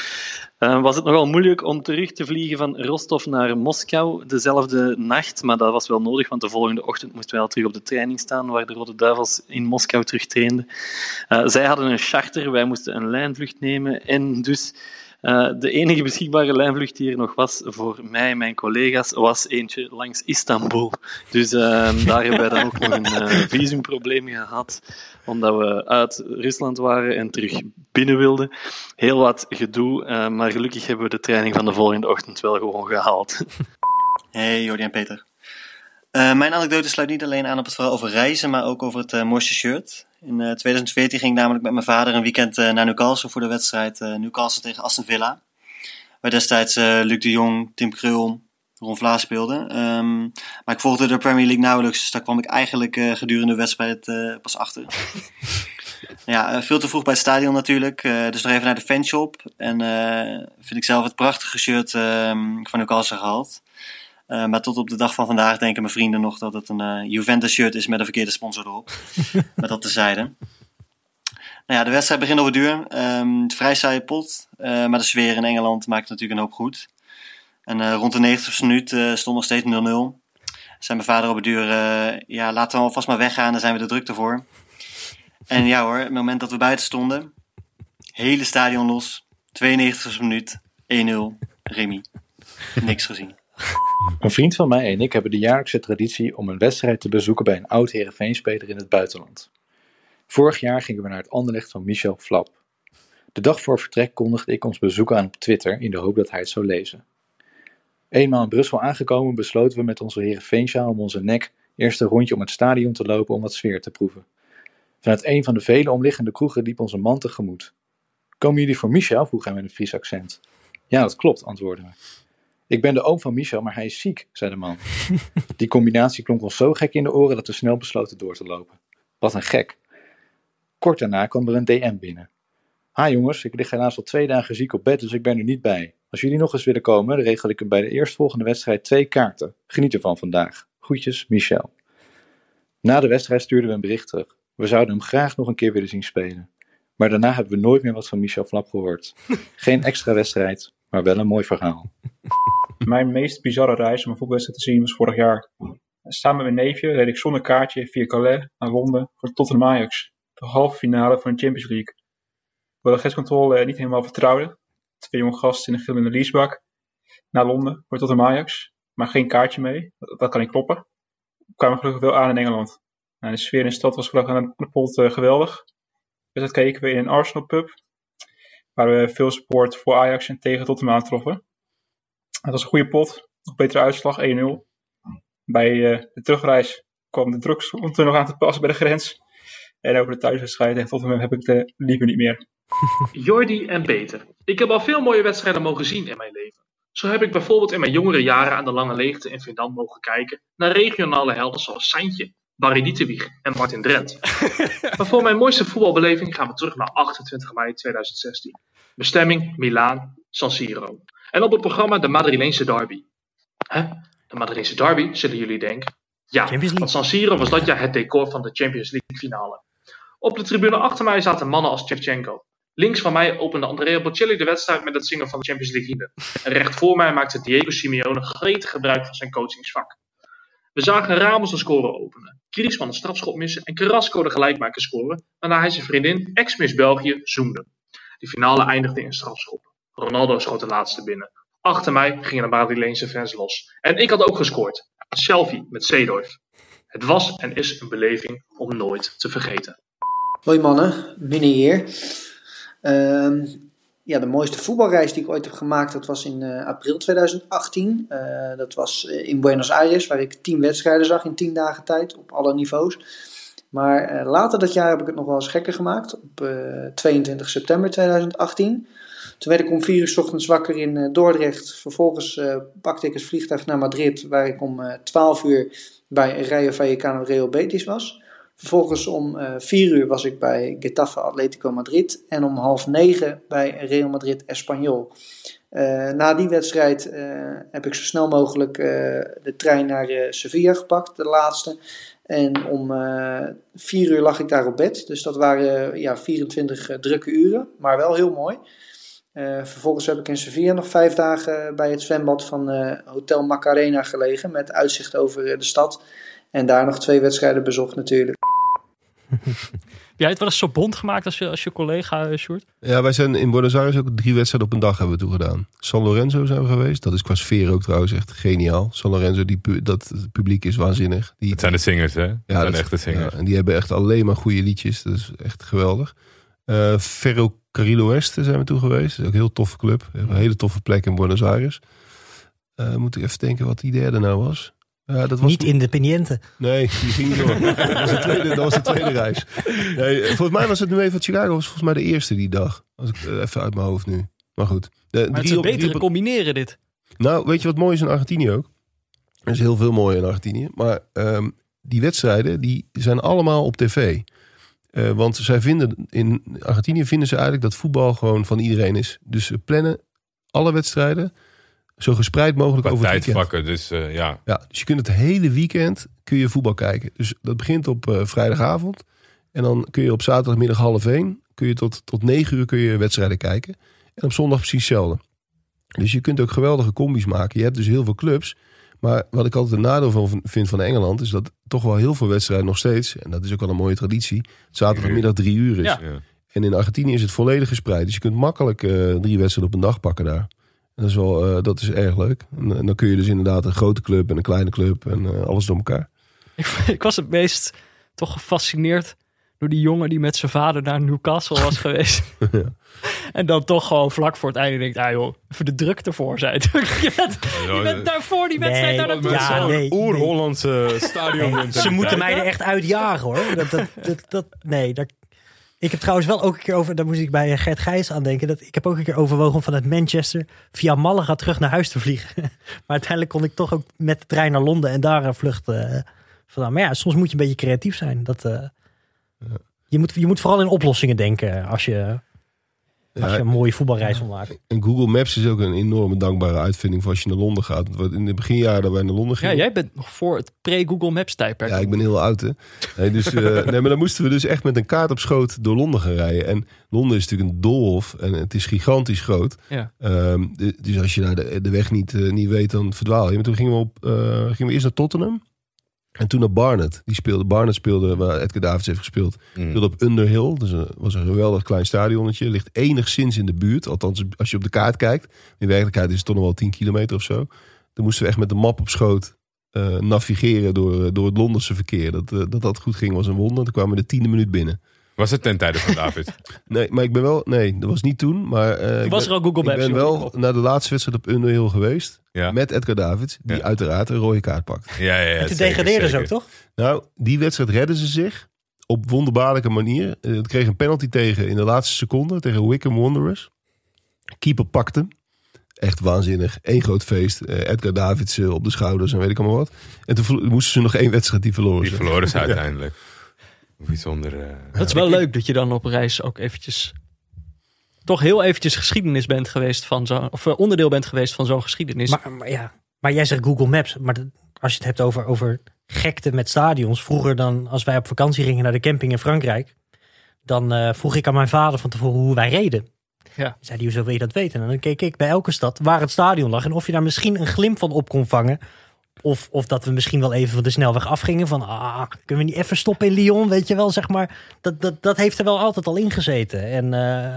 was het nogal moeilijk om terug te vliegen van Rostov naar Moskou dezelfde nacht. Maar dat was wel nodig, want de volgende ochtend moesten wij al terug op de training staan, waar de Rode Duivels in Moskou terug Eh, zij hadden een charter, wij moesten een lijnvlucht nemen. En dus eh, de enige beschikbare lijnvlucht die er nog was voor mij en mijn collega's, was eentje langs Istanbul. Dus eh, daar hebben wij dan ook nog een visumprobleem gehad, omdat we uit Rusland waren en terug binnen wilden. Heel wat gedoe, maar gelukkig hebben we de training van de volgende ochtend wel gewoon gehaald. Hey Jordi en Peter. Mijn anekdote sluit niet alleen aan op het verhaal over reizen, maar ook over het mooiste shirt. In eh, 2014 ging ik namelijk met mijn vader een weekend eh, naar Newcastle voor de wedstrijd eh, Newcastle tegen Aston Villa. Waar destijds eh, Luc de Jong, Tim Krul, Ron Vlaas speelden. Ehm, maar ik volgde de Premier League nauwelijks, dus daar kwam ik eigenlijk eh, gedurende de wedstrijd eh, pas achter. *laughs* ja, eh, veel te vroeg bij het stadion natuurlijk, eh, dus nog even naar de fanshop. En eh, vind ik zelf het prachtige shirt ehm, van Newcastle gehaald. Eh, maar tot op de dag van vandaag denken mijn vrienden nog dat het een eh, Juventus shirt is met een verkeerde sponsor erop. *laughs* met dat tezijde. Nou ja, de wedstrijd begint over duur. Ehm, het vrij saaie pot. eh, maar de sfeer in Engeland maakt natuurlijk een hoop goed. En rond de 90 minuut eh, stond nog steeds 0-0. Zijn mijn vader op het duur, ja, laten we alvast maar weggaan, dan zijn we de drukte voor. En ja hoor, het moment dat we buiten stonden, hele stadion los, 92 minuut, 1-0, Remy. Niks gezien. Een vriend van mij en ik hebben de jaarlijkse traditie om een wedstrijd te bezoeken bij een oud Heerenveen-speler in het buitenland. Vorig jaar gingen we naar het Anderlecht van Michel Flap. De dag voor vertrek kondigde ik ons bezoek aan op Twitter in de hoop dat hij het zou lezen. Eenmaal in Brussel aangekomen besloten we met onze Heerenveensjaal om onze nek eerst een rondje om het stadion te lopen om wat sfeer te proeven. Vanuit een van de vele omliggende kroegen liep onze man tegemoet. Komen jullie voor Michel? vroeg hij met een Fries accent. Ja, dat klopt, antwoordden we. Ik ben de oom van Michel, maar hij is ziek, zei de man. *laughs* Die combinatie klonk ons zo gek in de oren dat we snel besloten door te lopen. Wat een gek. Kort daarna kwam er een DM binnen. Ha jongens, ik lig helaas al twee dagen ziek op bed, dus ik ben er niet bij. Als jullie nog eens willen komen, dan regel ik hem bij de eerstvolgende wedstrijd twee kaarten. Geniet ervan vandaag. Groetjes, Michel. Na de wedstrijd stuurden we een bericht terug. We zouden hem graag nog een keer willen zien spelen. Maar daarna hebben we nooit meer wat van Michel Flap gehoord. *laughs* Geen extra wedstrijd, maar wel een mooi verhaal. *laughs* Mijn meest bizarre reis om een voetbalwedstrijd te zien was vorig jaar. Samen met mijn neefje reed ik zonder kaartje via Calais naar Londen voor Tottenham Ajax. De halve finale van de Champions League. Waar de grenscontrole niet helemaal vertrouwde. Twee jonge gasten in een gillende leasebak. Naar Londen voor Tottenham Ajax. Maar geen kaartje mee. Dat, dat kan niet kloppen. We kwamen gelukkig wel aan in Engeland. Nou, de sfeer in de stad was gelukkig aan de pot uh, geweldig. Dus dat keken we in een Arsenal pub. Waar we veel support voor Ajax en tegen Tottenham aantroffen. Het was een goede pot. Nog betere uitslag, 1-0. Bij uh, de terugreis kwam de druk stond er nog aan te passen bij de grens. En over de thuiswedstrijd tegen Tottenham heb ik de liever niet meer. *laughs* Jordi en Peter. Ik heb al veel mooie wedstrijden mogen zien in mijn leven. Zo heb ik bijvoorbeeld in mijn jongere jaren aan de Lange Leegte in Vindam mogen kijken naar regionale helden zoals Santje, Barry Dieterwieg en Martin Drent. *laughs* maar voor mijn mooiste voetbalbeleving gaan we terug naar 28 mei 2016. Bestemming Milaan, San Siro. En op het programma de Madrileense derby. Hè? De Madrileense derby, zullen jullie denken? Ja, want San Siro was dat jaar het decor van de Champions League finale. Op de tribune achter mij zaten mannen als Shevchenko. Links van mij opende Andrea Bocelli de wedstrijd met het zingen van de Champions League hymne. En recht voor mij maakte Diego Simeone gretig gebruik van zijn coachingsvak. We zagen Ramos een score openen, Griezmann een strafschop missen en Carrasco de gelijkmaker scoren, waarna hij zijn vriendin, ex-Miss België, zoemde. De finale eindigde in strafschop. Ronaldo schoot de laatste binnen. Achter mij gingen de Madrileense fans los. En ik had ook gescoord. Een selfie met Seedorf. Het was en is een beleving om nooit te vergeten. Hoi mannen, binnen hier. Um, ja, de mooiste voetbalreis die ik ooit heb gemaakt, dat was in uh, april 2018. Uh, dat was uh, in Buenos Aires, waar ik tien wedstrijden zag in tien dagen tijd, op alle niveaus. Maar later dat jaar heb ik het nog wel eens gekker gemaakt, op 22 september 2018. Toen werd ik om 4 uur ochtends wakker in Dordrecht. Vervolgens pakte ik het vliegtuig naar Madrid, waar ik om 12 uur bij Rayo Vallecano Real Betis was. Vervolgens om uh, vier uur was ik bij Getafe Atletico Madrid en om half negen bij Real Madrid Espanyol. Uh, na die wedstrijd heb ik zo snel mogelijk de trein naar Sevilla gepakt, de laatste. En om vier uur lag ik daar op bed. Dus dat waren ja, 24 drukke uren, maar wel heel mooi. Vervolgens heb ik in Sevilla nog vijf dagen bij het zwembad van Hotel Macarena gelegen met uitzicht over de stad. En daar nog twee wedstrijden bezocht natuurlijk. *laughs* Heb jij het wel eens zo bond gemaakt als je, als je collega, uh, Sjoerd? Ja, wij zijn in Buenos Aires ook drie wedstrijden op een dag hebben we toegedaan. San Lorenzo zijn we geweest. Dat is qua sfeer ook trouwens echt geniaal. San Lorenzo, die, dat het publiek is waanzinnig. Die, het zijn de zingers, hè? Ja, dat zijn echte zingers. Ja, en die hebben echt alleen maar goede liedjes. Dat is echt geweldig. Uh, Ferro Carrilo Oeste zijn we toe geweest. Dat is ook een heel toffe club. Een hele toffe plek in Buenos Aires. Uh, moet ik even denken wat die derde nou was. Ja, dat was niet independiente. Nee, die ging niet door. *laughs* dat, was de tweede, dat was de tweede reis. Nee, volgens mij was het nu even Chicago was volgens mij de eerste die dag. Als ik even uit mijn hoofd nu. Maar goed. De, maar het is beter combineren dit. Nou, weet je wat mooi is in Argentinië ook? Er is heel veel mooi in Argentinië. Maar um, die wedstrijden die zijn allemaal op tv. Uh, want zij vinden in Argentinië vinden ze eigenlijk dat voetbal gewoon van iedereen is. Dus ze plannen alle wedstrijden zo gespreid mogelijk over het tijdvakken, dus uh, ja. Ja, dus je kunt het hele weekend kun je voetbal kijken. Dus dat begint op uh, vrijdagavond. En dan kun je op zaterdagmiddag half één, kun je tot, tot negen uur kun je wedstrijden kijken. En op zondag precies hetzelfde. Dus je kunt ook geweldige combi's maken. Je hebt dus heel veel clubs. Maar wat ik altijd een nadeel van vind van Engeland... is dat toch wel heel veel wedstrijden nog steeds... en dat is ook wel een mooie traditie... zaterdagmiddag drie uur is. Ja. En in Argentinië is het volledig gespreid. Dus je kunt makkelijk uh, drie wedstrijden op een dag pakken daar. Dat is, wel, uh, dat is erg leuk. En, en, dan kun je dus inderdaad een grote club en een kleine club en uh, alles door elkaar. Ik, *laughs* ik, was het meest toch gefascineerd door die jongen die met zijn vader naar Newcastle was *laughs* geweest. ja. En dan toch gewoon vlak voor het einde denkt, ah joh, even de druk ervoor zijn. *laughs* je, bent, je bent daarvoor die wedstrijd nee, daar naartoe. Ja, nee, Oer-Hollandse nee. stadion. Ze moeten mij er echt uitjagen hoor. Dat, dat, dat, dat nee, daar, ik heb trouwens wel ook een keer over, daar moest ik bij Gert Gijs aan denken. Dat, ik heb ook een keer overwogen om vanuit Manchester via Malaga terug naar huis te vliegen. *laughs* maar uiteindelijk kon ik toch ook met de trein naar Londen en daar een vlucht uh, vandaan. Maar ja, soms moet je een beetje creatief zijn. Dat, uh, ja. Je, moet, je moet vooral in oplossingen denken als je... Als je een mooie voetbalreis wil maken. En Google Maps is ook een enorme dankbare uitvinding voor als je naar Londen gaat. Want in de beginjaren dat wij naar Londen Ja, gingen. jij bent nog voor het pre-Google Maps tijdperk. Ja, ik ben heel oud, hè. Nee, dus, eh, *laughs* nee, maar dan moesten we dus echt met een kaart op schoot door Londen gaan rijden. En Londen is natuurlijk een doolhof en het is gigantisch groot. Ja. Ehm, dus als je daar de, de weg niet, eh, niet weet, dan verdwaal je. Maar toen gingen we, op, eh, gingen we eerst naar Tottenham. En toen naar Barnet. Die speelde, Barnet speelde waar Edgar Davids heeft gespeeld. Mm. Speelde op Underhill. Dus een, was een geweldig klein stadionnetje. Ligt enigszins in de buurt. Althans, als je op de kaart kijkt. In werkelijkheid is het toch nog wel 10 kilometer of zo. Dan moesten we echt met de map op schoot eh, navigeren door, door het Londense verkeer. Dat, eh, dat dat goed ging was een wonder. Toen kwamen we de tiende minuut binnen. Was het ten tijde van David? *laughs* Nee, maar ik ben wel... Nee, dat was niet toen. Maar eh, ik was ben- er al Google Maps, Ik ben wel naar de laatste wedstrijd op Underhill geweest. Ja. Met Edgar Davids. Die Ja. uiteraard een rode kaart pakt. Ja, ja, ja. En toen degradeerden ze ook, toch? Nou, die wedstrijd redden ze zich op wonderbaarlijke manier. Eh, Het kreeg een penalty tegen in de laatste seconde tegen Wickham Wanderers. Keeper pakte hem. Echt waanzinnig. Eén groot feest. Eh, Edgar Davids op de schouders en weet ik allemaal wat. En toen moesten ze nog één wedstrijd die verloren. Die verloren ze *laughs* uiteindelijk. Bijzonder. eh, Dat is wel leuk dat je dan op reis ook eventjes... toch heel eventjes geschiedenis bent geweest van zo'n... of eh, onderdeel bent geweest van zo'n geschiedenis. Maar, maar ja, maar jij zegt Google Maps. Maar dat- als je het hebt over, over gekte met stadions. Vroeger dan, als wij op vakantie gingen naar de camping in Frankrijk. Dan eh, vroeg ik aan mijn vader van tevoren hoe wij reden. Ja. Zei hij, hoezo wil je dat weten? En dan keek ik bij elke stad waar het stadion lag. En of je daar misschien een glimp van op kon vangen. Of, of dat we misschien wel even van de snelweg afgingen. Van, ah, kunnen we niet even stoppen in Lyon? Weet je wel, zeg maar. Dat, dat, dat heeft er wel altijd al in gezeten. En eh,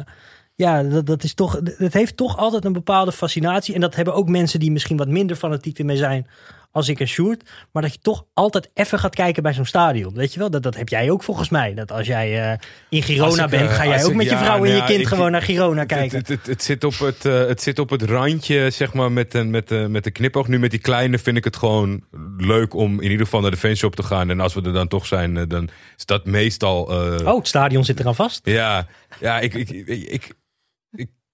ja, dat, dat is toch, het heeft toch altijd een bepaalde fascinatie. En dat hebben ook mensen die misschien wat minder fanatiek ermee zijn als ik en Sjoerd. Maar dat je toch altijd even gaat kijken bij zo'n stadion. Weet je wel, dat, dat heb jij ook volgens mij. Dat als jij eh, in Girona ik, bent, eh, ga jij ook ik- met je ja, vrouw en nou je ja, kind ik- gewoon naar Girona kijken. het, het, het zit op het, eh, het zit op het randje, zeg maar, met, een- met, eh, met de knipoog. Nu met die kleine vind ik het gewoon leuk om in ieder geval naar de fanshop te gaan. En als we er dan toch zijn, dan is dat meestal... eh, Oh, het stadion zit eraan vast. Ja, ja ik, ik, ik,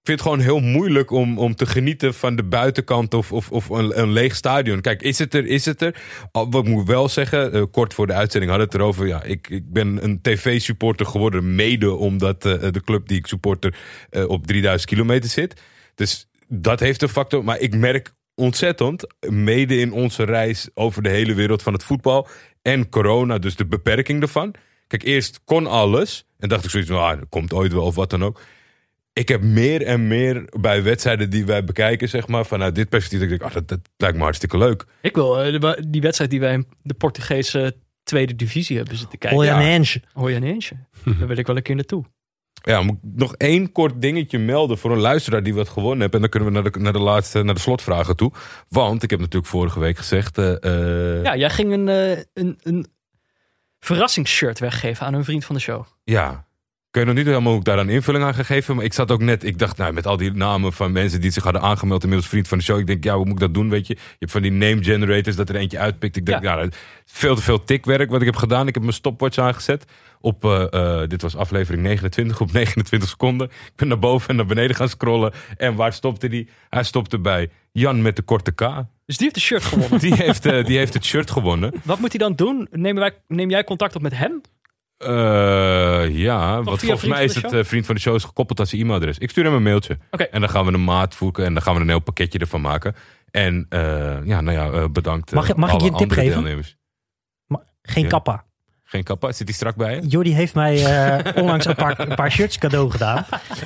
ik, vind het gewoon heel moeilijk om, om te genieten van de buitenkant of, of, of een, een leeg stadion. Kijk, is het er, is het er. Wat ik moet wel zeggen, eh, kort voor de uitzending hadden we het erover. Ja, ik, ik ben een tv-supporter geworden, mede omdat eh, de club die ik supporter eh, op 3000 kilometer zit. Dus dat heeft een factor. Maar ik merk ontzettend, mede in onze reis over de hele wereld van het voetbal en corona, dus de beperking ervan. Kijk, eerst kon alles. En dacht ik zoiets van, ah, dat komt ooit wel of wat dan ook. Ik heb meer en meer bij wedstrijden die wij bekijken, zeg maar, vanuit dit perspectief. dat Ik denk, ah, dat, dat lijkt me hartstikke leuk. Ik wil eh, die wedstrijd die wij in de Portugese tweede divisie hebben zitten kijken. Oljanense. Oljanense. *laughs* Daar wil ik wel een keer naartoe. Ja, moet ik nog één kort dingetje melden voor een luisteraar die wat gewonnen heeft. En dan kunnen we naar de, naar de laatste, naar de slotvragen toe. Want ik heb natuurlijk vorige week gezegd. eh, eh, Ja, jij ging een, een, een verrassingsshirt weggeven aan een vriend van de show. Ja. Ik weet nog niet helemaal ik daar een invulling aan gegeven. Maar ik zat ook net, ik dacht, nou, met al die namen van mensen die zich hadden aangemeld inmiddels vriend van de show. Ik denk, ja, hoe moet ik dat doen, weet je? Je hebt van die name generators dat er eentje uitpikt. Ik denk, ja, is veel te veel tikwerk wat ik heb gedaan. Ik heb mijn stopwatch aangezet. Op, eh, eh, dit was aflevering 29, op *laughs* 29 seconden. Ik ben naar boven en naar beneden gaan scrollen. En waar stopte die? Hij stopte bij Jan met de korte K. Dus die heeft de shirt gewonnen. *laughs* Die heeft, eh, die heeft het shirt gewonnen. Wat moet hij dan doen? Wij, neem jij contact op met hem? Eh, ja, want via volgens mij is het eh, vriend van de show is gekoppeld aan zijn e-mailadres. Ik stuur hem een mailtje. En dan gaan we een maat voeken en dan gaan we een heel pakketje ervan maken. En eh, ja, nou ja, eh, bedankt. Mag ik- mag ik je een tip geven? geen Ja. kappa. Geen kappa, zit die strak bij je? Jordi heeft mij eh, *laughs* onlangs een paar, een paar shirts cadeau gedaan.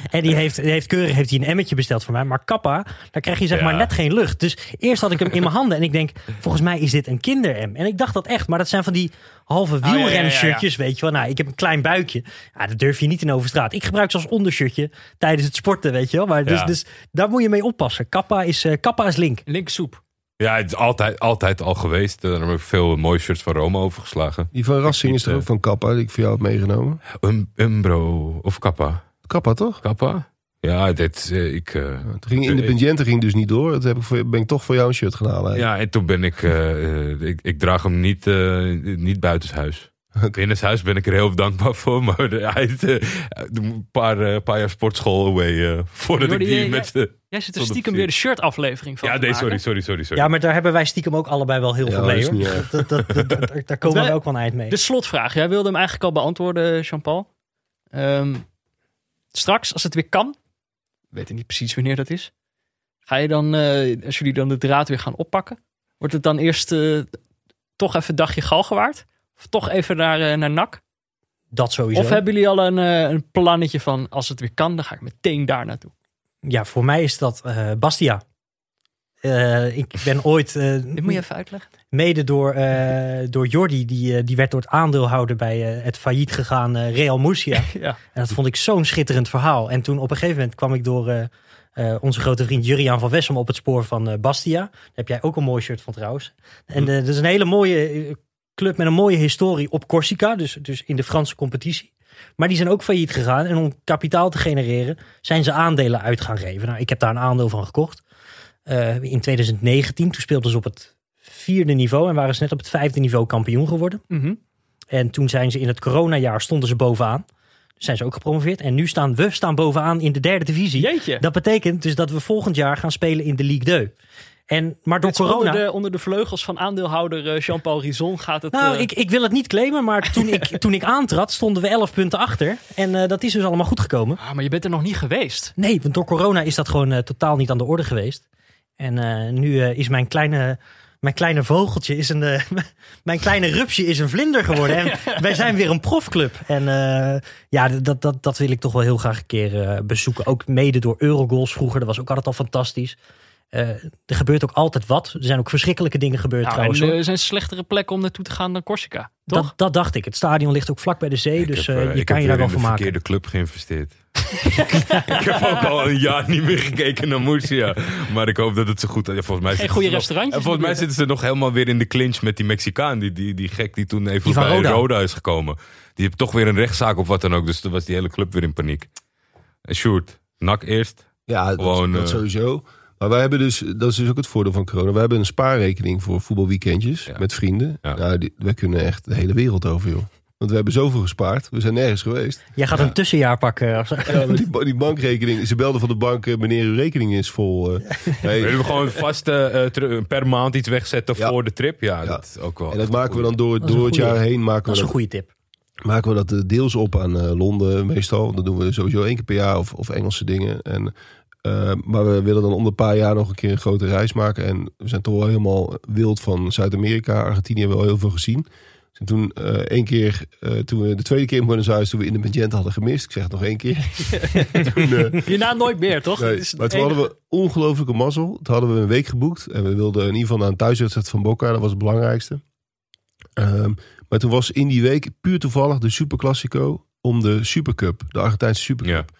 En die heeft, die heeft keurig heeft hij een emmetje besteld voor mij. Maar kappa, daar krijg je zeg Ja. maar net geen lucht. Dus eerst had ik hem in mijn handen en ik denk, volgens mij is dit een kinder-M. En ik dacht dat echt, maar dat zijn van die halve ja, ja, ja, ja. wielrenshirtjes, weet je wel. Nou, ik heb een klein buikje. Ja, dat durf je niet in overstraat. Ik gebruik ze als ondershirtje tijdens het sporten, weet je wel. Maar dus, Ja. dus daar moet je mee oppassen. Kappa is, eh, kappa is link. Linksoep. Ja, het is altijd, altijd al geweest. Eh, Daar heb ik veel mooie shirts van Rome overgeslagen. Die van Rassing is er ook eh, van Kappa, die ik voor jou heb meegenomen. Um, Umbro of Kappa? Kappa toch? Kappa? Ja, dit, eh, ik... eh, Toen ging Independiente ging dus niet door. Dat heb ik voor, ben ik toch voor jou een shirt gaan halen. Ja, en toen ben ik, ik, ik draag hem niet, eh niet buitenshuis. *laughs* Binnenshuis ben ik er heel dankbaar voor, maar *laughs* hij eh, een paar, eh, paar jaar sportschool away eh, voordat Jordi, ik die jij- met... de *laughs* Jij zit er stiekem weer de shirt-aflevering van ja, nee, sorry, sorry, sorry. sorry. Ja, maar daar hebben wij stiekem ook allebei wel heel Ja, veel mee hoor. Dat, dat, dat, dat- daar komen wij- we ook wel een eind mee. De slotvraag. Jij wilde hem eigenlijk al beantwoorden, Jean-Paul. Ehm, straks, als het weer kan, weet niet precies wanneer dat is. Ga je dan, eh, als jullie dan de draad weer gaan oppakken, wordt het dan eerst eh, toch even een dagje Galgenwaard? Of toch even naar, eh, naar NAC? Dat sowieso. Of hebben jullie al een, eh, een plannetje van, als het weer kan, dan ga ik meteen daar naartoe? Ja, voor mij is dat eh, Bastia. Eh, ik ben ooit eh, *laughs* Dit moet je even uitleggen. mede door, eh, door Jordi, die, die werd door het aandeelhouder bij het failliet gegaan Real Murcia. *laughs* Ja. En dat vond ik zo'n schitterend verhaal. En toen op een gegeven moment kwam ik door eh, eh, onze grote vriend Juriaan van Wessem op het spoor van eh, Bastia. Daar heb jij ook een mooi shirt van trouwens. En eh, dat is een hele mooie club met een mooie historie op Corsica. Dus, dus in de Franse competitie. Maar die zijn ook failliet gegaan. En om kapitaal te genereren zijn ze aandelen uit gaan geven. Nou, ik heb daar een aandeel van gekocht. Eh, in 2019, toen speelden ze op het vierde niveau. En waren ze net op het vijfde niveau kampioen geworden. Mhm. En toen zijn ze in het coronajaar stonden ze bovenaan. Dus zijn ze ook gepromoveerd. En nu staan we staan bovenaan in de derde divisie. Jeetje. Dat betekent dus dat we volgend jaar gaan spelen in de Ligue 2. En, maar door corona... Onder de, onder de vleugels van aandeelhouder eh, Jean-Paul Rizon gaat het... Nou, eh, ik, ik wil het niet claimen, maar toen ik, *laughs* toen ik aantrad stonden we 11 punten achter. En eh, dat is dus allemaal goed gekomen. ah, maar je bent er nog niet geweest. Nee, want door corona is dat gewoon totaal niet aan de orde geweest. En nu is mijn kleine, mijn kleine vogeltje, is een, *laughs* mijn kleine rupsje is een vlinder geworden. En *laughs* wij zijn weer een profclub. En ja, dat, dat, dat wil ik toch wel heel graag een keer bezoeken. Ook mede door Eurogoals vroeger, dat was ook altijd al fantastisch. Eh, er gebeurt ook altijd wat. Er zijn ook verschrikkelijke dingen gebeurd Nou, trouwens. en hoor. er zijn slechtere plekken om naartoe te gaan dan Corsica, toch? Dat, dat dacht ik. Het stadion ligt ook vlak bij de zee, Ik dus heb, eh, eh, je ik kan heb je daar weer wel in van de maken. verkeerde club geïnvesteerd. *laughs* ik heb ook al een jaar niet meer gekeken naar Murcia. Maar ik hoop dat het zo goed is. Ja, volgens mij Geen zitten goede ze nog- restaurantjes en volgens mij de zitten ze nog helemaal weer in de clinch met die Mexicaan. Die, die, die gek die toen even Die bij Roda. Roda. is gekomen. Die heeft toch weer een rechtszaak of wat dan ook. Dus toen was die hele club weer in paniek. En Sjoerd, NAC eerst. Ja, dat, Gewoon, dat eh, sowieso. Maar wij hebben dus, dat is dus ook het voordeel van corona. We hebben een spaarrekening voor voetbalweekendjes Ja. met vrienden. Ja. Nou, die, wij kunnen echt de hele wereld over, joh. Want we hebben zoveel gespaard. We zijn nergens geweest. Jij gaat een tussenjaar pakken. of zo. Ja, die, ba- die bankrekening, ze belden van de bank, eh, meneer, uw rekening is vol. eh. *laughs* Nee, Willen we gewoon vast eh, eh, ter- per maand iets wegzetten Ja. voor de trip? Ja, Ja. dat is ook wel. en dat maken we dan door, door het jaar heen. Maken Dat we is een dat, goede tip. maken we dat eh, deels op aan eh, Londen meestal. Dat doen we sowieso één keer per jaar of, of Engelse dingen. En, eh, maar we willen dan om de paar jaar nog een keer een grote reis maken. En we zijn toch wel helemaal wild van Zuid-Amerika. Argentinië hebben we al heel veel gezien. En toen eh, één keer, eh, toen we de tweede keer in Buenos Aires, toen we in de Magenta hadden gemist. Ik zeg het nog één keer. *laughs* *laughs* toen, eh, Hierna nooit meer, toch? Nee, maar toen enige. hadden we ongelooflijke mazzel. Toen hadden we een week geboekt. En we wilden in ieder geval naar een thuiswedstrijd van Boca. Dat was het belangrijkste. Ehm, maar toen was in die week puur toevallig de Super Classico om de Supercup. De Argentijnse Supercup.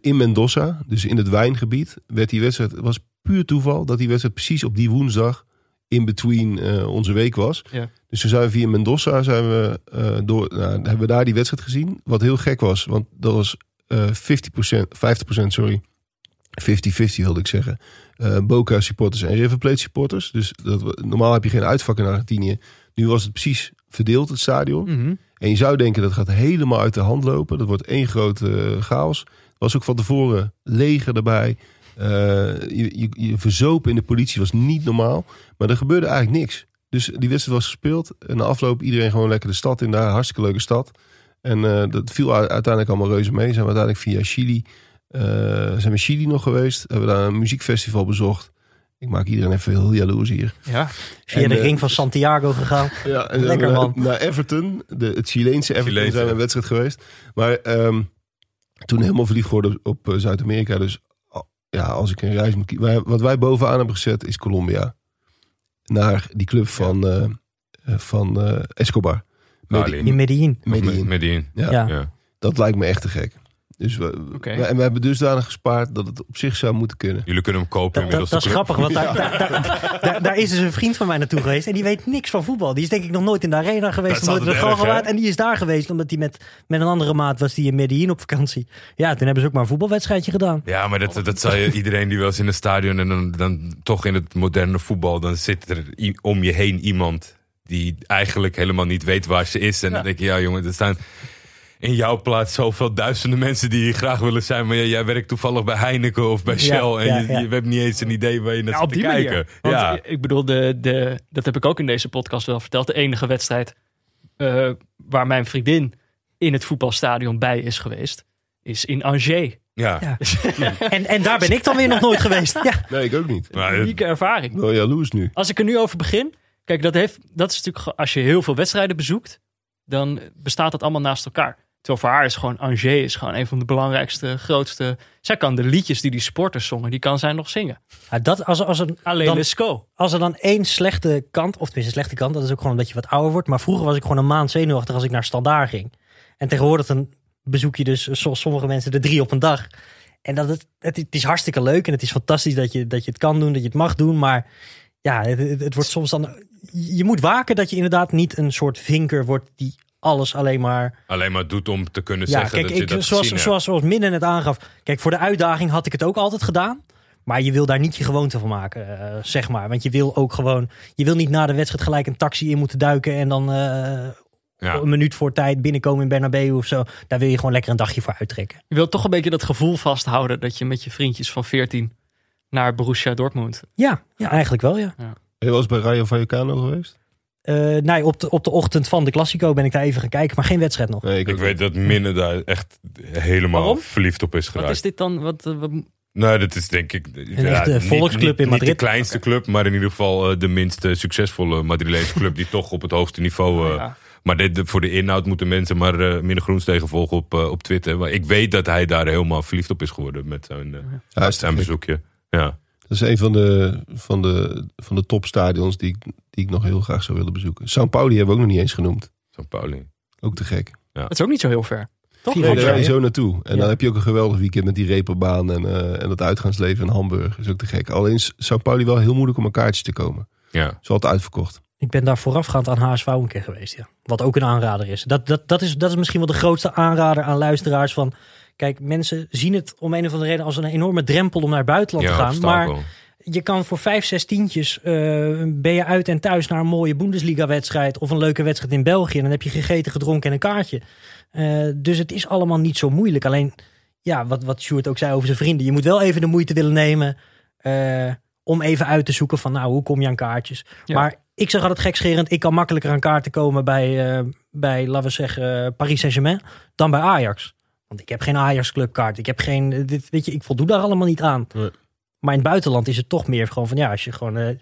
In Mendoza, dus in het wijngebied, werd die wedstrijd... Het was puur toeval dat die wedstrijd precies op die woensdag... in between eh, onze week was. Ja. Dus toen zijn we via Mendoza zijn we, eh, door, nou, hebben we daar die wedstrijd gezien. Wat heel gek was, want dat was eh 50%, 50% sorry. 50-50 wilde ik zeggen. Boca supporters en River Plate supporters. Dus dat, normaal heb je geen uitvak in Argentinië. Nu was het precies verdeeld, het stadion. Mhm. En je zou denken dat gaat helemaal uit de hand lopen. Dat wordt één grote chaos. Was ook van tevoren leger erbij. Eh, je, je, je verzopen in de politie was niet normaal. Maar er gebeurde eigenlijk niks. Dus die wedstrijd was gespeeld. En na afloop iedereen gewoon lekker de stad in daar. Hartstikke leuke stad. En eh, dat viel uiteindelijk allemaal reuze mee. Zijn we uiteindelijk via Chili. eh, zijn we Chili nog geweest. Hebben we daar een muziekfestival bezocht. Ik maak iedereen even heel jaloers hier. Ja. Via En, de ring van Santiago gegaan. Ja, en Lekker, man. Naar Everton, de, het Chileense Everton, Chileense, zijn we een wedstrijd geweest. Maar ehm, toen helemaal verliefd geworden op eh, Zuid-Amerika. Dus ja, als ik een reis moet kiezen. Wat wij bovenaan hebben gezet is Colombia. Naar die club van, eh, eh, van eh, Escobar. Medellin. In Medellin. Medellin. Medellin. Ja, Ja. Ja. Dat lijkt me echt te gek. Dus we, Oké. we- en we hebben dusdanig gespaard dat het op zich zou moeten kunnen. Jullie kunnen hem kopen Dat, inmiddels. dat is grappig, want daar, daar, daar, daar, daar is dus een vriend van mij naartoe geweest. En die weet niks van voetbal. Die is denk ik nog nooit in de arena geweest. Dat is nooit in de Galgenwaard. En die is daar geweest omdat hij met, met een andere maat was die in Medellin op vakantie. Ja, toen hebben ze ook maar een voetbalwedstrijdje gedaan. Ja, maar dat, dat zal je iedereen die wel eens in het stadion en dan, dan toch in het moderne voetbal, dan zit er om je heen iemand die eigenlijk helemaal niet weet waar ze is. En dan denk je, ja jongen, er staan in jouw plaats zoveel duizenden mensen die hier graag willen zijn. Maar ja, jij werkt toevallig bij Heineken of bij Shell en ja, je, ja. je hebt niet eens een idee waar je naar Ja, zit op te die kijken. manier. Want ja. ik bedoel, de, de, dat heb ik ook in deze podcast wel verteld. De enige wedstrijd eh, waar mijn vriendin in het voetbalstadion bij is geweest, is in Angers. Ja. Ja. *laughs* En, en daar ben ik dan weer nog nooit geweest. Ja. Nee, ik ook niet. Maar, eh, Unieke ervaring. Wel jaloers nu. Als ik er nu over begin. Kijk, dat, heeft, dat is natuurlijk. Als je heel veel wedstrijden bezoekt. dan bestaat dat allemaal naast elkaar. Terwijl voor haar is gewoon. Angers is gewoon een van de belangrijkste, grootste. Zij kan de liedjes die die sporters zongen. die kan zij nog zingen. Ja, dat, als, als, er, Alleen dan, als er dan één slechte kant, of tenminste slechte kant, dat is ook gewoon omdat je wat ouder wordt. Maar vroeger was ik gewoon een maand zenuwachtig als ik naar Standaard ging. En tegenwoordig dan bezoek je dus, zoals sommige mensen, de drie op een dag. En dat het, het, is hartstikke leuk en het is fantastisch dat je, dat je het kan doen, dat je het mag doen. Maar ja, het, het wordt soms dan. Je moet waken dat je inderdaad niet een soort vinker wordt die alles alleen maar. alleen maar doet om te kunnen Ja, zeggen kijk, dat je ik, dat zoals, hebt. zoals, zoals Minne het aangaf. Kijk, voor de uitdaging had ik het ook altijd gedaan. Maar je wil daar niet je gewoonte van maken, eh, zeg maar. Want je wil ook gewoon. Je wil niet na de wedstrijd gelijk een taxi in moeten duiken. en dan eh, Ja. een minuut voor tijd binnenkomen in Bernabeu of zo. Daar wil je gewoon lekker een dagje voor uittrekken. Je wilt toch een beetje dat gevoel vasthouden. dat je met je vriendjes van 14 naar Borussia Dortmund. Ja, ja eigenlijk wel, ja. Ben je wel eens bij Rayo Vallecano geweest? Eh, nee, op de, op de ochtend van de Classico ben ik daar even gaan kijken. Maar geen wedstrijd nog. Nee, Ik weet dat Minne daar echt helemaal Waarom? verliefd op is Wat geraakt. is dit dan? Wat, eh, wat- Nou, dat is denk ik... echte niet- volksclub niet, in Niet Madrid. de kleinste club, maar in ieder geval eh, de minst succesvolle Madrileense club... die toch op het hoogste niveau... eh, ja. Maar dit, voor de inhoud moeten mensen maar eh Minne Groenstegen volgen op, op Twitter. Maar ik weet dat hij daar helemaal verliefd op is geworden met zijn, Ja, zijn bezoekje. Ja. Dat is een van de, van de, van de topstadions die ik, die ik nog heel graag zou willen bezoeken. São Pauli hebben we ook nog niet eens genoemd. Zo'n Pauli. Ook te gek. Dat is ook niet zo heel ver. Toch? Nee, Hamburg, daar ga je ja. zo naartoe. En Ja. dan heb je ook een geweldig weekend met die reperbaan en, eh, en het uitgaansleven in Hamburg. is ook te gek. Alleen is São Pauli wel heel moeilijk om aan kaartjes te komen. Ja. Is altijd uitverkocht. Ik ben daar voorafgaand aan HSV een keer geweest, ja. Wat ook een aanrader is. Dat, dat, dat is. dat is misschien wel de grootste aanrader aan luisteraars van... Kijk, mensen zien het om een of andere reden als een enorme drempel om naar het buitenland te gaan. Maar je kan voor vijf, zes tientjes... eh, ben je uit en thuis naar een mooie Bundesliga-wedstrijd... of een leuke wedstrijd in België. En dan heb je gegeten, gedronken en een kaartje. Eh, dus het is allemaal niet zo moeilijk. Alleen, ja, wat, wat Sjoerd ook zei over zijn vrienden. Je moet wel even de moeite willen nemen... eh, om even uit te zoeken van, nou, hoe kom je aan kaartjes? Ja. Maar ik zeg altijd gekscherend... ik kan makkelijker aan kaarten komen bij, eh, bij laten we zeggen, Paris Saint-Germain... dan bij Ajax. Want ik heb geen Ajax-clubkaart. Ik heb geen, dit, weet je, ik voldoe daar allemaal niet aan. Nee. Maar in het buitenland is het toch meer gewoon van ja, als je gewoon eh,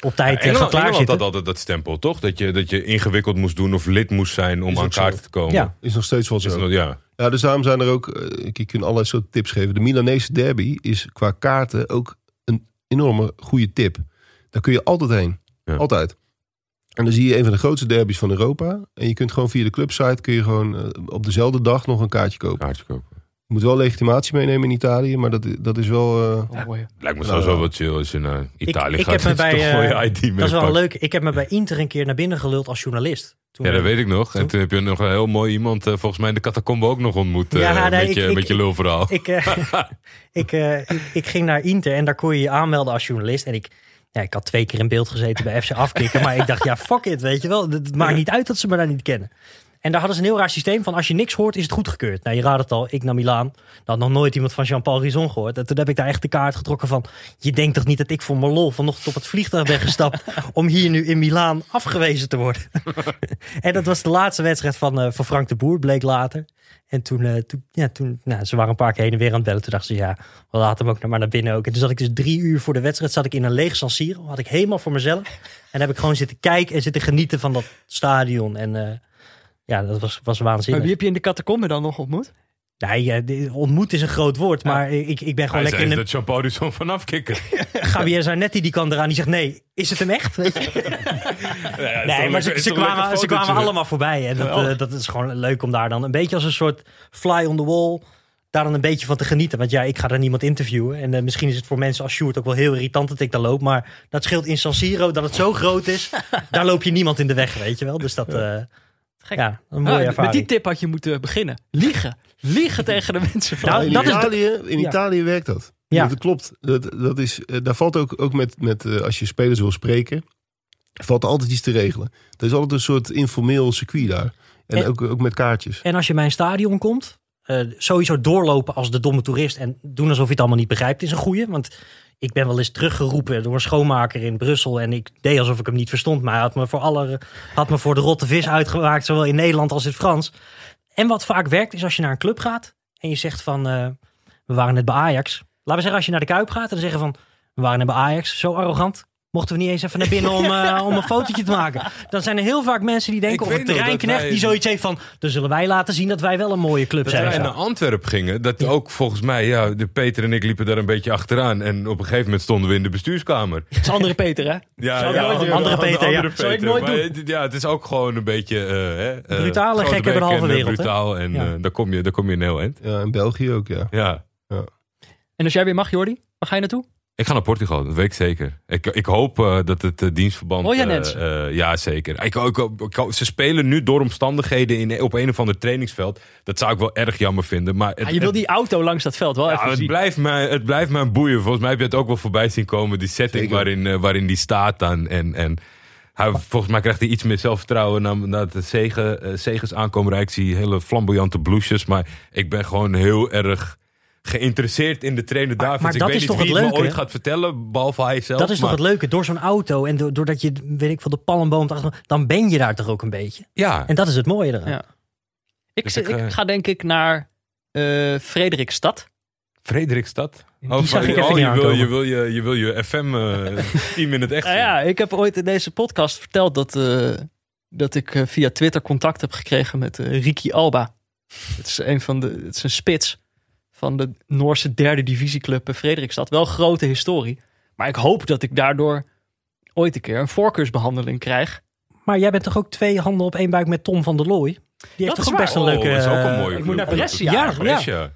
op tijd eh, Engeland, gaat Engeland had altijd dat stempel, toch? Dat je, dat je ingewikkeld moest doen of lid moest zijn om aan kaarten te komen. Ja. Is nog steeds wel zo. ja. Ja, dus daarom zijn er ook, eh, ik kan allerlei soorten tips geven. De Milanese derby is qua kaarten ook een enorme goede tip. Daar kun je altijd heen. Ja. Altijd. En dan zie je een van de grootste derbies van Europa. En je kunt gewoon via de clubsite kun je gewoon eh, op dezelfde dag nog een kaartje kopen. Kaartje kopen. Je moet wel legitimatie meenemen in Italië, maar dat, dat is wel... eh, Oh, mooi. Lijkt me Nou, sowieso wat chill als je naar Italië ik gaat. heb me bij, eh, je ID Dat is wel meepakt. leuk. Ik heb me bij Inter een keer naar binnen geluld als journalist. Toen Ja, dat eh, weet ik nog. En toen heb je nog een heel mooi iemand, eh, volgens mij in de catacombe ook nog ontmoet. eh, Ja, nee, met, je, ik- ik- met je lulverhaal. ik, eh, *laughs* ik, eh, ik, ik ging naar Inter en daar kon je je aanmelden als journalist. En ik, ja, ik had twee keer in beeld gezeten bij FC Afkikken. maar ik dacht, ja, fuck it, weet je wel. Het het maakt niet uit dat ze me daar niet kennen. En daar hadden ze een heel raar systeem van als je niks hoort, is het goedgekeurd. Nou, je raadt het al, ik naar Milaan. Dan had nog nooit iemand van Jean-Paul Rison gehoord. En toen heb ik daar echt de kaart getrokken van... je denkt toch niet dat ik voor mijn lol vanochtend op het vliegtuig ben gestapt... *laughs* om hier nu in Milaan afgewezen te worden. *laughs* en dat was de laatste wedstrijd van, eh, van Frank de Boer, bleek later. En toen, eh, toen, ja, toen nou, ze waren een paar keer heen en weer aan het bellen. Toen dachten ze, ja, we laten hem ook nog maar naar binnen ook. En toen zat ik dus drie uur voor de wedstrijd, zat ik in een leeg San Siro. Had ik helemaal voor mezelf. En heb ik gewoon zitten kijken en zitten genieten van dat stadion. En eh, ja, dat was, was Maar waanzinnig. wie heb je in de catacombe dan nog ontmoet? Nee, de- ontmoet is een groot woord, maar ik, ik ben gewoon Hij lekker zei in de... dat Jean-Paul zo vanaf kicken. *laughs* Javier Zanetti die kan eraan, die zegt nee, is het hem echt? Weet *laughs* je? nee, maar ze, ze kwamen, ze kwamen allemaal voorbij. En dat, eh, dat is gewoon leuk om daar dan een beetje als een soort fly on the wall... daar dan een beetje van te genieten. Want ja, ik ga daar niemand interviewen. En eh, misschien is het voor mensen als Sjoerd ook wel heel irritant dat ik daar loop. Maar dat scheelt in San Siro dat het zo groot is. *laughs* daar loop je niemand in de weg, weet je wel. Dus dat... eh, Gek. ja, een mooie Ah, met die tip had je moeten beginnen. Liegen. Liegen tegen de mensen. Van. Nou, in dat is Italië, in ja. Italië werkt dat. Ja. Dat klopt. Dat, dat is, eh, daar valt ook, ook met, met eh, als je spelers wil spreken, valt er altijd iets te regelen. Er is altijd een soort informeel circuit daar. En, En- ook, ook met kaartjes. En als je bij een stadion komt, eh, sowieso doorlopen als de domme toerist en doen alsof je het allemaal niet begrijpt, is een goeie. Want ik ben wel eens teruggeroepen door een schoonmaker in Brussel en ik deed alsof ik hem niet verstond. Maar hij had me voor, alle, had me voor de rotte vis uitgemaakt, zowel in Nederland als in het Frans. En wat vaak werkt is als je naar een club gaat en je zegt van, eh, we waren net bij Ajax. Laten we zeggen, als je naar de Kuip gaat en zeggen van, we waren net bij Ajax, zo arrogant. Mochten we niet eens even naar binnen om, eh, om een fotootje te maken. Dan zijn er heel vaak mensen die denken, Ik of een nog dat terreinknecht wij- die zoiets heeft van, dan zullen wij laten zien dat wij wel een mooie club Dat zijn. wij naar Antwerpen gingen, dat ook volgens mij, ja, de Peter en ik liepen daar een beetje achteraan. En op een gegeven moment stonden we in de bestuurskamer. Dat is andere Peter, hè? Ja, Zou ja, nooit. Andere Peter, ja. Zou ik nooit maar doen. het- Ja, het is ook gewoon een beetje... eh hè, eh, Brutale gekken de bek halve wereld, hè? Brutaal en Ja. eh, daar, kom je, daar kom je in heel eind. Ja, in België ook, ja. Ja. En als jij weer mag, Jordi, waar ga je naartoe? Ik ga naar Portugal, dat weet ik zeker. Ik, ik hoop eh, dat het eh, dienstverband... Jij eh, mensen? eh, ja, zeker. Ik, ik, ik- ik- ze spelen nu door omstandigheden in, op een of ander trainingsveld. Dat zou ik wel erg jammer vinden. Maar het, Ah, je wil die auto langs dat veld wel Ja, even het, zien. blijft mij, het blijft mij boeien. Volgens mij heb je het ook wel voorbij zien komen. Die setting Zeker. waarin, waarin die staat dan. En, en hij, volgens mij krijgt hij iets meer zelfvertrouwen na- nadat de zegen, zegens aankomen. Ik zie hele flamboyante blouses. Maar ik ben gewoon heel erg geïnteresseerd in de trainer Maar- Davids. maar ik dat weet is niet toch wie het het me leuke, ooit gaat vertellen, behalve hij zelf. Dat is toch maar- het leuke, door zo'n auto en do- doordat je, weet ik veel, de palmboom, achter- dan ben je daar toch ook een beetje. Ja, En dat is het mooie eraan. Ja. Ik, Dus ik, ik, eh, ga denk ik naar eh Frederikstad. Frederikstad. Oh, ik oh, je, wil, je, wil je, je wil je FM-team *laughs* in het echt Nou ja, ik heb ooit in deze podcast verteld dat, eh, dat ik eh, via Twitter contact heb gekregen met eh, Ricky Alba. Het is een van de, het is een spits van de Noorse derde divisieclub Frederikstad. Wel grote historie. Maar ik hoop dat ik daardoor ooit een keer een voorkeursbehandeling krijg. Maar jij bent toch ook twee handen op één buik met Tom van der Looy? Die heeft Dat toch is ook best een Oh, leuke... dat is ook een eh, mooie ik moet naar Brescia. Ja, Brescia.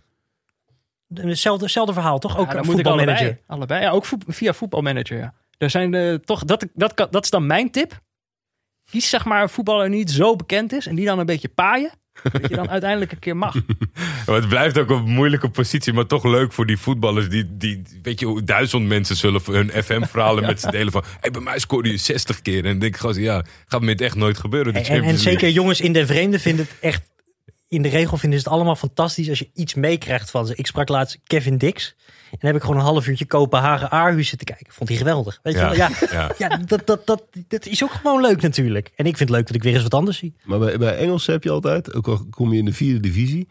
Hetzelfde, hetzelfde verhaal, toch? Ook Ja, voetbalmanager. allebei. allebei. Ja, ook voet- via voetbalmanager. Ja. Er zijn eh, toch, dat, dat, kan- dat is dan mijn tip. Kies zeg maar een voetballer die niet zo bekend is en die dan een beetje paaien. Dat je dan uiteindelijk een keer mag. *laughs* Maar het blijft ook een moeilijke positie, maar toch leuk voor die voetballers. Die, die weet je, hoe duizend mensen zullen hun FM-verhalen *laughs* met z'n delen van. Hey, bij mij scoorde je 60 keer. En dan denk ik gewoon, ja, gaat me het echt nooit gebeuren. En, en, zeker jongens in de vreemde vinden het echt... In de regel vinden ze het allemaal fantastisch als je iets meekrijgt van ze. Ik sprak laatst Kevin Dix. En dan heb ik gewoon een half uurtje Kopenhagen Aarhus zitten kijken. Vond hij geweldig. Weet je Ja, wel? Ja, *laughs* ja. ja dat, dat, dat, dat is ook gewoon leuk natuurlijk. En ik vind het leuk dat ik weer eens wat anders zie. Maar bij, bij Engelsen heb je altijd, ook al kom je in de vierde divisie,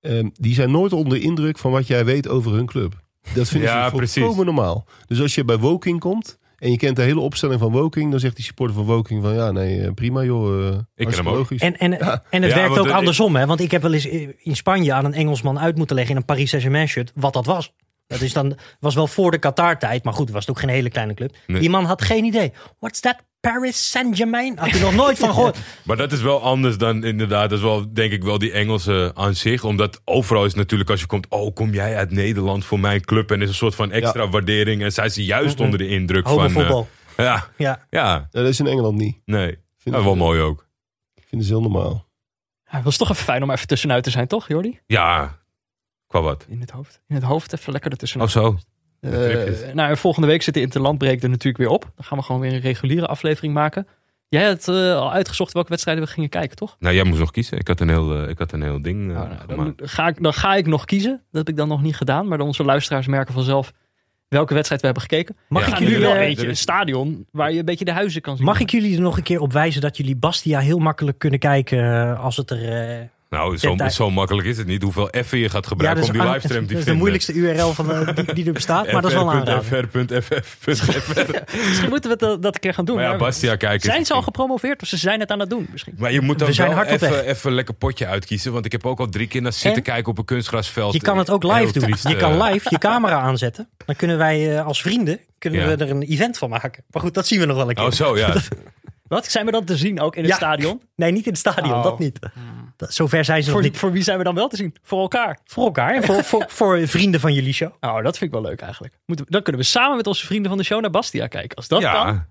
ehm, die zijn nooit onder indruk van wat jij weet over hun club. Dat vinden Ja, ze precies. volkomen normaal. Dus als je bij Woking komt en je kent de hele opstelling van Woking, dan zegt die supporter van Woking van ja, nee, eh, prima joh. eh, hartstikke hem ook. logisch. En, en, Ja. en het Ja, werkt ook andersom. Hè? Want ik heb wel eens in Spanje aan een Engelsman uit moeten leggen in een Paris Saint-Germain shirt wat dat was. Dat is dan, was wel voor de Qatar-tijd, maar goed, was het ook geen hele kleine club. Nee. Die man had geen idee. What's that? Paris Saint-Germain? Had hij nog nooit van *laughs* gehoord. Maar dat is wel anders dan inderdaad. Dat is wel, denk ik, wel die Engelse aan zich. Omdat overal is natuurlijk als je komt. Oh, kom jij uit Nederland voor mijn club? En is een soort van extra waardering. En zijn ze juist onder de indruk van. Homovoetbal. eh, *laughs* ja, Ja. ja, Ja, dat is in Engeland niet. nee. Vinden Ja, wel mooi ook. Vinden ze heel normaal. Ja, het was toch even fijn om even tussenuit te zijn, toch Jordi? Ja, qua wat? In het hoofd. In het hoofd even lekker ertussenuit. Oh zo. Eh, nou, volgende week zit de Interlandbreek er natuurlijk weer op. Dan gaan we gewoon weer een reguliere aflevering maken. Jij had eh, al uitgezocht welke wedstrijden we gingen kijken, toch? Nou, jij moest nog kiezen. Ik had een heel, eh, ik had een heel ding eh, Nou, nou, gemaakt. dan, ga ik, dan ga ik nog kiezen. Dat heb ik dan nog niet gedaan. Maar dan onze luisteraars merken vanzelf welke wedstrijd we hebben gekeken. Mag Ja, ik Gaan jullie wel eh, een beetje een stadion waar je een beetje de huizen kan zien. Mag ik jullie er nog een keer op wijzen dat jullie Bastia heel makkelijk kunnen kijken als het er... eh, Nou, zo, makkelijk is het niet. Hoeveel F'en je gaat ja, gebruiken dat om die livestream te dat is de vinden. moeilijkste URL van, eh, die, die er bestaat, maar dat is wel fr.ff.fr. Misschien moeten we dat, dat een keer gaan doen. Maar ja, Bastia kijken. zijn ze al gepromoveerd of ze zijn het aan het doen misschien? Maar je moet dan We zijn wel even, even lekker potje uitkiezen. Want ik heb ook al drie keer naar zitten En? kijken op een kunstgrasveld. Je kan het ook Heel live doen. triest, Je kan eh, live je camera aanzetten. Dan kunnen wij eh, als vrienden kunnen Ja. we er een event van maken. Maar goed, dat zien we nog wel een keer. Oh zo, ja. *laughs* Wat? Zijn we dan te zien ook in het Ja. stadion? *laughs* Nee, niet in het stadion, Oh. dat niet. Dat, zover zijn ze nog Voor, niet. voor wie zijn we dan wel te zien? Voor elkaar. Voor elkaar en voor, voor, voor vrienden van jullie show. Nou, dat vind ik wel leuk eigenlijk. Moeten dan kunnen we samen met onze vrienden van de show naar Bastia kijken. Als dat ja. kan.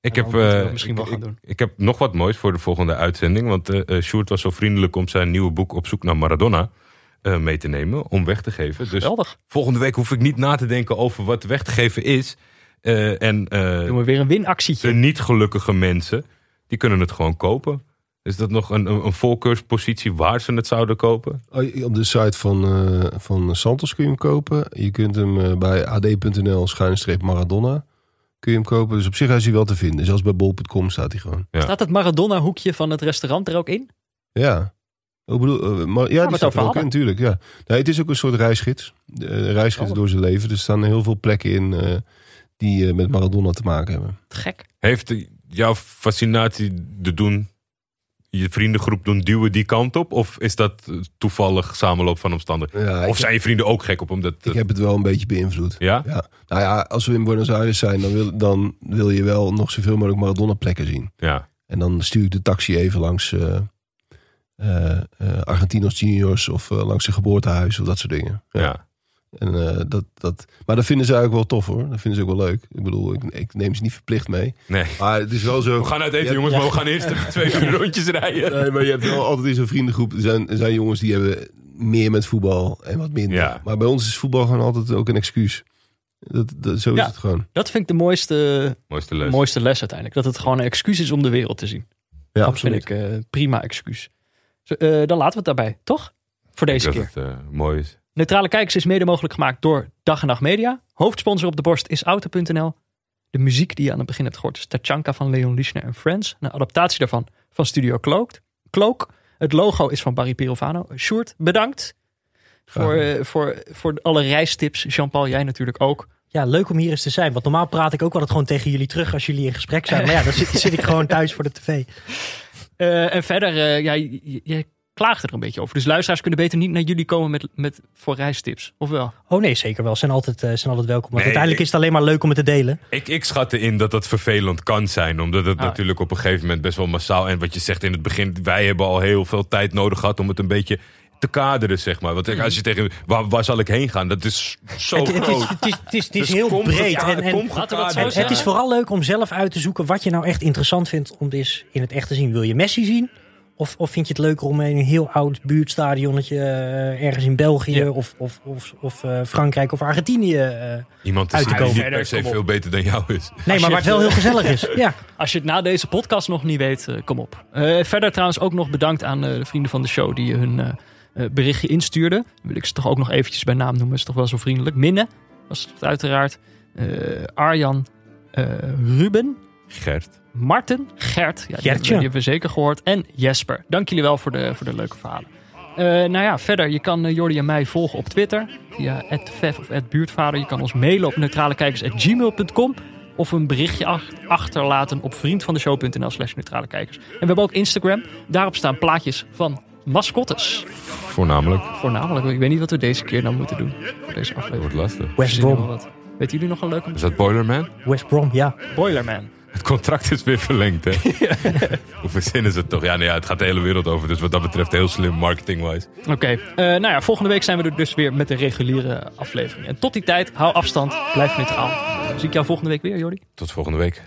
Ik dan heb, eh, dat misschien wel ik, gaan doen. ik, ik heb nog wat moois voor de volgende uitzending. Want eh eh, Sjoerd was zo vriendelijk om zijn nieuwe boek Op zoek naar Maradona eh, mee te nemen. Om weg te geven. Dus Geweldig. volgende week hoef ik niet na te denken over wat weg te geven is. Eh, en eh, Doen we weer een winactietje. de niet gelukkige mensen, die kunnen het gewoon kopen. Is dat nog een, een, een voorkeurspositie waar ze het zouden kopen? Oh, Op de site van, eh, van Santos kun je hem kopen. Je kunt hem eh, bij ad.nl schuinstreep Maradona kun je hem kopen. Dus op zich is hij wel te vinden. Zelfs bij bol.com staat hij gewoon. Ja. Staat het Maradona hoekje van het restaurant er ook in? Ja, Ik bedoel, eh, maar, ja, die staat er ook in, natuurlijk. Ja. Nee, het is ook een soort reisgids. De, eh, reisgids Oh. door zijn leven. Er staan heel veel plekken in eh, die met Maradona te maken hebben. Gek. Heeft jouw fascinatie de doen, je vriendengroep doen duwen die kant op? Of is dat eh, toevallig samenloop van omstandigheden? Ja, Of zijn je vrienden ook gek op omdat... ik heb het wel een beetje beïnvloed. ja? Ja. Nou ja, als we in Buenos Aires zijn, dan wil, dan wil je wel nog zoveel mogelijk Maradona plekken zien. Ja. En dan stuur ik de taxi even langs eh, Argentinos Juniors of langs zijn geboortehuis of dat soort dingen. ja. En, eh, dat, dat, maar dat vinden ze eigenlijk wel tof hoor. Dat vinden ze ook wel leuk. Ik bedoel, ik, ik neem ze niet verplicht mee. Nee. Maar het is wel zo. We gaan uit eten jongens, ja. maar we gaan eerst even twee *laughs* uur rondjes rijden. Nee, maar je hebt wel altijd in zo'n vriendengroep. Er zijn, er zijn jongens die hebben meer met voetbal en wat minder. Ja. Maar bij ons is voetbal gewoon altijd ook een excuus. Dat, dat, zo is Ja. het gewoon. Dat vind ik de mooiste, Mooiste les. mooiste les uiteindelijk. Dat het gewoon een excuus is om de wereld te zien. Ja, dat vind ik eh, prima excuus. Zo, eh, dan laten we het daarbij, toch? Voor deze dat keer. het eh, mooi is. Neutrale Kijkers is mede mogelijk gemaakt door Dag en Nacht Media. Hoofdsponsor op de borst is Auto.nl. De muziek die je aan het begin hebt gehoord is Tachanka van Leon Lischner en Friends. Een adaptatie daarvan van Studio Cloak. Cloak. Het logo is van Barry Pirovano. Sjoerd, bedankt voor, eh, voor, voor alle reistips. Jean-Paul, jij natuurlijk ook. Ja, leuk om hier eens te zijn. Want normaal praat ik ook altijd gewoon tegen jullie terug als jullie in gesprek zijn. Maar ja, dan zit, zit ik gewoon *laughs* thuis voor de tv. Eh, en verder, eh, ja, je, je- klaagt er een beetje over. Dus luisteraars kunnen beter niet naar jullie komen met, met, voor reistips. Of wel? Oh nee, zeker wel. Zijn altijd, eh, zijn altijd welkom. Want Nee, uiteindelijk ik- is het alleen maar leuk om het te delen. Ik, ik schatte in dat dat vervelend kan zijn. Omdat het Ah. natuurlijk op een gegeven moment best wel massaal... En wat je zegt in het begin, wij hebben al heel veel tijd nodig gehad... om het een beetje te kaderen, zeg maar. Want als je tegen... Waar, waar zal ik heen gaan? Dat is zo Het, het groot. is, het is, het is, het is Dus heel kom breed. En, en, het het is vooral leuk om zelf uit te zoeken wat je nou echt interessant vindt om dus in het echt te zien. Wil je Messi zien? Of, of vind je het leuker om in een heel oud buurtstadionnetje eh, ergens in België Ja. of, of, of, of eh, Frankrijk of Argentinië? eh, Iemand te uit te zien die komen. niet per se veel beter dan jou is. nee, maar waar het wel heel gezellig is. Ja. *laughs* Als je het na deze podcast nog niet weet, kom op. Eh, verder trouwens ook nog bedankt aan eh, de vrienden van de show die hun berichtje instuurden. Dan wil ik ze toch ook nog eventjes bij naam noemen. Is toch wel zo vriendelijk. Minne was het uiteraard. Eh, Arjan, eh, Ruben, Gert. Marten, Gert. Ja, die, hebben, die hebben we zeker gehoord. En Jesper. Dank jullie wel voor de, voor de leuke verhalen. Eh, nou ja, verder, je kan eh, Jordi en mij volgen op Twitter. Via @vev of @buurtvader. Je kan ons mailen op neutralekijkers.gmail.com. Of een berichtje ach- achterlaten op vriendvandeshow.nl slash neutrale kijkers. En we hebben ook Instagram. Daarop staan plaatjes van mascottes. Voornamelijk. Voornamelijk. Ik weet niet wat we deze keer dan moeten doen. Voor deze Dat aflevering. wordt lastig. West Brom. Weten jullie nog een leuke? Is dat Boilerman? West Brom, ja. Boilerman. Het contract is weer verlengd, hè? *laughs* Hoe verzinnen ze het toch? Ja, nee, ja, het gaat de hele wereld over. Dus wat dat betreft heel slim marketing-wise. Oké, eh, nou ja, volgende week zijn we er dus weer met de reguliere aflevering. En tot die tijd, hou afstand, blijf neutraal. Zie ik jou volgende week weer, Jordi? Tot volgende week.